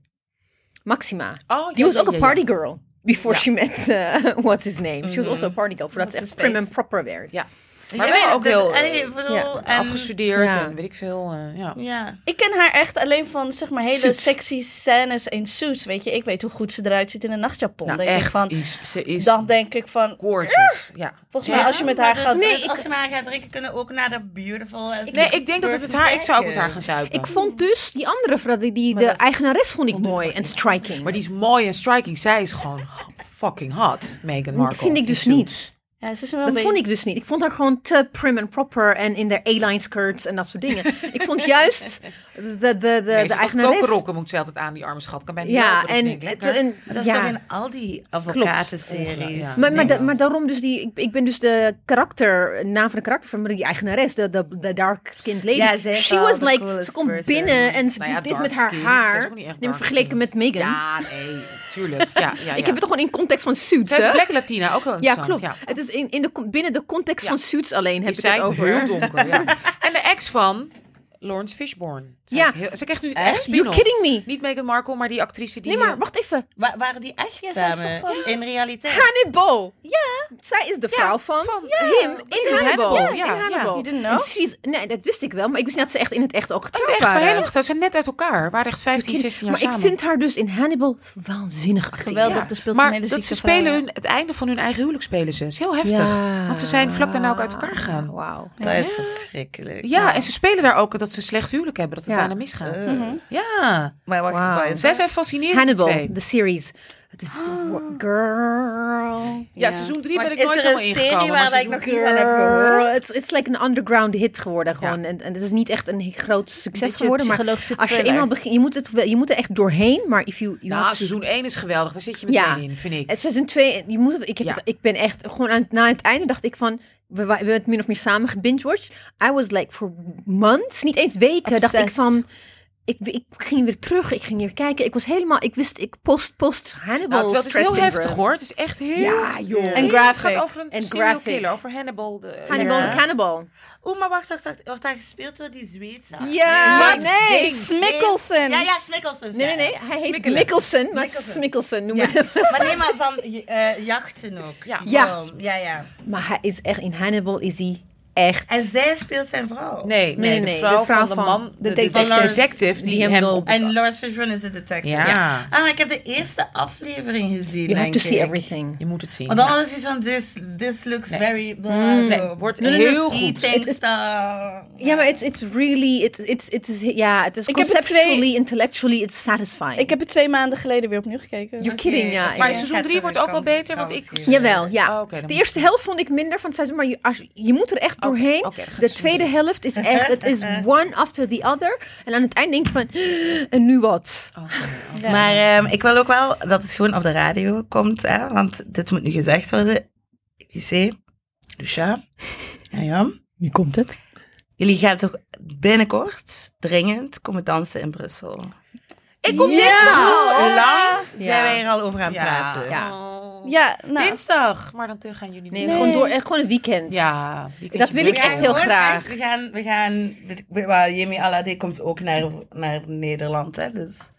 Maxima. Oh, Die was ook ja, een ja, party girl before she met uh, what's his name. She was also a party girl voordat ze What's echt his prim face? en proper werd. Ja. Maar Ja, ook dus- heel allee, eh, ik bedoel, ja, en- afgestudeerd Ja. en weet ik veel. eh, ja. Ja. Ik ken haar echt alleen van zeg maar hele Suits. sexy scènes in Suits. Weet je, ik weet hoe goed ze eruit ziet in een nachtjapon. Nou, denk ik echt, van, is, ze is dan denk ik van, gorgeous. Ja. volgens mij als je met haar gaat... dus- Nee, dus ik- als je maar gaat drinken, kunnen ook naar de beautiful... Nee, ik denk dat het met haar... Ik zou ook met haar gaan zuipen. Ik vond dus die andere vrouw, die, die de eigenares vond ik mooi en striking. Maar die is mooi en striking. Zij is gewoon fucking hot, Meghan Markle. vind ik dus niet. Ja, ze is wel Dat vond ik dus niet. Ik vond haar gewoon te prim en proper en in de A-line skirts en dat soort dingen. ik vond juist de, de, de, Nee, de ze eigenares... kokerrokken moet ze altijd aan, die arme schat. Kan bij Ja, en, en, en, Maar dat is toch ja. in al die advocatenseries. Ja. Maar, maar, da- maar daarom dus die, ik, ik ben dus de karakter, naam van de karakter van die eigenares, de, de, de dark-skinned lady. Ja, She was like, ze komt person. binnen en ze Nou ja, doet dit met haar. Ze haar. ook niet echt Nee, maar vergeleken met. Megan. Ja, nee, tuurlijk. Ja, ja, ja. Ik heb het toch gewoon in context van Suits, Zij is? Black Latina, ook wel Ja, interessant. klopt. Het is in, in de, binnen de context Ja. van Suits alleen heb Is ik het zij over. heel donker, ja. En de ex van Lawrence Fishburne. Zij Ja. is heel- ze krijgt nu het Echt? echt You're spin-off. kidding me. Niet Meghan Markle, maar die actrice die... Nee, maar eh, wacht even. Wa- waren die echt Ja, samen? toch van- In realiteit? Hannibal. Ja. Zij is de vrouw van, van- hem in Hannibal. Hannibal, in ja, Hannibal. ja. You didn't know? She's- nee, dat wist ik wel. Maar ik wist niet dat ze echt in het echt ook Het getrouwd echt waren. heel Ze zijn net uit elkaar. waren echt 15, 16 jaar maar samen. ik vind haar dus in Hannibal waanzinnig. Geweldig, Ja. er speelt maar hele dat ze spelen vrouw, hun, het einde van hun eigen huwelijk spelen ze. Dat is heel heftig. Ja. Want ze zijn vlak daarna ook uit elkaar gegaan. Wauw. Dat is verschrikkelijk. Ja, en ze spelen daar ook dat ze slecht huwelijk hebben. Dat het Ja. bijna misgaat. Eh, Ja. Maar wacht, is Zij zijn fascinerend, Hannibal, de series. Het is girl. Ja, seizoen 3 ben ik is nooit helemaal een serie ingekomen. waar maar ik heb gehoord? Girl. It's, it's like een underground hit geworden gewoon. En, en het is niet echt een groot succes geworden. Maar als je thriller. eenmaal begint, je moet, het, je moet er echt doorheen. Maar if you, you Nou, have seizoen 1 is geweldig. Daar zit je meteen Ja. in, vind ik. Het seizoen 2, je moet het, ik, heb Ja. het- ik ben echt gewoon aan, na het einde dacht ik van. We, we hebben het min of meer samen gebingewatched. I was like for months, niet eens weken, dacht ik van. Ik, ik ging weer terug, ik ging weer kijken. Ik was helemaal, ik wist, ik post, post Hannibal. Nou, het is heel heftig hoor. Het is echt heel... Ja, joh. En Het graphic. gaat over een En serial graphic. killer. Over Hannibal. De, Hannibal Ja. de Cannibal. Oeh, maar wacht, wacht, wacht. Wordt daar gespeeld door die Zweedse? Ja, nee. Smikkelsen. Ja, ja, Smikkelsen. Nee, nee, nee. Hij heet Smikkelen. Mikkelsen, maar Mikkelsen. Smikkelsen noemen Ja. we hem. Maar nee, maar van eh, jachten ook. Ja. Ja, ja. Maar hij is echt, in Hannibal is hij echt... En zij speelt zijn vrouw. Nee, nee, Nee, de, vrouw de vrouw van de man, de, de de detective. detective, die, Die hem op... En Lawrence Fishburne is de detective. Ja. Ah, maar ik heb de eerste aflevering gezien, You have to see ik. everything. Je moet het zien. Want Ja. was hij van, this, this looks Nee. very... Blah, Mm. Nee, zo. wordt heel goed. Het- stuff. Ja, maar it's, it's really, it's, it's, it's, ja, het is conceptually, twee- intellectually, it's satisfying. Ik heb het twee maanden geleden weer opnieuw gekeken. You're kidding, ja. Maar seizoen Gaat 3 zo wordt ook wel beter, want ik... Jawel, ja. Oh, oké, dan de eerste helft vond ik minder van het seizoen, maar je moet er echt doorheen. de tweede helft is echt, het is one after the other. En aan het eind denk je van, en nu wat? Maar ehm, ik wil ook wel dat het gewoon op de radio komt, hè, want dit moet nu gezegd worden. JC, Lucia, en Jan, Nu komt het. jullie gaan toch binnenkort dringend komen dansen in Brussel? Ik kom Ja! dinsdag. Hoe lang Ja. zijn wij hier al over aan het Ja. praten? Ja. Oh. Ja, nou. Dinsdag. Maar dan kun- gaan jullie Nee, niet. gewoon door, echt gewoon een weekend. Ja. weekendje Dat wil ik echt heel graag. we gaan, we gaan, we- well, Jimmy Alade komt ook naar, naar Nederland, hè, dus.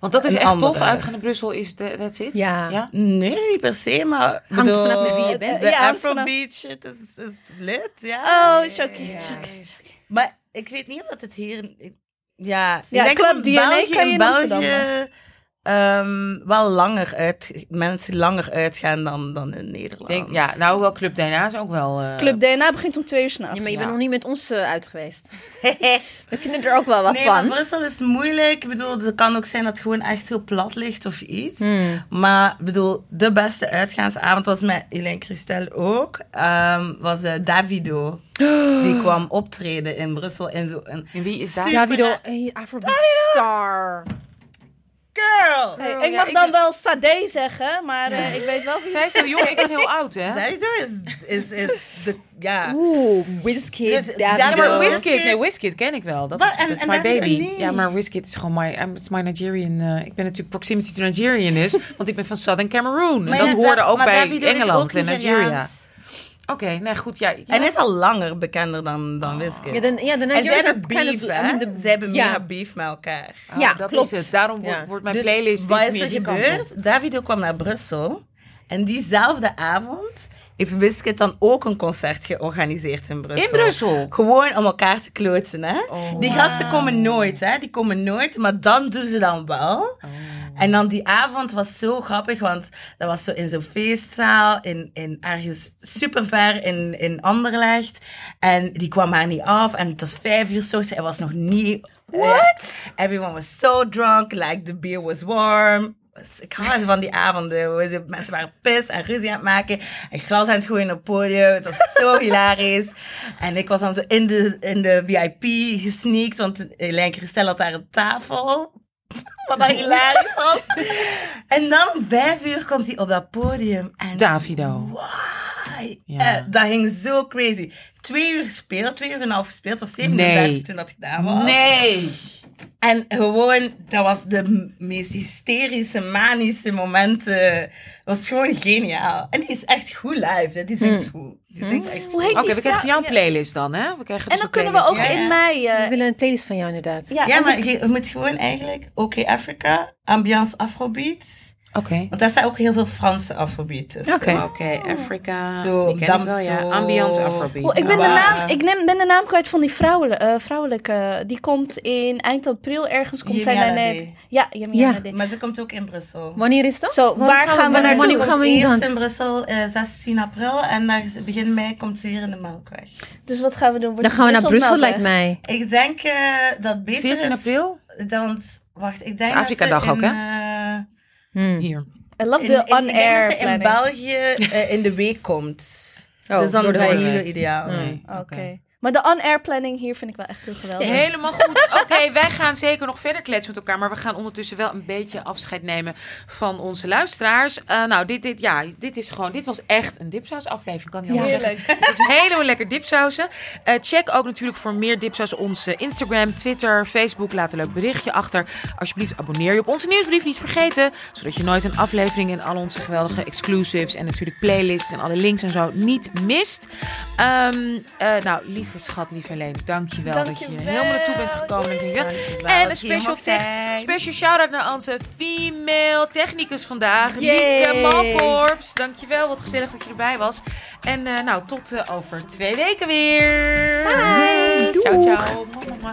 Want dat is Een echt andere. tof. Uitgaan naar Brussel is de, that's it. Ja. ja? Nee, niet per se, maar... Hangt er bedoel, vanaf met wie je bent. De Ja, hangt vanaf- Afrobeat shit is, is lit, ja. Oh, Chucky. Chucky. Maar ik weet niet of dat het hier... ik- Ja, Ja, Club DNA kan je in Amsterdam Ehm, wel langer uit... Mensen langer uitgaan dan, dan in Nederland. Denk, ja, nou wel Club DNA is ook wel... eh, Club DNA begint om twee uur s'nachts. Ja, maar je Ja. bent nog niet met ons eh, uit geweest. We vinden er ook wel wat Nee, van. maar Brussel is moeilijk. Ik bedoel, het kan ook zijn dat het gewoon echt heel plat ligt of iets. Hmm. Maar ik bedoel, de beste uitgaansavond was met Elaine Christel ook. ehm, was eh, Davido. Die kwam optreden in Brussel. En wie is? Super- Davido, hey, Afrobeat star. Girl! Hey, Girl, ik mag dan wel Sade zeggen, maar eh, ik weet wel wie Zij is heel jong, ik ben heel oud, hè? Davido is, is, is de... Ja. Oeh, Wizkid, Dus Davido. Ja, Davido- maar Wizkid- Wizkid, nee, Wizkid ken ik wel. Dat is, en my baby. Ja, maar Wizkid is gewoon my, I'm, it's my Nigerian. eh, ik ben natuurlijk proximity to Nigerian is, want ik ben van Southern Cameroon. En dat ja, hoorde Da- ook bij Engeland en Nigeria. Oké, nee, goed. Ja, ja. En hij is al langer bekender dan, dan Wizkid. Ja, de, ja, de en zij hebben beef, hè? Zij hebben ja. mega beef met elkaar. Oh, ja, dat klopt. is het. Daarom wordt, Ja. wordt mijn Dus playlist wat is meer er die kant op. gebeurd? Davido kwam naar Brussel. En diezelfde avond heeft Wizkid dan ook een concert georganiseerd in Brussel. In Brussel? Gewoon om elkaar te kloten, hè. Oh, die gasten komen nooit, hè. Die komen nooit, maar dan doen ze dan wel. Oh. En dan die avond was zo grappig, want dat was zo in zo'n feestzaal, in, in ergens super ver in, in Anderlecht. En die kwam maar niet af. En het was vijf uur ochtends, hij was nog niet... What? everyone was so drunk, like the beer was warm. Ik hou van die avonden. Mensen waren pist en ruzie aan het maken. En glas aan het gooien op het podium. Het was zo hilarisch. En ik was dan zo in de, in de VIP gesneakt. Want Elaine Christel had daar een tafel. Wat dan hilarisch was. En dan om vijf uur komt hij op dat podium. En Davido. Ja. eh, dat ging zo crazy. Twee uur gespeeld, twee uur en een half gespeeld. Het was 37 Nee. toen dat gedaan was. Nee. En gewoon, dat was de meest hysterische, manische momenten. Dat was gewoon geniaal. En die is echt goed live. Hè. Die zingt goed. Die echt goed. heet Oké, die we krijgen van jou een vrouw? Ja. playlist dan, hè? We krijgen En dus dan kunnen we ook playlist. Ja, ja. in mei... eh, We willen een playlist van jou inderdaad. ja, maar je, je moet gewoon eigenlijk OK Africa, ambiance afrobeat. Oké. Want daar staat ook heel veel Franse afrobeat tussen. Oké. Afrika. Zo, die ken ik wel, ja. Ambiance Afrobeat. Oh, ik ben, de naam, ik neem, ben de naam kwijt van die vrouwelijke, eh, vrouwelijke. Die komt in eind april ergens. Komt zij naar net. Ja, Ja. Maar ze komt ook in Brussel. Wanneer is dat? Zo, Wanneer waar gaan we wanneer- naartoe? Wanneer gaan we hier eerst gaan? in Brussel eh, 16 april en naar begin mei komt ze hier in de Melkweg. Dus wat gaan we doen? Wordt Dan gaan we naar Brussel, lijkt mij. Ik denk eh, dat beter 14 is... april? Dan, wacht, ik denk is Afrika-dag dat ze ook, hè? Hmm. Hier. I love in, the in- ik denk on-air dat ze in planning. België eh, in de week komt. Oh, dus dan is dat niet zo ideaal. Nee, Oké. Maar de on-air planning hier vind ik wel echt heel geweldig. Helemaal goed. Oké, wij gaan zeker nog verder kletsen met elkaar. Maar we gaan ondertussen wel een beetje afscheid nemen van onze luisteraars. Eh, nou, dit, dit, ja, dit is gewoon, dit was echt een dipsaus aflevering. Kan niet anders zeggen. Heerlijk. Het is helemaal lekker dipsausen. Eh, check ook natuurlijk voor meer dipsaus onze Instagram, Twitter, Facebook. Laat een leuk berichtje achter. Alsjeblieft abonneer je op onze nieuwsbrief. Niet vergeten. Zodat je nooit een aflevering en al onze geweldige exclusives. En natuurlijk playlists en alle links en zo niet mist. Ehm, eh, nou, lieve schat, lieve Leen. Dankjewel, dat je helemaal naartoe bent gekomen. En een special, special shout-out naar onze female technicus vandaag. Yay. Nieke Malkorps. Dankjewel, wat gezellig dat je erbij was. En eh, nou, tot eh, over twee weken weer. Bye. Ciao, ciao. Mama.